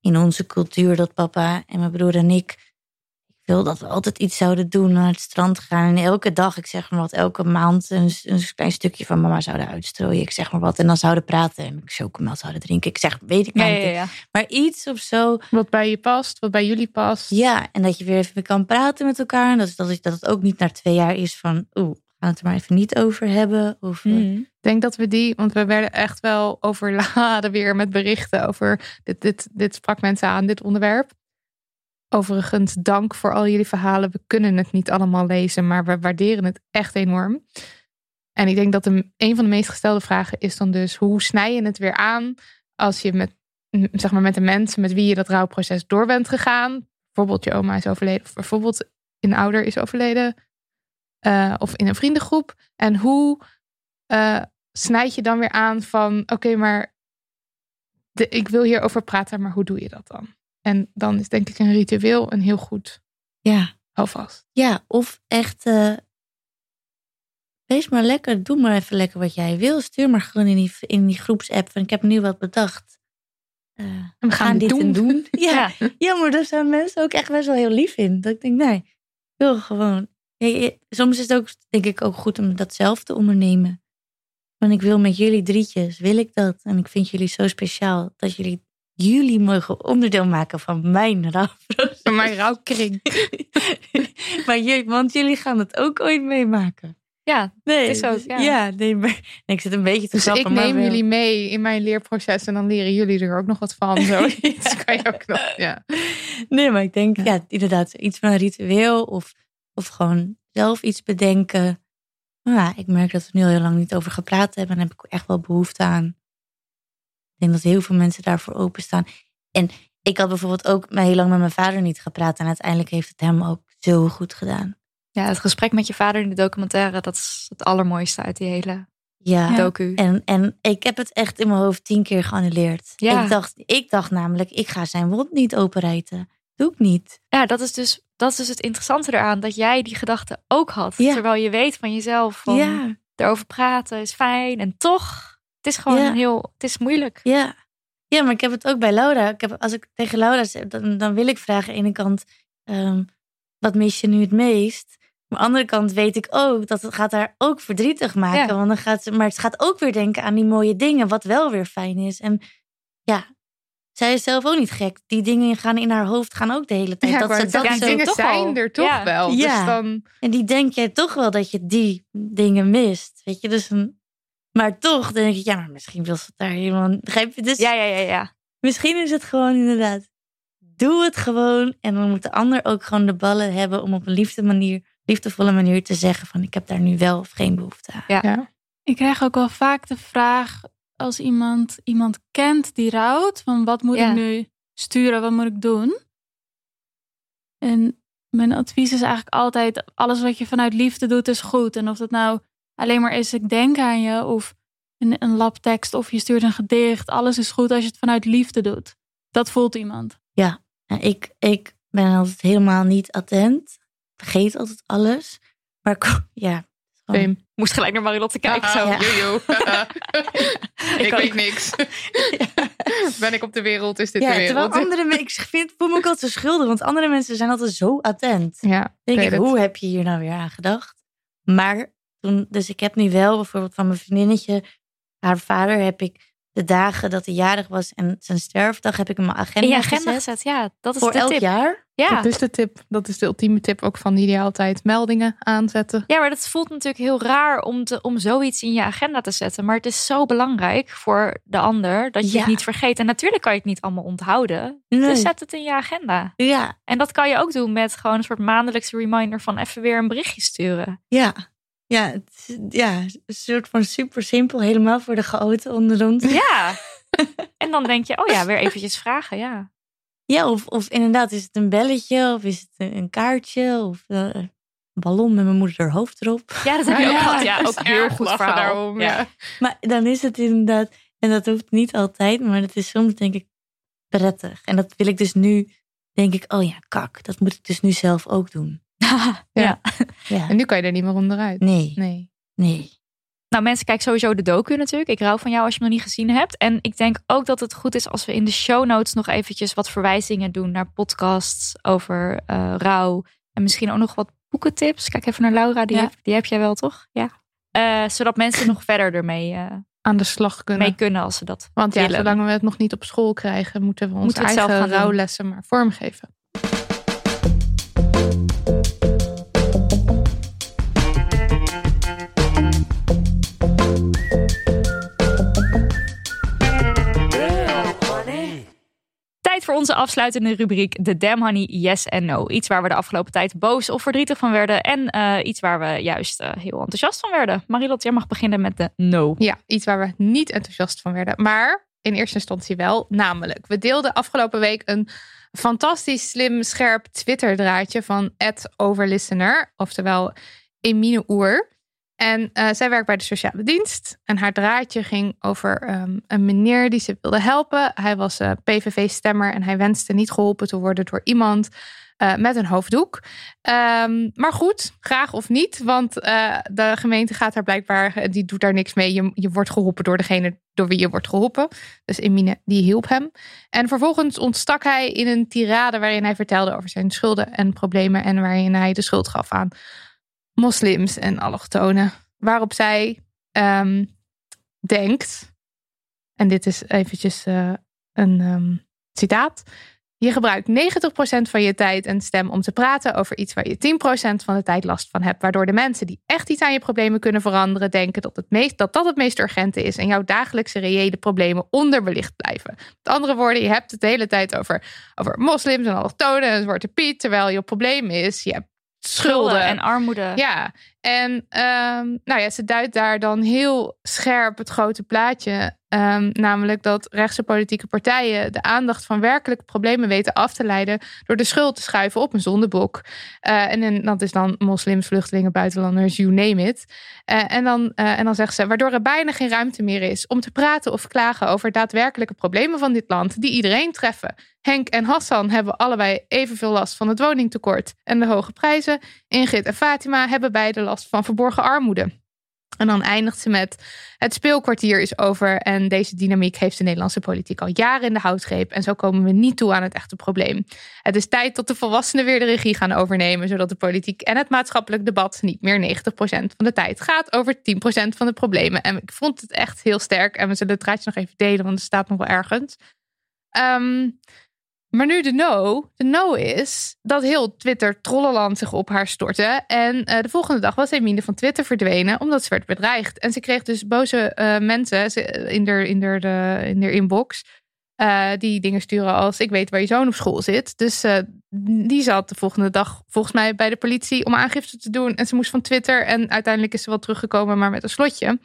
in onze cultuur dat papa en mijn broer en ik wil dat we altijd iets zouden doen, naar het strand gaan. En elke dag, ik zeg maar wat, elke maand een, een klein stukje van mama zouden uitstrooien. Ik zeg maar wat. En dan zouden praten en chocomel zouden drinken. Ik zeg, weet ik Ja, maar ja, niet. ja. Maar iets of zo. Wat bij je past, wat bij jullie past. Ja, en dat je weer even kan praten met elkaar. En dat, dat, dat het ook niet na twee jaar is van, oeh, we gaan het er maar even niet over hebben. Of, eh, Hmm. Ik denk dat we die, want we werden echt wel overladen weer met berichten over dit, dit, dit sprak mensen aan, dit onderwerp. Overigens, dank voor al jullie verhalen. We kunnen het niet allemaal lezen, maar we waarderen het echt enorm. En ik denk dat een van de meest gestelde vragen is dan dus: hoe snij je het weer aan als je met, zeg maar, met de mensen met wie je dat rouwproces door bent gegaan? Bijvoorbeeld je oma is overleden, of bijvoorbeeld een ouder is overleden, eh, of in een vriendengroep. En hoe eh, snijd je dan weer aan van: oké, maar de, ik wil hierover praten, maar hoe doe je dat dan? En dan is denk ik een ritueel een heel goed ja. houvast. Ja, of echt. eh, wees maar lekker, doe maar even lekker wat jij wil. Stuur maar gewoon in die, in die groepsapp van ik heb nu wat bedacht. Eh, we gaan dit en doen. doen. Ja. ja, maar daar zijn mensen ook echt best wel heel lief in. Dat ik denk, nee, ik wil gewoon. Ja, soms is het ook, denk ik, ook goed om dat zelf te ondernemen. Want ik wil met jullie drietjes, wil ik dat. En ik vind jullie zo speciaal dat jullie, jullie mogen onderdeel maken van mijn rouwproces. Van mijn rouwkring. maar jullie, want jullie gaan het ook ooit meemaken. Ja, Nee, het is ook, ja. ja, nee, maar nee, ik zit een beetje te Dus grappen, ik neem jullie mee in mijn leerproces en dan leren jullie er ook nog wat van. Zoiets kan je ook nog. Ja. Nee, maar ik denk, ja, inderdaad, iets van een ritueel of, of gewoon zelf iets bedenken. Maar ja, ik merk dat we nu al heel lang niet over gepraat hebben en daar heb ik echt wel behoefte aan. Ik denk dat heel veel mensen daarvoor openstaan. En ik had bijvoorbeeld ook heel lang met mijn vader niet gepraat en uiteindelijk heeft het hem ook zo goed gedaan. Ja, het gesprek met je vader in de documentaire, dat is het allermooiste uit die hele Ja, docu. En, en ik heb het echt in mijn hoofd tien keer geannuleerd. Ja. Ik, dacht, ik dacht namelijk, ik ga zijn wond niet openrijten. Doe ik niet. Ja, dat is dus, dat is dus het interessante eraan, dat jij die gedachte ook had. Ja. Terwijl je weet van jezelf, van Ja. erover praten is fijn. En toch, is gewoon Ja. heel, het is moeilijk. Ja. ja, maar ik heb het ook bij Laura. Ik heb, als ik tegen Laura zeg, dan, dan wil ik vragen aan de ene kant, ehm, wat mis je nu het meest? Aan de andere kant weet ik ook dat het gaat haar ook verdrietig maken. Ja. Want dan gaat ze, maar het gaat ook weer denken aan die mooie dingen, wat wel weer fijn is. En ja, zij is zelf ook niet gek. Die dingen gaan in haar hoofd gaan ook de hele tijd. Ja, dat ze dat dingen zijn er toch Ja. wel. Ja. Dus dan, En die denk jij toch wel dat je die dingen mist. Weet je, dus een... Maar toch denk ik, ja, maar misschien wil ze daar helemaal... Begrijp je? Dus Ja, ja, ja, ja. misschien is het gewoon inderdaad... Doe het gewoon. En dan moet de ander ook gewoon de ballen hebben om op een liefde manier liefdevolle manier te zeggen van ik heb daar nu wel of geen behoefte aan. Ja. Ik krijg ook wel vaak de vraag als iemand iemand kent die rouwt, van wat moet Ja. ik nu sturen, wat moet ik doen? En mijn advies is eigenlijk altijd, alles wat je vanuit liefde doet is goed. En of dat nou alleen maar is, ik denk aan je, of een, een labtekst, of je stuurt een gedicht. Alles is goed als je het vanuit liefde doet. Dat voelt iemand. Ja, en ik, ik ben altijd helemaal niet attent. Vergeet altijd alles. Maar ja. gewoon-. Moest gelijk naar Marilotte kijken. Zo. Ja. Jojo. ik weet niks. Ben ik op de wereld, is dit Ja, de terwijl wereld. andere mensen, ik vind, voel me ook altijd zo schuldig, want andere mensen zijn altijd zo attent. Ja, denk ik, hoe heb je hier nou weer aan gedacht? Maar toen, dus ik heb nu wel bijvoorbeeld van mijn vriendinnetje, haar vader, heb ik de dagen dat hij jarig was en zijn sterfdag, heb ik in mijn agenda, In je agenda gezet. gezet, ja. Dat is Voor de elk tip. jaar? Ja. Dat is de tip. Dat is de ultieme tip ook van Ideaal Tijd. Meldingen aanzetten. Ja, maar dat voelt natuurlijk heel raar om, te, om zoiets in je agenda te zetten. Maar het is zo belangrijk voor de ander dat je Ja. het niet vergeet. En natuurlijk kan je het niet allemaal onthouden. Nee. Dus zet het in je agenda. Ja, En dat kan je ook doen met gewoon een soort maandelijkse reminder van even weer een berichtje sturen. ja. Ja, het ja, een soort van super simpel, helemaal voor de chaoten onder ons. Ja. en dan denk je, oh ja, weer eventjes vragen, ja. Ja, of, of inderdaad, is het een belletje of is het een, kaartje of eh, een ballon met mijn moeder haar hoofd erop. Ja, dat heb je ook gehad. Ja, dat ook heel goed verhaal. daarom, ja. Maar dan is het inderdaad, en dat hoeft niet altijd, maar het is soms denk ik prettig. En dat wil ik dus nu, denk ik, oh ja, kak, dat moet ik dus nu zelf ook doen. Ja. Ja, En nu kan je er niet meer onderuit. nee, Nee. nee. Nou, mensen, kijk sowieso de docu natuurlijk. Ik rouw van jou als je hem nog niet gezien hebt. En ik denk ook dat het goed is als we in de show notes nog eventjes wat verwijzingen doen naar podcasts over eh, rouw. En misschien ook nog wat boekentips. Kijk even naar Laura, die, Ja. heb, die heb jij wel, toch? Ja. Eh, zodat mensen nog verder ermee eh, Aan de slag kunnen. mee kunnen als ze dat Want ja, willen. zolang we het nog niet op school krijgen, moeten we onze Moeten zelf eigen rouwlessen maar vormgeven. Voor onze afsluitende rubriek The Damn Honey Yes and No. Iets waar we de afgelopen tijd boos of verdrietig van werden. En eh, iets waar we juist eh, heel enthousiast van werden. Marilot, jij mag beginnen met de no. Ja, iets waar we niet enthousiast van werden. Maar in eerste instantie wel. Namelijk, we deelden afgelopen week een fantastisch slim, scherp Twitter-draadje van Overlistener. Oftewel Emine Oer. En eh, zij werkt bij de sociale dienst. En haar draadje ging over ehm, een meneer die ze wilde helpen. Hij was eh, PVV-stemmer en hij wenste niet geholpen te worden door iemand eh, met een hoofddoek. Ehm, maar goed, graag of niet. Want de gemeente gaat daar blijkbaar, die doet daar niks mee. Je, je wordt geholpen door degene door wie je wordt geholpen. Dus Emine, die hielp hem. En vervolgens ontstak hij in een tirade waarin hij vertelde over zijn schulden en problemen. En waarin hij de schuld gaf aan moslims en allochtonen. Waarop zij ehm, denkt, en dit is eventjes eh, een ehm, citaat. Je gebruikt 90% van je tijd en stem om te praten over iets waar je 10% van de tijd last van hebt. Waardoor de mensen die echt iets aan je problemen kunnen veranderen, denken dat, het meest, dat dat het meest urgente is. En jouw dagelijkse reële problemen onderbelicht blijven. Met andere woorden, je hebt het de hele tijd over, over moslims en allochtonen en Zwarte Piet. Terwijl je probleem is, je hebt schulden. en armoede. Ja, en ehm, nou ja, ze duidt daar dan heel scherp het grote plaatje. Ehm, namelijk dat rechtse politieke partijen de aandacht van werkelijke problemen weten af te leiden. door de schuld te schuiven op een zondebok. Eh, en, en dat is dan moslims, vluchtelingen, buitenlanders, you name it. Eh, en, dan, eh, en dan zegt ze, waardoor er bijna geen ruimte meer is om te praten of klagen over daadwerkelijke problemen van dit land. die iedereen treffen. Henk en Hassan hebben allebei evenveel last van het woningtekort en de hoge prijzen. Ingrid en Fatima hebben beide last van verborgen armoede. En dan eindigt ze met: Het speelkwartier is over en deze dynamiek heeft de Nederlandse politiek al jaren in de houtgreep. En zo komen we niet toe aan het echte probleem. Het is tijd dat de volwassenen weer de regie gaan overnemen, zodat de politiek en het maatschappelijk debat niet meer 90% van de tijd gaat over 10% van de problemen. En ik vond het echt heel sterk. En we zullen het draadje nog even delen, want het staat nog wel ergens. Ehm, maar nu de no. De no is dat heel Twitter trollenland zich op haar stortte. En eh, de volgende dag was Emine van Twitter verdwenen omdat ze werd bedreigd. En ze kreeg dus boze eh, mensen ze- in haar in de, in inbox. eh, die dingen sturen als ik weet waar je zoon op school zit. Dus eh, die zat de volgende dag volgens mij bij de politie om aangifte te doen. En ze moest van Twitter. En uiteindelijk is ze wel teruggekomen, maar met een slotje.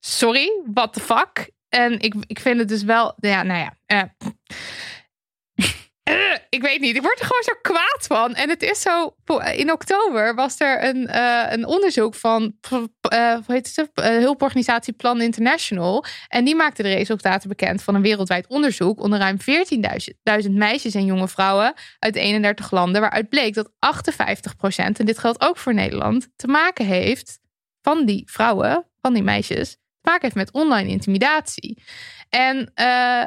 Sorry, what the fuck? En ik, ik vind het dus wel, ja, nou ja. Uh, uh, ik weet niet, ik word er gewoon zo kwaad van. En het is zo, in oktober was er een, uh, een onderzoek van, hoe heet het, hulporganisatie Plan International. En die maakte de resultaten bekend van een wereldwijd onderzoek onder ruim 14.000 meisjes en jonge vrouwen uit 31 landen. Waaruit bleek dat 58 procent, en dit geldt ook voor Nederland, te maken heeft van die vrouwen, van die meisjes, te maken heeft met online intimidatie. En uh,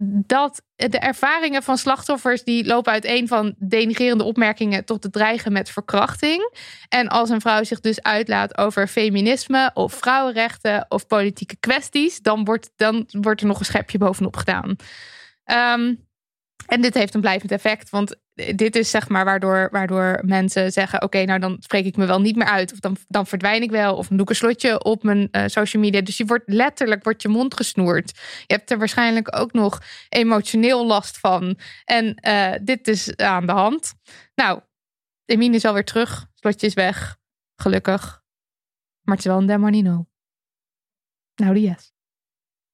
dat de ervaringen van slachtoffers die lopen uiteen van denigerende opmerkingen tot het dreigen met verkrachting. En als een vrouw zich dus uitlaat over feminisme of vrouwenrechten of politieke kwesties, dan wordt, dan wordt er nog een schepje bovenop gedaan. Um, en dit heeft een blijvend effect, want dit is zeg maar waardoor, waardoor mensen zeggen: Oké, nou dan spreek ik me wel niet meer uit, of dan, dan verdwijn ik wel, of dan doe ik een slotje op mijn uh, social media. Dus je wordt letterlijk wordt je mond gesnoerd. Je hebt er waarschijnlijk ook nog emotioneel last van. En uh, dit is aan de hand. Nou, Emine is alweer terug, slotje is weg, gelukkig. Maar het is wel een demonino. Nou, die yes.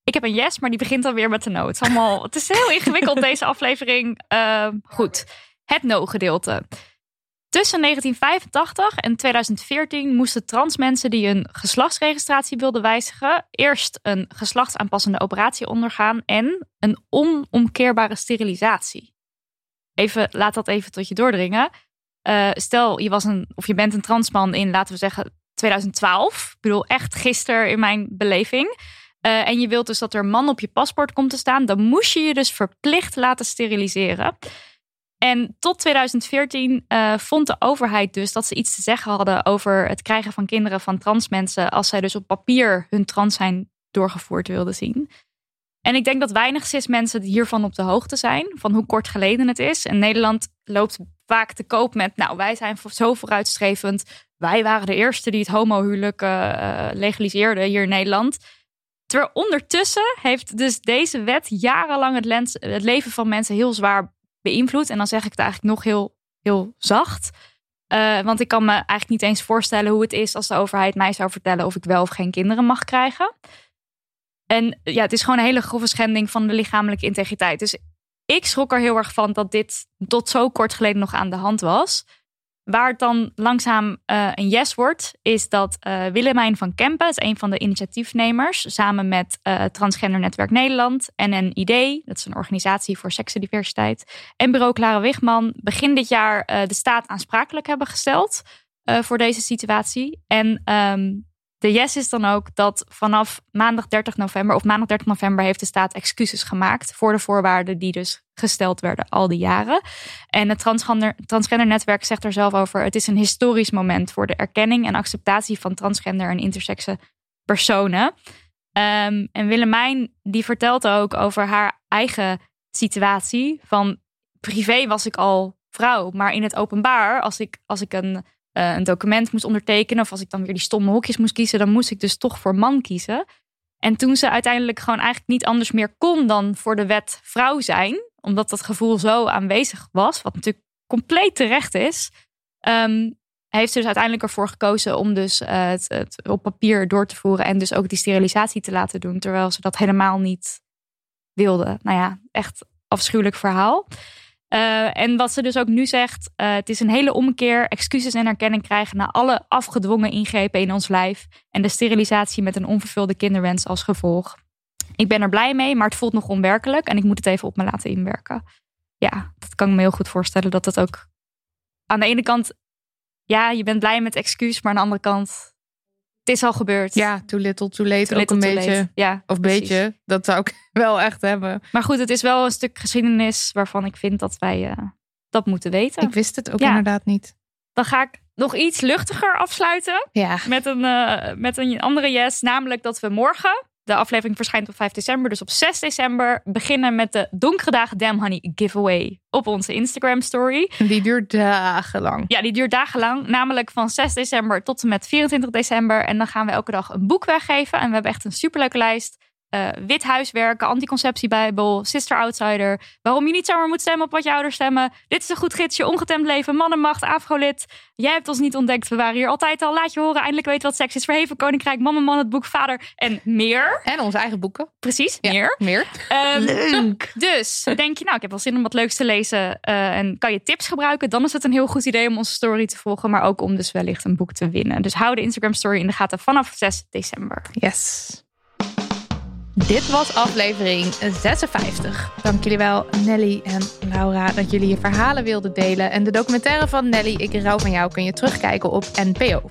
Ik heb een yes, maar die begint dan weer met de no. Het is, allemaal, het is heel ingewikkeld, deze aflevering. Uh, goed, het no-gedeelte. Tussen 1985 en 2014 moesten trans mensen die hun geslachtsregistratie wilden wijzigen, eerst een geslachtsaanpassende operatie ondergaan en een onomkeerbare sterilisatie. Even, laat dat even tot je doordringen. Uh, stel, je, was een, of je bent een transman in, laten we zeggen, 2012. Ik bedoel, echt gisteren in mijn beleving. Uh, en je wilt dus dat er man op je paspoort komt te staan, dan moest je je dus verplicht laten steriliseren. En tot 2014 uh, vond de overheid dus dat ze iets te zeggen hadden over het krijgen van kinderen van trans mensen als zij dus op papier hun trans zijn doorgevoerd wilden zien. En ik denk dat weinig cis mensen hiervan op de hoogte zijn, van hoe kort geleden het is. En Nederland loopt vaak te koop met, nou wij zijn zo vooruitstrevend. Wij waren de eerste die het homohuwelijk uh, legaliseerden hier in Nederland. Terwijl ondertussen heeft dus deze wet jarenlang het leven van mensen heel zwaar beïnvloed. En dan zeg ik het eigenlijk nog heel, heel zacht. Uh, want ik kan me eigenlijk niet eens voorstellen hoe het is als de overheid mij zou vertellen of ik wel of geen kinderen mag krijgen. En ja, het is gewoon een hele grove schending van de lichamelijke integriteit. Dus ik schrok er heel erg van dat dit tot zo kort geleden nog aan de hand was. Waar het dan langzaam uh, een yes wordt, is dat uh, Willemijn van Kempen, is een van de initiatiefnemers, samen met uh, Transgender Netwerk Nederland en NNID, dat is een organisatie voor seksendiversiteit, en bureau Clara Wigman, begin dit jaar de staat aansprakelijk hebben gesteld voor deze situatie. En um, de yes is dan ook dat vanaf maandag 30 november of maandag 30 november heeft de staat excuses gemaakt voor de voorwaarden die dus gesteld werden al die jaren. En het transgender, transgender netwerk zegt er zelf over: het is een historisch moment voor de erkenning en acceptatie van transgender en intersexe personen. Um, en Willemijn die vertelt ook over haar eigen situatie van privé was ik al vrouw, maar in het openbaar als ik als ik een uh, een document moest ondertekenen. Of als ik dan weer die stomme hokjes moest kiezen, dan moest ik dus toch voor man kiezen. En toen ze uiteindelijk gewoon eigenlijk niet anders meer kon dan voor de wet vrouw zijn, omdat dat gevoel zo aanwezig was, wat natuurlijk compleet terecht is, um, heeft ze dus uiteindelijk ervoor gekozen om dus uh, het, het, op papier door te voeren en dus ook die sterilisatie te laten doen, terwijl ze dat helemaal niet wilde. Nou ja, echt afschuwelijk verhaal. Uh, en wat ze dus ook nu zegt, uh, het is een hele omkeer, excuses en erkenning krijgen na alle afgedwongen ingrepen in ons lijf en de sterilisatie met een onvervulde kinderwens als gevolg. Ik ben er blij mee, maar het voelt nog onwerkelijk en ik moet het even op me laten inwerken. Ja, dat kan ik me heel goed voorstellen dat dat ook aan de ene kant, ja, je bent blij met excuus, maar aan de andere kant het is al gebeurd. Ja, too little, too late. Too ook een beetje. Ja, of beetje. Dat zou ik wel echt hebben. Maar goed, het is wel een stuk geschiedenis waarvan ik vind dat wij uh, dat moeten weten. Ik wist het ook ja. inderdaad niet. Dan ga ik nog iets luchtiger afsluiten. Ja. Met, een, uh, met een andere yes. Namelijk dat we morgen de aflevering verschijnt op 5 december. Dus op 6 december beginnen met de Donkere Dagen Damn Honey giveaway op onze Instagram story. Die duurt dagenlang. Ja, die duurt dagenlang. Namelijk van 6 december tot en met 24 december. En dan gaan we elke dag een boek weggeven. En we hebben echt een superleuke lijst. Eh, wit huiswerken, anticonceptiebijbel, sister outsider, waarom je niet zomaar moet stemmen op wat je ouders stemmen. Dit is een goed gidsje, ongetemd leven, mannenmacht, afrolid. Jij hebt ons niet ontdekt, we waren hier altijd al. Laat je horen, eindelijk weten wat seks is. Verheven Koninkrijk, Mama Man, het boek Vader en meer. En onze eigen boeken. Precies, Ja, meer. Meer. Ehm, Leuk. dus denk je, nou, ik heb wel zin om wat leuks te lezen eh, en kan je tips gebruiken, dan is het een heel goed idee om onze story te volgen, maar ook om dus wellicht een boek te winnen. Dus hou de Instagram story in de gaten vanaf 6 december. Yes. Dit was aflevering 56. Dank jullie wel, Nelly en Laura, dat jullie je verhalen wilden delen. En de documentaire van Nelly, Ik rouw van jou, kun je terugkijken op NPO.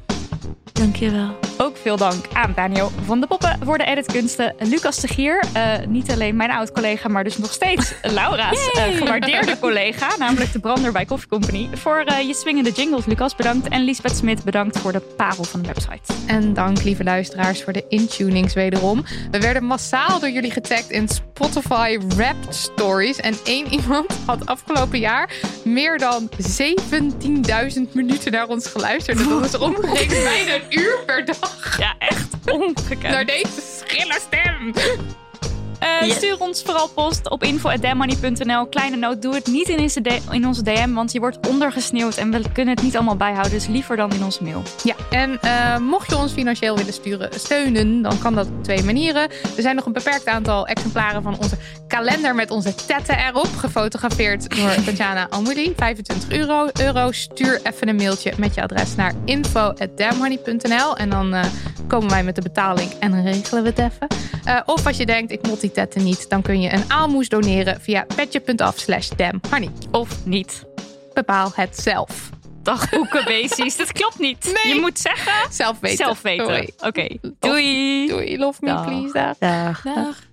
Dankjewel. Ook veel dank aan Daniel van de Poppen voor de editkunsten. Lucas de Gier, eh, niet alleen mijn oud-collega, maar dus nog steeds Laura's eh, gewaardeerde collega, namelijk de brander bij Coffee Company. Voor eh, je swingende jingles, Lucas, bedankt. En Lisbeth Smit, bedankt voor de parel van de website. En dank, lieve luisteraars, voor de intunings wederom. We werden massaal door jullie getagd in Spotify Wrapped Stories. En één iemand had afgelopen jaar meer dan 17.000 minuten naar ons geluisterd. Dat is omgerekend bijna uur per dag. Ja, echt ongekend. Naar deze schrille stem. Eh, Stuur ons vooral post op info.demoney.nl. Kleine noot, doe het niet in in onze DM, want je wordt ondergesneeuwd en we kunnen het niet allemaal bijhouden. Dus liever dan in onze mail. Ja, en eh, mocht je ons financieel willen sturen, steunen, dan kan dat op twee manieren. Er zijn nog een beperkt aantal exemplaren van onze kalender met onze tetten erop. Gefotografeerd door Tatjana Almouli. 25 euro. euro. Stuur even een mailtje met je adres naar info.damhoney.nl en dan eh, komen wij met de betaling en dan regelen we het even. Of als je denkt, ik mot die niet, dan kun je een aalmoes doneren via petje.af slash damhoney. Of niet. Bepaal het zelf. Dagboeken, basis. Dat klopt niet. Je moet zeggen, Zelf weten. zelf weten. Doei. Oké, doei. Doei. Love me, Dag. please. Dag. Dag. Dag.